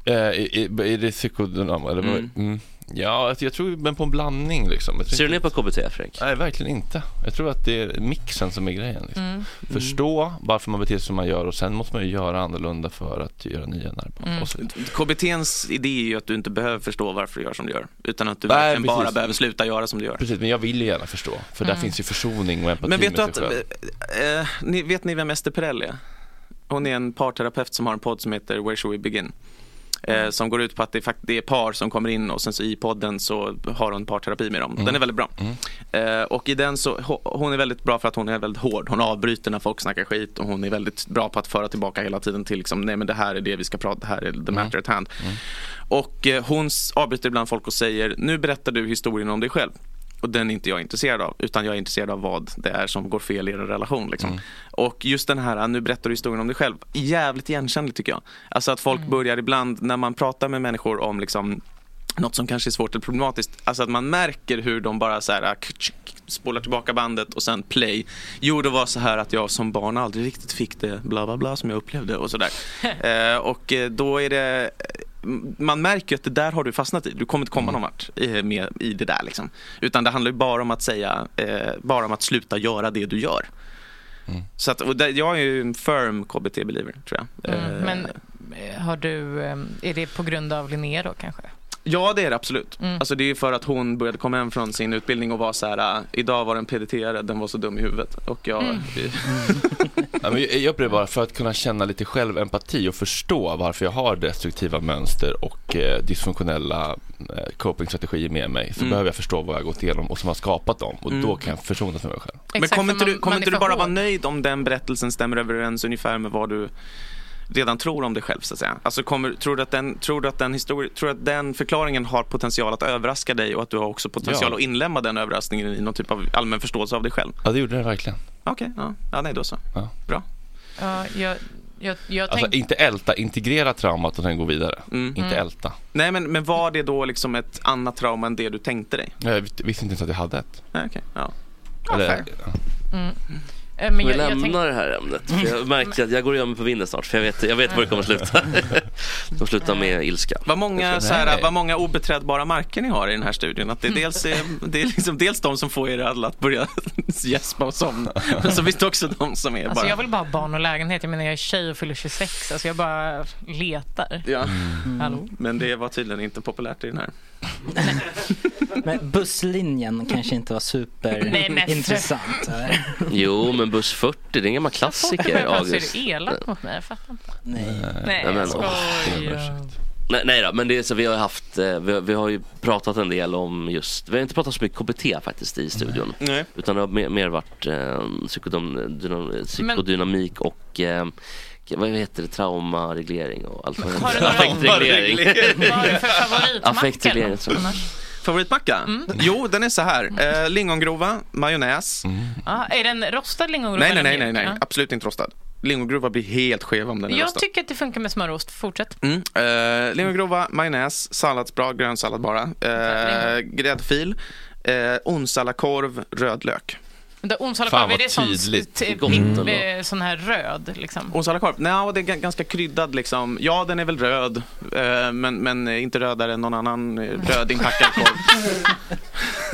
Eh, är, det psykodynam eller vad? Mm. Mm. Ja, alltså, jag tror men på en blandning liksom. Jag tror Ser du ner på KBT, Fredrik? Nej, verkligen inte. Jag tror att det är mixen som är grejen. Liksom. Mm. Förstå varför man beter sig som man gör och sen måste man ju göra annorlunda för att göra nya nerver. Mm. KBTns idé är ju att du inte behöver förstå varför du gör som du gör. Utan att du Nej, verkligen bara precis. behöver sluta göra som du gör. Precis, men jag vill ju gärna förstå. För där Mm. finns ju försoning och empati Men vet du att, sig själv. ni, vet ni vem Ester Perell är? Hon är en parterapeut som har en podd som heter Where should we begin? Eh, som går ut på att det är, det är par som kommer in och sen så i podden så har hon parterapi med dem. Den Mm. är väldigt bra. Mm. Eh, och i den så, ho- hon är väldigt bra för att hon är väldigt hård. Hon avbryter när folk snackar skit och hon är väldigt bra på att föra tillbaka hela tiden till liksom, nej men det här är det vi ska prata, det här är the matter at hand. Mm. Och eh, hon avbryter ibland folk och säger, nu berättar du historien om dig själv. Och den är inte jag intresserad av, utan jag är intresserad av vad det är som går fel i er relation. Liksom. Och just den här, nu berättar du historien om dig själv, jävligt igenkännlig tycker jag. Alltså att folk börjar ibland, när man pratar med människor om liksom något som kanske är svårt eller problematiskt. Alltså att man märker hur de bara så här, spolar tillbaka bandet och sen play. Jo, det var så här att jag som barn aldrig riktigt fick det bla bla bla som jag upplevde och sådär. eh, och eh, då är det man märker att det där har du fastnat i. Du kommer inte komma någon vart i, med, i det där. Liksom. Utan det handlar ju bara om att säga, eh, bara om att sluta göra det du gör. Så att, och där, jag är ju en firm KBT-believer tror jag. Mm, Eh, men eh, har du, eh, är det på grund av Linnea då kanske? Ja, det är det absolut. Mm. Alltså, det är för att hon började komma hem från sin utbildning och var så här, "Ah, idag var den PDT-are, den var så dum i huvudet. Och jag, Mm. Ja, men jag upplever bara för att kunna känna lite självempati och förstå varför jag har destruktiva mönster och eh, dysfunktionella eh, copingstrategier med mig så Mm. behöver jag förstå vad jag har gått igenom och som har skapat dem och Mm. då kan jag försonas med mig själv. Men Exakt, kommer för inte du, kommer inte du för bara hård. vara nöjd om den berättelsen stämmer överens ungefär med vad du redan tror om dig själv så att säga? Alltså kommer, tror, du att den, tror, du att den histori- tror du att den förklaringen har potential att överraska dig och att du har också potential Ja. att inlämna den överraskningen i någon typ av allmän förståelse av dig själv? Ja, det gjorde det verkligen. Okej, ja. ja, nej då så. Ja. Bra. Ja, jag, jag, jag Alltså tänkte... inte älta, integrera traumat och sen gå vidare. Mm. Inte Mm. älta. Nej, men, men var det då liksom ett annat trauma än det du tänkte dig? Jag visste inte ens att jag hade ett. Nej, okej. Ja. Eller, fair. ja. Mm. Eh, Men Vi jag, jag lämnar tänkte, det här ämnet. För jag märker att jag går och gör mig på vinden snart. För jag vet, jag vet var det kommer att sluta. Det kommer sluta med ilska. Vad många, så här, vad många obeträdbara marker ni har i den här studien. Att det är dels, det är liksom dels de som får er alla att börja gäspa och somna. Men så finns det också de som är alltså bara... jag vill bara ha barn och lägenhet. Jag menar jag är tjej och fyller 26. Alltså jag bara letar. Ja, Hallå? men det var tydligen inte populärt i den här. Men busslinjen kanske inte var Nej, men- superintressant. Jo, men buss 40, det är en gammal klassiker, är August. du elak mot mig? Jag fattar inte. Nej. Nej, Nej, men- skojar. Nej, nej då, men det är så vi har haft, eh, vi, har- vi har ju pratat en del om just, vi har inte pratat så mycket KBT faktiskt i studion. Nej. Utan det har mer, mer varit eh, psykodom, dynam, psykodynamik och eh, vad heter det, traumareglering och allt vad det Har du heter. några- Affektreglering. Vad har du för favoritmacka? Affektreglering, Favoritmacka? Jo, den är så här. Eh, lingongrova, majonnäs. Ja, är den rostad lingongrova? Nej, nej, nej, nej, nej. Ja. Absolut inte rostad. Lingongrova blir helt skev om den är Jag rostad. tycker att det funkar med smörost. Fortsätt. Mm. Eh, lingongrova, majonnäs, salladsblad, grönsallad bara. Eh, gräddfil, eh, onsalakorv, rödlök. Men Onsalakorv, är det sån, tydligt. t- Gott pip- ändå. eh, sån här röd liksom? Onsalakorv? Nej, det är ganska kryddad liksom. Ja, den är väl röd, eh, men, men inte rödare än någon annan eh, röd inpackad korv.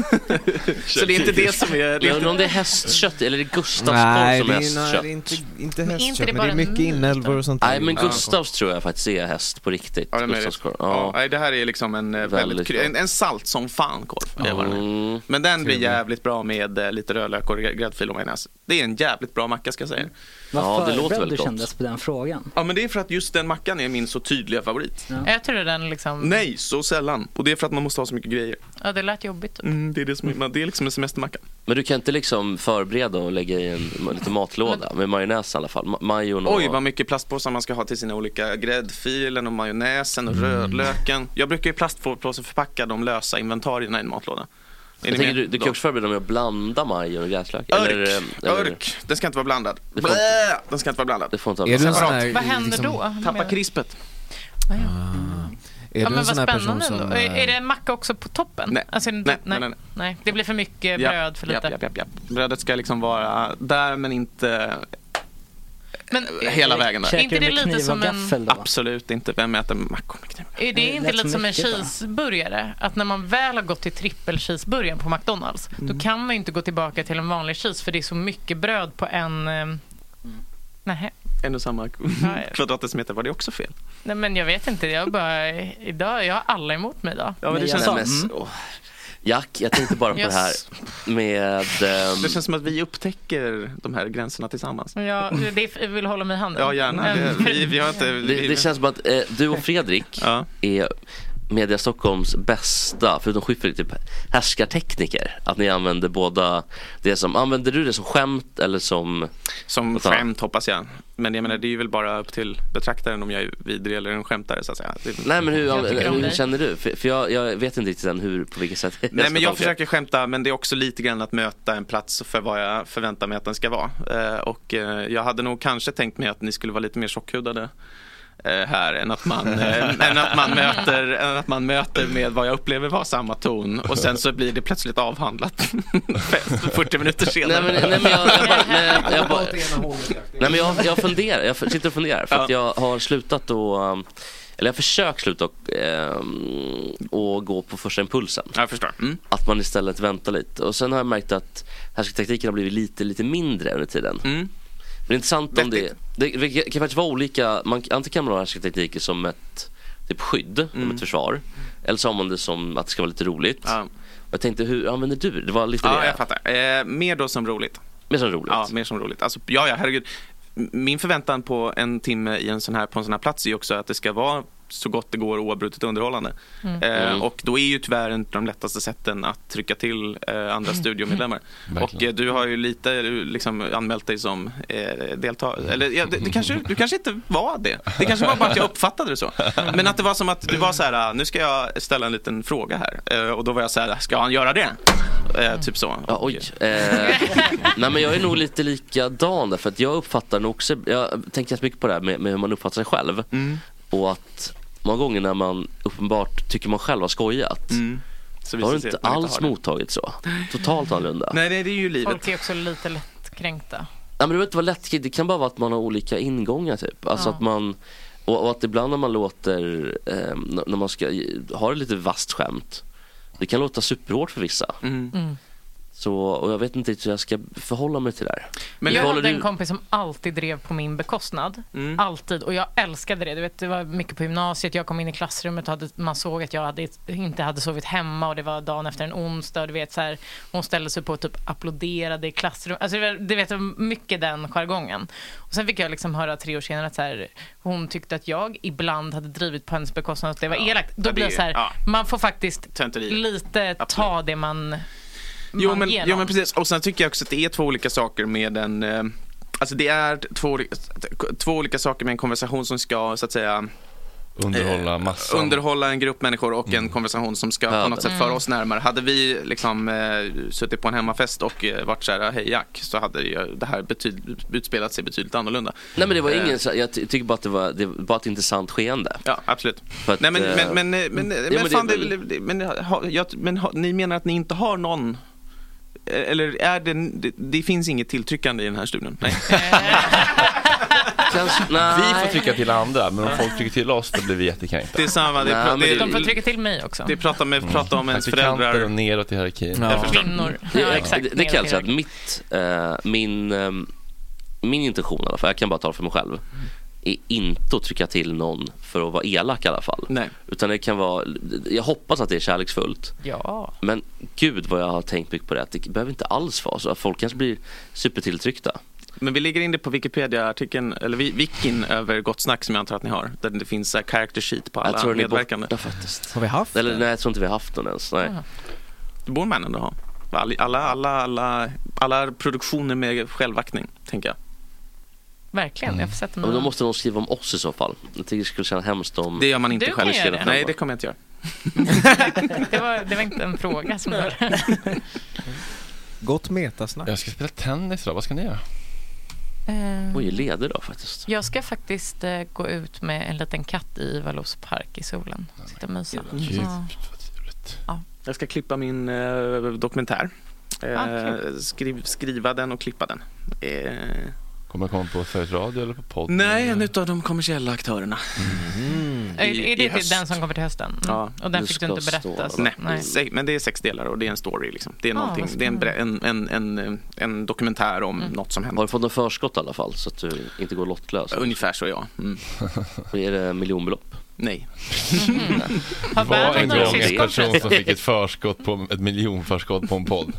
Så det är inte det som är... Det är Jag undrar inte, om det är hästkött eller är det Gustavs Nej, som är nej, hästkött? är inte, inte Men hästkött, inte det men det är mycket inälvor och sånt Nej, men. Gustavs tror jag faktiskt är häst på riktigt. Ja, det ja. Nej, det här är liksom en eh, väldigt, Väldigt en, en salt som fan korv. Det var den är. Mm. Men den blir jävligt bra med lite rödlök och gräddfil och majonnäs. Det är en jävligt bra macka ska jag säga. Vad Ja, det låter väldigt du gott. kändes på den frågan. Ja, men det är för att just den mackan är min så tydliga favorit. Äter du den liksom? Nej, så sällan. Och det är för att man måste ha så mycket grejer. Ja, det lät jobbigt. Mm, det, är det, som är, det är liksom en semestermacka. Men du kan inte liksom förbereda och lägga i en lite matlåda med majonnäs i alla fall. Ma- Majon och... Oj, vad mycket plastpåsar man ska ha till sina olika gräddfilen och majonnäsen och rödlöken. Jag brukar i plastpåse förpacka de lösa inventarierna i en matlåda. Jag tänker, du, du kan också förbereda med att blanda majon och gräslök. Örk, Eller, eller, örk. Den ska inte vara blandad. Blä! Den ska inte vara blandad. Det får inte Är du en sån Separat. här, Vad händer liksom, då? Tappa krispet. Ja, ja. Är Ja, du en vad sån här person som... ändå. Är eh, det macka också på toppen? Nej. Alltså, Nej, nej, nej, nej. nej. Det blir för mycket bröd för lite. Japp, japp. Brödet ska liksom vara där men inte Men hela vägen där. Är inte det lite som en... Absolut inte. Vem äter mackor med kniv? Är det Det inte lite som en cheeseburgare? Att när man väl har gått till trippel-cheeseburgaren på McDonalds Mm. då kan man inte gå tillbaka till en vanlig cheese för det är så mycket bröd på en... Eh... Nej. En och samma kvadratdecimeter. Var det också fel? Nej, men jag vet inte. Jag bara... Idag, jag har alla emot mig idag. Ja, men det, Nej, känns, men, Mm. åh. Jack, jag tänkte bara på det här Yes. med... ehm, det känns som att vi upptäcker de här gränserna tillsammans. Ja, det vill hålla mig i handen. Ja, gärna. Men- Det, vi, vi har inte... det, det känns som att eh, du och Fredrik Ja. är Media Stockholms bästa, förutom Schyffert, typ härskartekniker? Att ni använder båda det som, använder du det som skämt eller som Som skämt hoppas jag. Men jag menar det är ju väl bara upp till betraktaren om jag är vidrig eller en skämtare så att säga. Det... Nej men hur, Jag hur dig. känner du? För, för jag, jag vet inte riktigt än hur, på vilket sätt Nej ska men jag tolka. försöker skämta men det är också lite grann att möta en plats för vad jag förväntar mig att den ska vara. Eh, och eh, jag hade nog kanske tänkt mig att ni skulle vara lite mer tjockhudade här än att, man, eh, än, att man möter, än att man möter med vad jag upplever vara samma ton och sen så blir det plötsligt avhandlat 40 minuter senare. Nej men, nej, men jag, jag, bara, nej, jag, bara, nej men jag, jag funderar, jag sitter och funderar för att jag har slutat då um, eller jag har försökt sluta och, ehm, och gå på första impulsen. Jag förstår. Mm. Att man istället väntar lite. Och sen har jag märkt att härskartaktiken har blivit lite, lite mindre under tiden. Mm. Men det är intressant om det, det, det kan faktiskt vara olika, man, antingen kan man ha härskartaktiker som ett typ skydd, som ett försvar. Eller så har man det som att det ska vara lite roligt. Ja. Jag tänkte, hur använder du det? Var lite Ja, det. jag fattar. Eh, mer då som roligt. Mer som roligt? Ja, mer som roligt. Alltså, ja, ja, herregud. Min förväntan på en timme i en sån här, på en sån här plats är också att det ska vara så gott det går oavbrutet underhållande. Mm. Eh, Mm. och då är ju tyvärr inte de lättaste sätten att trycka till eh, andra studiomedlemmar. Verkligen. Och eh, du har ju lite eh, liksom, anmält dig som eh, deltagare. Eller ja, det, det kanske, du kanske inte var det. Det kanske var bara att jag uppfattade det så. Men att det var som att du var så här, nu ska jag ställa en liten fråga här. Eh, och då var jag så här, ska han göra det? Eh, typ så. Ja, oj. Eh, nej men jag är nog lite likadan där, för att jag uppfattar nog också, jag tänker mycket på det här med, med hur man uppfattar sig själv. Mm. Och att många gånger när man uppenbart tycker man själv har skojat, Mm. Så har det inte inte alls har det. mottagit så. Totalt annorlunda. Nej, det, det är ju livet. Folk är också lite lättkränkta. Nej men det behöver inte vara lätt, det kan bara vara att man har olika ingångar typ. Alltså Ja. att man, och, och att ibland när man låter, eh, när man ska ha det lite vasst skämt, det kan låta superhårt för vissa. Mm. Mm. Så, och jag vet inte hur jag ska förhålla mig till det här. jag Hur håller hade en du- kompis som alltid drev på min bekostnad. Mm. Alltid. Och jag älskade det. Du vet, det var mycket på gymnasiet. Jag kom in i klassrummet och hade, man såg att jag hade, inte hade sovit hemma och det var dagen efter en onsdag. Och du vet, så här, hon ställde sig på och typ applåderade i klassrummet. Alltså, du vet, mycket den jargongen. Och sen fick jag liksom höra tre år senare att så här, hon tyckte att jag ibland hade drivit på hennes bekostnad och att det var elakt. Då Ja, blir det så här, ja. man får faktiskt Tönteri. lite ta det man, Jo men, ger jo men precis, och sen tycker jag också att det är två olika saker med en eh, Alltså det är två, olika- två olika saker med en konversation som ska så att säga Underhålla massan. underhålla en grupp människor och en konversation som ska på något sätt Mm. föra oss närmare. Hade vi liksom eh, suttit på en hemmafest och eh, varit så här, hej Jack, så hade det, det här betyd, utspelat sig betydligt annorlunda. Nej men det var Eh, ingen, så- jag ty- tycker bara att det var, det var bara ett intressant skeende. Ja, absolut. För att, Nej men, eh, men, men, men, men, ja, men, men det fan, det, det, men, men ha, ni menar att ni inte har någon eller är det, det, det finns inget tilltryckande i den här studion? Nej. Nej. Vi får trycka till andra, men om folk trycker till oss då blir vi jättekränkta. Det är samma, det, Nej, är, men det, De får trycka till mig också. det är prata, med, prata om ens Praktikanter föräldrar. och neråt i hierarkin. Ja. Kvinnor. Det, Ja, exakt. det, det kan jag säga att mitt, eh, min, eh, min intention i alla fall, jag kan bara tala för mig själv, är inte att trycka till någon för att vara elak i alla fall. Nej. Utan det kan vara, jag hoppas att det är kärleksfullt. Ja. Men gud vad jag har tänkt mycket på det, att det behöver inte alls vara så. Folk kanske blir supertilltryckta. Men vi lägger in det på Wikipedia-artikeln, eller wikin över Gott Snack som jag antar att ni har. Där det finns så här character sheet på Jag alla tror den är medverkande. borta faktiskt. Har vi haft Eller det? nej, jag tror inte vi har haft den ens. Nej. Ja. Det borde man ändå ha. Alla, alla, alla, alla, alla produktioner med självaktning, tänker jag. Verkligen. Jag får sätta Ja, Men mig då måste någon skriva om oss i så fall. Jag tycker det skulle kännas hemskt om... Det gör man inte Du själv. kan göra det. Nej, det kommer jag inte göra. det, var, det var inte en fråga som var Gott metasnack. Jag ska spela tennis idag, vad ska ni göra? Eh, Oj, leder då faktiskt. Jag ska faktiskt eh, gå ut med en liten katt i Valås park i solen. Sitta och mysa. Gud, Ja. vad trevligt. Jag ska klippa min eh, dokumentär. Eh, Ah, skriv, skriva den och klippa den. Eh, Kommer det komma på Sveriges Radio eller på podd? nej, en utav de kommersiella aktörerna. Är, I- är det i till höst. den som kommer till hösten? Mm. Ja, och den du fick du inte berätta? så- Nej, Nej. men det är sex delar och det är en story. Liksom. Det är, Ah, det är en, en, en, en, en dokumentär om något som Har hände. du fått någon förskott i alla fall så att du inte går lottlös? Ungefär så ja. Mm. Är det miljonbelopp? Nej. Har Det var en gång en person som fick ett förskott på, ett miljonförskott på en podd.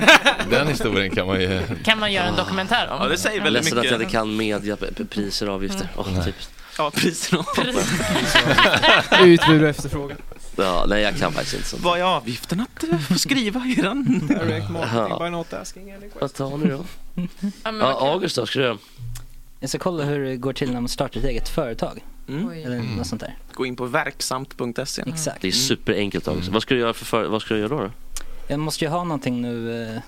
Den historien kan man ju... Kan man göra en dokumentär om? Ja, det säger väldigt ledsen att jag mycket. inte kan media, priser och avgifter. Åh, typ. Ja, priserna. Utbud och efterfrågan. Ja, nej jag kan faktiskt inte sånt. Vad är avgiften att eh, få skriva eran? Direct marketing by not asking. Vad tar ni då? Ja. August då, ska du? Jag ska kolla hur det går till när man startar ett eget företag. Mm. Eller något sånt där. Gå in på verksamt.se. Exakt. Det är superenkelt August. Vad ska du göra för, för vad ska du göra då? Jag måste ju ha någonting nu eh,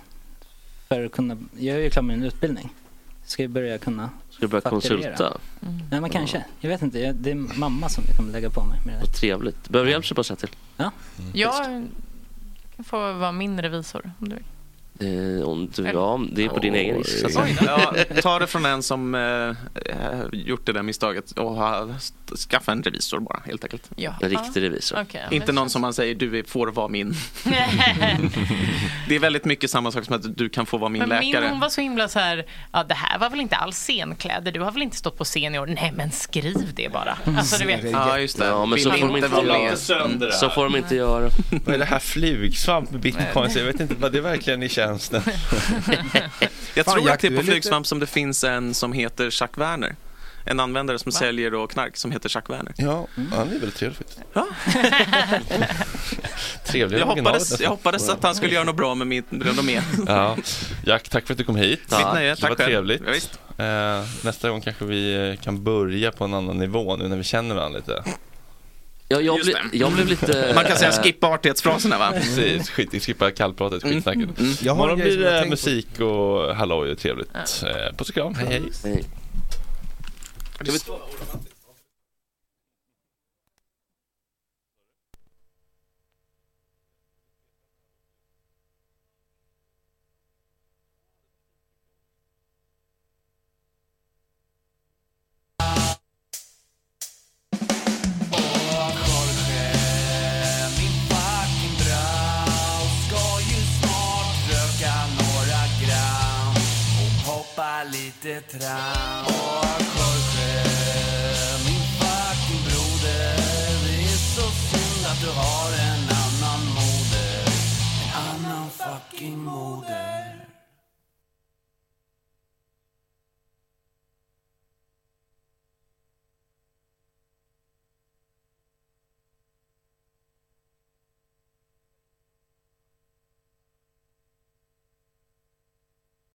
för att kunna, jag är ju klar med min utbildning. Ska jag börja kunna, Ska du börja Fakturera. konsulta? nej men kanske, jag vet inte, jag, det är mamma som jag kommer lägga på mig med det där. Vad trevligt. Behöver du hjälp så bara säga till. Jag kan få vara min revisor om du vill. Eh, om du, ja, det är på din egen risk. Ja, ta det från en som eh, eh, gjort det där misstaget och ha, skaffa en revisor bara helt enkelt. Ja. En riktig revisor. Ja, Inte någon känns- som man säger du är- får vara min. Det är väldigt mycket samma sak som att du kan få vara min Men min läkare. hon var så himla så här, ja det här var väl inte alls scenkläder, du har väl inte stått på scen i år? Nej men skriv det bara. Alltså du vet. Ja just det. Ja, men så får de inte Så får de inte göra. Vad är det här flugsvamp med bitcoins? Jag vet inte vad det är verkligen i tjänsten. Jag Fan, tror Jack, att det är på är lite- Flygsvamp som det finns en som heter Jacques Werner. En användare som säljer då knark som heter Jacques Werner. Ja, han är väldigt trevlig faktiskt. Ja. Trevligare Jag hoppades, jag hoppades att han skulle göra något bra med mitt renommé. Ja. Jack, tack för att du kom hit. Mitt nöje, Det tack var själv. trevligt. Ja, visst. Eh, nästa gång kanske vi kan börja på en annan nivå nu när vi känner varandra lite. Ja, jag, det. jag blev lite... Man kan säga eh, skippa artighetsfraserna va? Precis, skit, skippa kallpratet, skitsnacket. Grej som blir det musik och halloj och trevligt. Eh, puss och kram, hej hej. nej. Lite tram. Och Jorge, min fucking broder, det är så synd att du har en annan moder, en annan fucking moder.